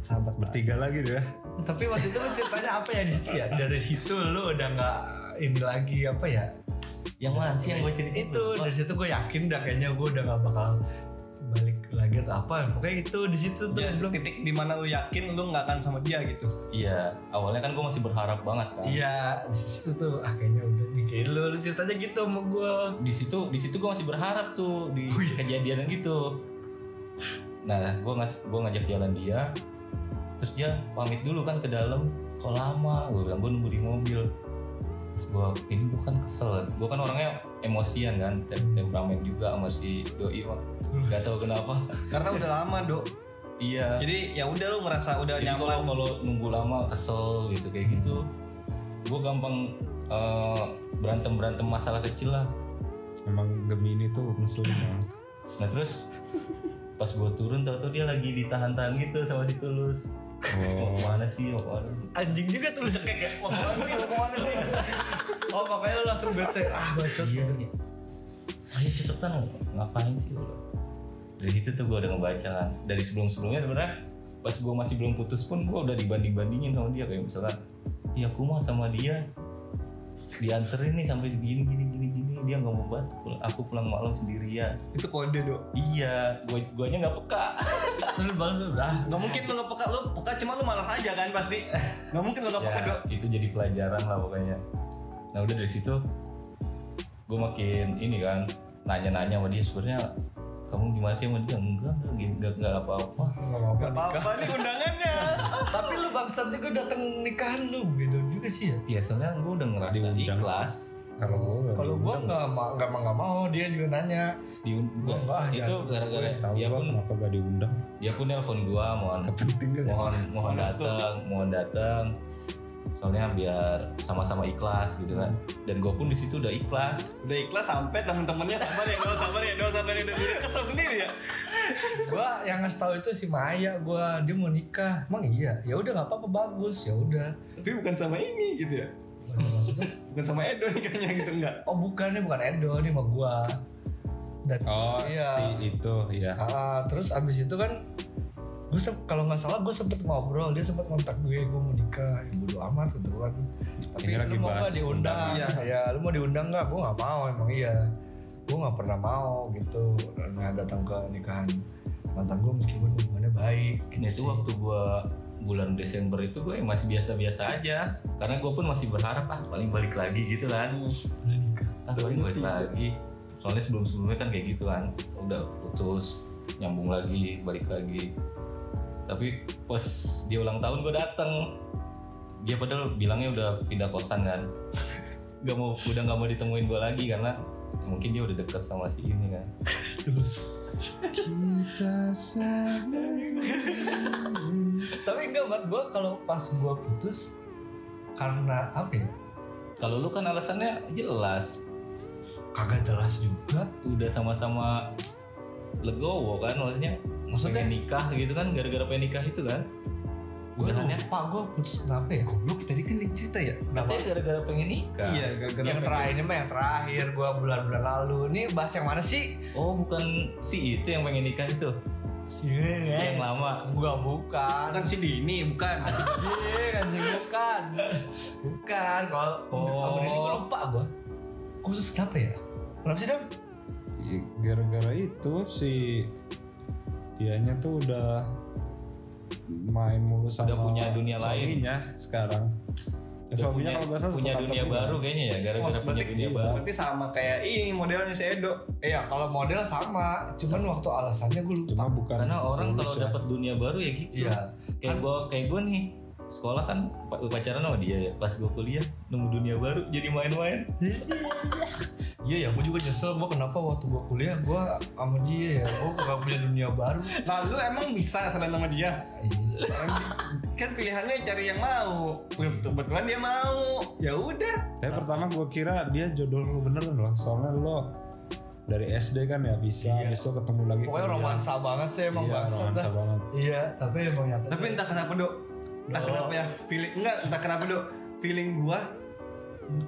Speaker 5: Sahabat bertiga lagi dia.
Speaker 1: Tapi waktu itu lu ceritanya apa ya di situ ya? Dari situ lu udah nggak ini lagi apa ya
Speaker 4: yang mana sih yang gue cerita
Speaker 1: itu dari situ gue yakin dah kayaknya gue udah nggak bakal balik lagi atau apa pokoknya itu di situ tuh
Speaker 3: Ya,
Speaker 1: belum
Speaker 3: titik di mana lu yakin lu nggak akan sama dia gitu.
Speaker 4: Iya, awalnya kan gue masih berharap banget kan.
Speaker 1: iya di situ tuh ah kayaknya udah nih kayak lu lu ceritanya gitu sama gue
Speaker 4: Di situ di situ gue masih berharap tuh di
Speaker 1: Oh, iya.
Speaker 4: kejadian gitu. Nah, gue ngas gue ngajak jalan dia. Terus dia pamit dulu kan ke dalam. Kok lama? Gue bilang gue nunggu di mobil. Gue ini gue kan kesel. Gue kan orangnya emosian kan, tem- temperamen juga sama si doi mah. Gak tahu kenapa.
Speaker 3: Karena udah lama, Dok.
Speaker 4: iya.
Speaker 3: Jadi ya udah lu ngerasa udah
Speaker 4: Jadi
Speaker 3: nyaman.
Speaker 4: kalau nunggu lama kesel gitu kayak gitu, gue gampang berantem berantem masalah kecil lah.
Speaker 5: Emang Gemini tuh ngeselin banget.
Speaker 4: Nah terus pas gue turun tau dia lagi ditahan-tahan gitu sama si Tulus. Mau
Speaker 5: Oh.
Speaker 4: ke mana sih? Mau ke mana?
Speaker 1: anjing juga tuh lu
Speaker 3: Kayak kayak mau ke mana sih? Mau ke mana sih?
Speaker 1: oh makanya lu langsung bete ah bacot
Speaker 4: Iya. iya. Ayo cepetan ngapain sih lo? Dari situ tuh gue udah ngebaca kan. Dari sebelum-sebelumnya sebenarnya pas gue masih belum putus pun gue udah dibanding-bandingin sama dia kayak misalkan, iya aku mah sama dia dianterin nih sampai gini gini gini gini dia nggak mau banget aku pulang malam sendirian
Speaker 3: Itu kode, Dok.
Speaker 4: iya gue guanya nggak peka
Speaker 1: terus balas udah
Speaker 3: Gak mungkin lu nggak peka, lu peka cuma lu malas aja kan pasti. Gak mungkin lu nggak peka,
Speaker 4: ya,
Speaker 3: Dok.
Speaker 4: itu jadi pelajaran lah pokoknya nah udah dari situ gue makin ini kan nanya-nanya sama dia sebenarnya kamu gimana sih sama dia enggak enggak enggak, enggak apa-apa
Speaker 1: nggak apa-apa
Speaker 3: nih undangannya.
Speaker 1: tapi lu bangsat juga datang nikahan lu beda juga sih ya
Speaker 4: ya soalnya gue udah ngerasa
Speaker 5: Diundang.
Speaker 4: ikhlas
Speaker 5: Kalau gue
Speaker 1: kalau gua nggak ma- nggak mau nggak mau dia juga nanya.
Speaker 4: Di
Speaker 1: Gua
Speaker 4: itu
Speaker 1: ya.
Speaker 4: gara-gara
Speaker 5: tahu
Speaker 4: dia
Speaker 5: gua
Speaker 4: pun
Speaker 5: kenapa gak diundang.
Speaker 4: dia pun nelpon gua mohon
Speaker 5: Penting kan?
Speaker 4: mohon mohon datang mohon datang. Soalnya biar sama-sama ikhlas gitu kan. Dan gue pun di situ udah ikhlas.
Speaker 3: Udah ikhlas sampai temen-temennya sabar ya, doa sabar ya, doa sabar ya, dia kesel sendiri ya.
Speaker 1: gua yang ngasih tahu itu si Maya gua dia mau nikah. Emang iya? Ya udah nggak apa-apa bagus ya udah.
Speaker 3: Tapi bukan sama ini gitu ya.
Speaker 1: Maksudnya?
Speaker 3: Bukan sama Edo nikahnya gitu enggak.
Speaker 1: oh bukan ini bukan Edo ini sama gua. Dan
Speaker 5: Oh,
Speaker 1: iya.
Speaker 5: si itu ya.
Speaker 1: Ah, terus abis itu kan gue kalau nggak salah gue sempet ngobrol dia sempet kontak gue gue mau nikah. Ya bodo amat gitu kan. Tapi
Speaker 5: Ini
Speaker 1: lu
Speaker 5: lagi
Speaker 1: mau nggak diundang?
Speaker 3: undang, iya.
Speaker 1: ya lu mau diundang nggak? Gue nggak mau emang iya. Gue nggak pernah mau gitu. Nah datang ke nikahan mantan gue meskipun hubungannya baik gitu
Speaker 4: Nah itu waktu gua bulan Desember itu gue masih biasa-biasa aja. Karena gue pun masih berharap ah paling balik lagi gitu kan. Ah paling balik lagi. Soalnya sebelum-sebelumnya kan kayak gitu kan udah putus nyambung lagi balik lagi. Tapi pas dia ulang tahun gue dateng. Dia padahal bilangnya udah pindah kosan kan. Nggak mau udah nggak mau ditemuin gue lagi karena mungkin dia udah deket sama si ini kan.
Speaker 1: Terus tapi enggak buat gue kalau pas gue putus karena apa ya?
Speaker 4: Kalau lu kan alasannya jelas.
Speaker 1: Kagak jelas juga.
Speaker 4: Udah sama-sama legowo kan maksudnya?
Speaker 1: Maksudnya?
Speaker 4: pengen nikah gitu kan gara-gara pengen nikah itu kan
Speaker 1: gue
Speaker 4: udahannya
Speaker 1: lupa gue putus kenapa ya
Speaker 3: Goblok tadi kan cerita ya.
Speaker 4: katanya gara-gara pengen nikah
Speaker 3: Iya, gara-gara
Speaker 1: yang terakhir ini mah yang terakhir gue bulan-bulan lalu ini bahas yang mana sih
Speaker 4: oh bukan si itu yang pengen nikah itu
Speaker 1: Iya,
Speaker 4: yang lama
Speaker 1: Gua bukan.
Speaker 3: Bukan si Dini, bukan.
Speaker 1: Anjing, anjing bukan. Bukan. Kalau
Speaker 4: Oh.
Speaker 1: oh. ini gua lupa gua. Khusus kenapa ya? Kenapa sih, Dam?
Speaker 5: Ya, Gara-gara itu si dianya tuh udah main mulu sama
Speaker 4: Udah punya dunia lain.
Speaker 5: suaminya sekarang. Ya,
Speaker 4: Udah
Speaker 5: suaminya
Speaker 4: punya,
Speaker 5: kalau nggak salah
Speaker 4: punya dunia
Speaker 5: kantor
Speaker 4: baru kayaknya ya gara-gara
Speaker 3: Oh,
Speaker 4: punya dunia baru
Speaker 3: Berarti sama kayak ini modelnya si Edo.
Speaker 1: Iya, kalau model sama. Cuman waktu alasannya gue lupa.
Speaker 5: Cuma bukan
Speaker 4: karena orang kalau
Speaker 5: ya.
Speaker 4: dapat dunia baru ya gitu
Speaker 1: Iya.
Speaker 4: kayak gue kayak gue nih sekolah kan pa- pacaran sama dia ya pas gue kuliah nemu dunia baru jadi main-main
Speaker 1: Iya ya, gue juga nyesel gue kenapa waktu gue kuliah gue sama dia ya, gue gak punya dunia baru.
Speaker 3: Nah, lu emang bisa selain sama dia? Kan pilihannya cari yang mau. Kebetulan dia mau. Ya udah.
Speaker 5: Tapi pertama gue kira dia jodoh lu beneran loh. Soalnya lo dari SD kan ya bisa,
Speaker 1: Iya.
Speaker 5: itu ketemu lagi.
Speaker 1: Pokoknya
Speaker 5: kuliah.
Speaker 1: romansa banget sih emang
Speaker 5: Iya, romansa
Speaker 1: dah.
Speaker 5: banget.
Speaker 1: Iya, tapi emang nyata.
Speaker 3: Tapi entah kenapa, Dok. Entah
Speaker 1: Dok.
Speaker 3: kenapa ya. Feeling enggak, entah kenapa, Dok. Feeling gua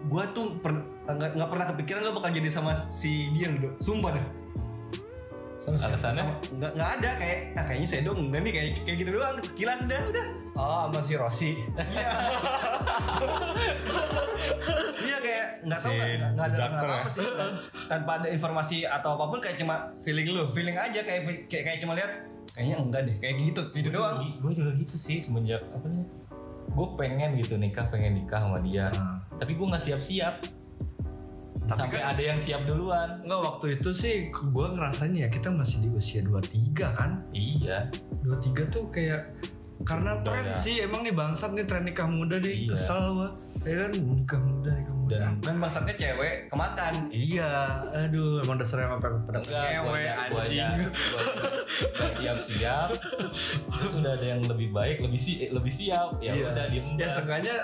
Speaker 3: gua tuh per- nggak nggak pernah kepikiran lo bakal jadi sama si dia loh, Dok. Sumpah dah.
Speaker 1: sama siapa?
Speaker 4: alasannya
Speaker 3: Sama, nggak nggak ada kayak ah, kayaknya saya dong enggak nih kayak kayak gitu doang sekilas udah udah
Speaker 1: Oh, sama si Rossi.
Speaker 3: iya iya kayak nggak tahu
Speaker 5: Si
Speaker 3: nggak ada rasa
Speaker 5: ya?
Speaker 3: apa sih tanpa ada informasi atau apa pun kayak cuma
Speaker 1: feeling lu
Speaker 3: feeling aja kayak kayak, kayak cuma lihat kayaknya enggak deh kayak gitu gitu doang.
Speaker 4: gue juga gitu sih semenjak apa nih gue pengen gitu nikah pengen nikah sama dia.
Speaker 1: Nah.
Speaker 4: tapi gue nggak siap-siap.
Speaker 1: Tapi
Speaker 4: sampai
Speaker 1: kan-
Speaker 4: ada yang siap duluan.
Speaker 1: Enggak waktu itu sih gue ngerasanya ya kita masih di usia 23 kan?
Speaker 4: Iya.
Speaker 1: 23 tuh kayak karena
Speaker 4: Udah,
Speaker 1: tren
Speaker 4: ya.
Speaker 1: sih emang nih bangsat nih tren nikah muda nih
Speaker 4: Iya.
Speaker 1: kesel gua ya kan muda nikah muda
Speaker 4: dan
Speaker 3: bangsatnya cewek kemakan
Speaker 1: iya aduh emang dasarnya apa pada
Speaker 4: gue aja
Speaker 3: anjing.
Speaker 4: nggak siap-siap. Terus udah ada yang lebih baik lebih si lebih siap. Ya
Speaker 1: Iya.
Speaker 4: udah diem
Speaker 1: ya seenggaknya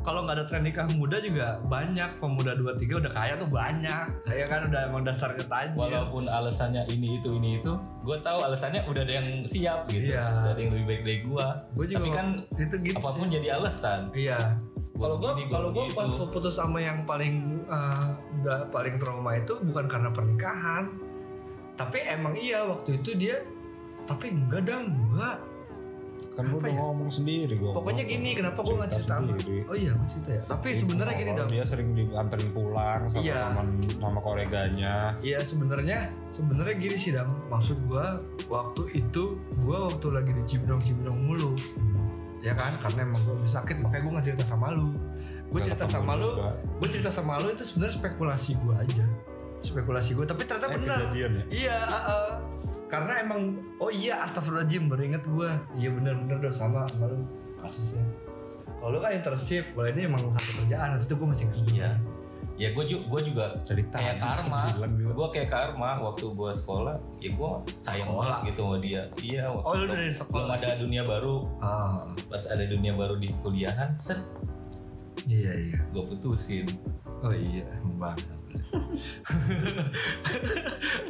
Speaker 1: kalau nggak ada tren nikah muda juga banyak. Pemuda 23 udah kaya tuh banyak. Ya kan udah emang dasarnya tajir
Speaker 4: walaupun alasannya ini itu ini itu gue tahu alasannya udah ada yang siap gitu.
Speaker 1: Iya.
Speaker 4: udah ada yang lebih baik dari gue
Speaker 1: Gua juga
Speaker 4: tapi kan
Speaker 1: itu gitu
Speaker 4: apa pun
Speaker 1: sih.
Speaker 4: jadi alasan.
Speaker 1: Iya. Kalau gua
Speaker 4: Begini,
Speaker 1: kalau gua pas putus sama yang paling eh, udah paling trauma itu bukan karena pernikahan. Tapi emang iya waktu itu dia tapi enggak dong, enggak.
Speaker 5: Kan gue udah
Speaker 1: ya?
Speaker 5: ngomong sendiri gue.
Speaker 1: Pokoknya gini, kenapa gua nggak cerita sama? Oh iya, gua cerita ya. Tapi sebenarnya gini dong.
Speaker 5: Dia sering dianterin pulang sama
Speaker 1: Iya.
Speaker 5: teman sama koleganya.
Speaker 1: Iya sebenarnya sebenarnya gini sih dam. Maksud gua waktu itu gua waktu lagi di Cibinong Cibinong mulu. Ya kan, karena emang habis sakit makanya gua nggak cerita sama lu. Gue cerita sama lu, gue cerita sama lu itu sebenarnya spekulasi gue aja. Spekulasi gue tapi ternyata
Speaker 5: Eh,
Speaker 1: benar.
Speaker 5: ya?
Speaker 1: iya uh, uh. karena emang oh iya astagfirullahaladzim baru inget gue iya bener-bener dong sama sama lu. Kasusnya. Kalau lu kan internship kalau ini emang satu kerjaan waktu itu gue masih kerja.
Speaker 4: Iya ya gue juga gue juga
Speaker 5: Dari
Speaker 4: kayak karma. gue kayak karma waktu gue sekolah ya gue sayang
Speaker 1: Sekolah.
Speaker 4: banget gitu sama dia. Iya waktu
Speaker 1: Oh, lu dari sekolah.
Speaker 4: belum ada dunia baru.
Speaker 1: Ah.
Speaker 4: Pas ada dunia baru di kuliahan set.
Speaker 1: Iya iya.
Speaker 4: Gue putusin.
Speaker 1: Oh iya. Bang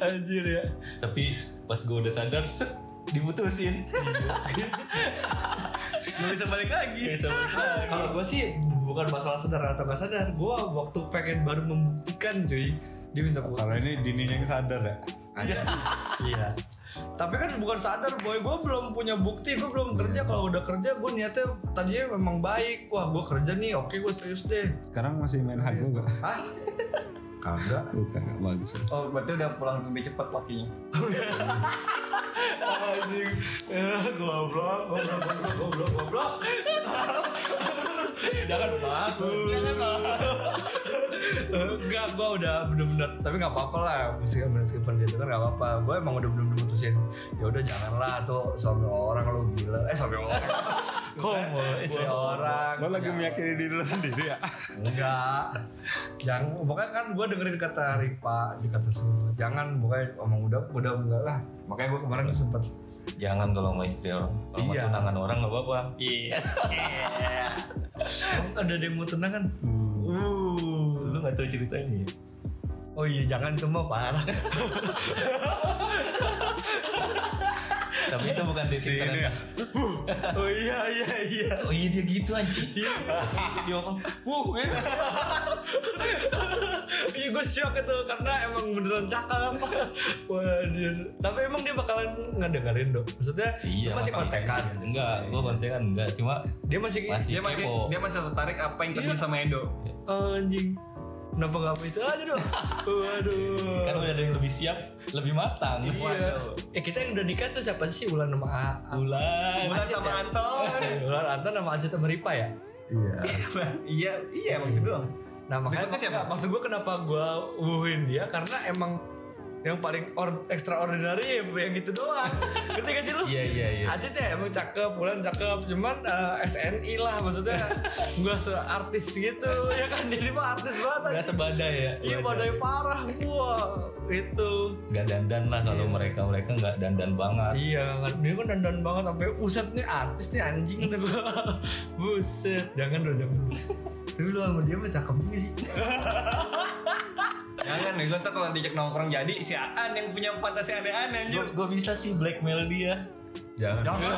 Speaker 1: anjir ya.
Speaker 4: Tapi pas gue udah sadar set diputusin
Speaker 3: nggak bisa balik lagi
Speaker 1: kalau gue sih bukan masalah sadar atau gak sadar gue waktu pengen baru membuktikan cuy dia minta putus
Speaker 5: Kalau ini dininya yang sadar ya.
Speaker 1: Ada. iya. Tapi kan bukan sadar boy, gue belum punya bukti, gue belum kerja. Kalau udah kerja, gue niatnya tadinya memang baik. Wah, gue kerja nih, oke gue serius deh.
Speaker 5: Sekarang masih main hard juga.
Speaker 1: Hah? Kagak.
Speaker 5: Bukan, nggak bagus.
Speaker 3: oh berarti udah pulang lebih cepat lakinya
Speaker 1: Anjing. Eh, goblok, goblok, goblok, goblok. Jangan bagus. Enggak, gue udah bener-bener Tapi gak apa-apa lah Meskipun meskipun dia kan gak apa-apa Gue emang udah bener-bener mutusin ya udah janganlah tuh suami orang lu gila Eh suami orang Komo istri orang
Speaker 5: Lo lagi meyakini diri lo sendiri ya?
Speaker 1: Enggak Jangan Pokoknya kan gue dengerin kata Ripa Di kata semua Jangan Pokoknya emang udah Udah enggak lah. Makanya gue kemarin gak sempet.
Speaker 4: Jangan kalau sama istri orang. Kalau
Speaker 1: Iya.
Speaker 4: tunangan orang nggak apa-apa.
Speaker 3: Iya.
Speaker 1: Emang Ada mau tunangan?
Speaker 4: Uh. Lu nggak tahu ceritanya? Ya?
Speaker 1: Oh iya jangan mah parah
Speaker 4: tapi itu bukan titik
Speaker 5: ini ya.
Speaker 1: Oh iya iya iya.
Speaker 4: Oh iya dia gitu anjing. Dia ngomong wuh gitu.
Speaker 1: Iya gue shock itu karena emang beneran cakep Waduh. Tapi emang dia bakalan ngedengerin dong Maksudnya
Speaker 4: iya
Speaker 1: masih kontekan.
Speaker 4: Enggak gua kontekan enggak. Cuma
Speaker 1: Dia masih
Speaker 4: Masih.
Speaker 3: dia masih
Speaker 4: Kepo.
Speaker 3: dia masih tertarik apa yang terjadi sama Edo.
Speaker 1: Anjing Kenapa gak apa itu aja dong? Waduh.
Speaker 4: Kan udah ada yang lebih siap lebih matang.
Speaker 1: Iya. Eh kita yang udah nikah tuh siapa sih? Ulan sama A
Speaker 4: bulan
Speaker 3: Bulan sama Anton.
Speaker 1: Ulan Anton sama Acit sama Ripa ya? Iya.
Speaker 3: Iya iya emang itu doang.
Speaker 1: Nah makanya maksud gue kenapa gue wuhin dia? Karena emang yang paling or, extraordinary ya yang itu doang. Ngerti gak sih lu?
Speaker 4: iya iya iya.
Speaker 1: Acit ya emang cakep, Bulan cakep. Cuman eh, SNI lah maksudnya. Gak seartis gitu Ya kan? Jadi mah artis banget Acit.
Speaker 4: sebadai ya
Speaker 1: Iya badai parah Wah itu.
Speaker 4: Nggak dandan lah kalau mereka. Mereka nggak dandan banget.
Speaker 1: Iya Dia kan dandan banget Sampai uset nih artis nih anjing kata gua. Buset. Jangan dong jangan Tapi lu sama dia mah cakep juga sih
Speaker 3: jangan nih gue ntar kalau diajak nongkrong jadi si Aan yang punya fantasi aneh-aneh anjir
Speaker 4: gue bisa sih blackmail dia. Jangan.
Speaker 1: Jangan.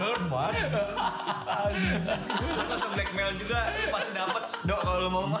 Speaker 1: Jangan banget
Speaker 3: Lu blackmail juga pasti dapet. Dok kalau lu mau mah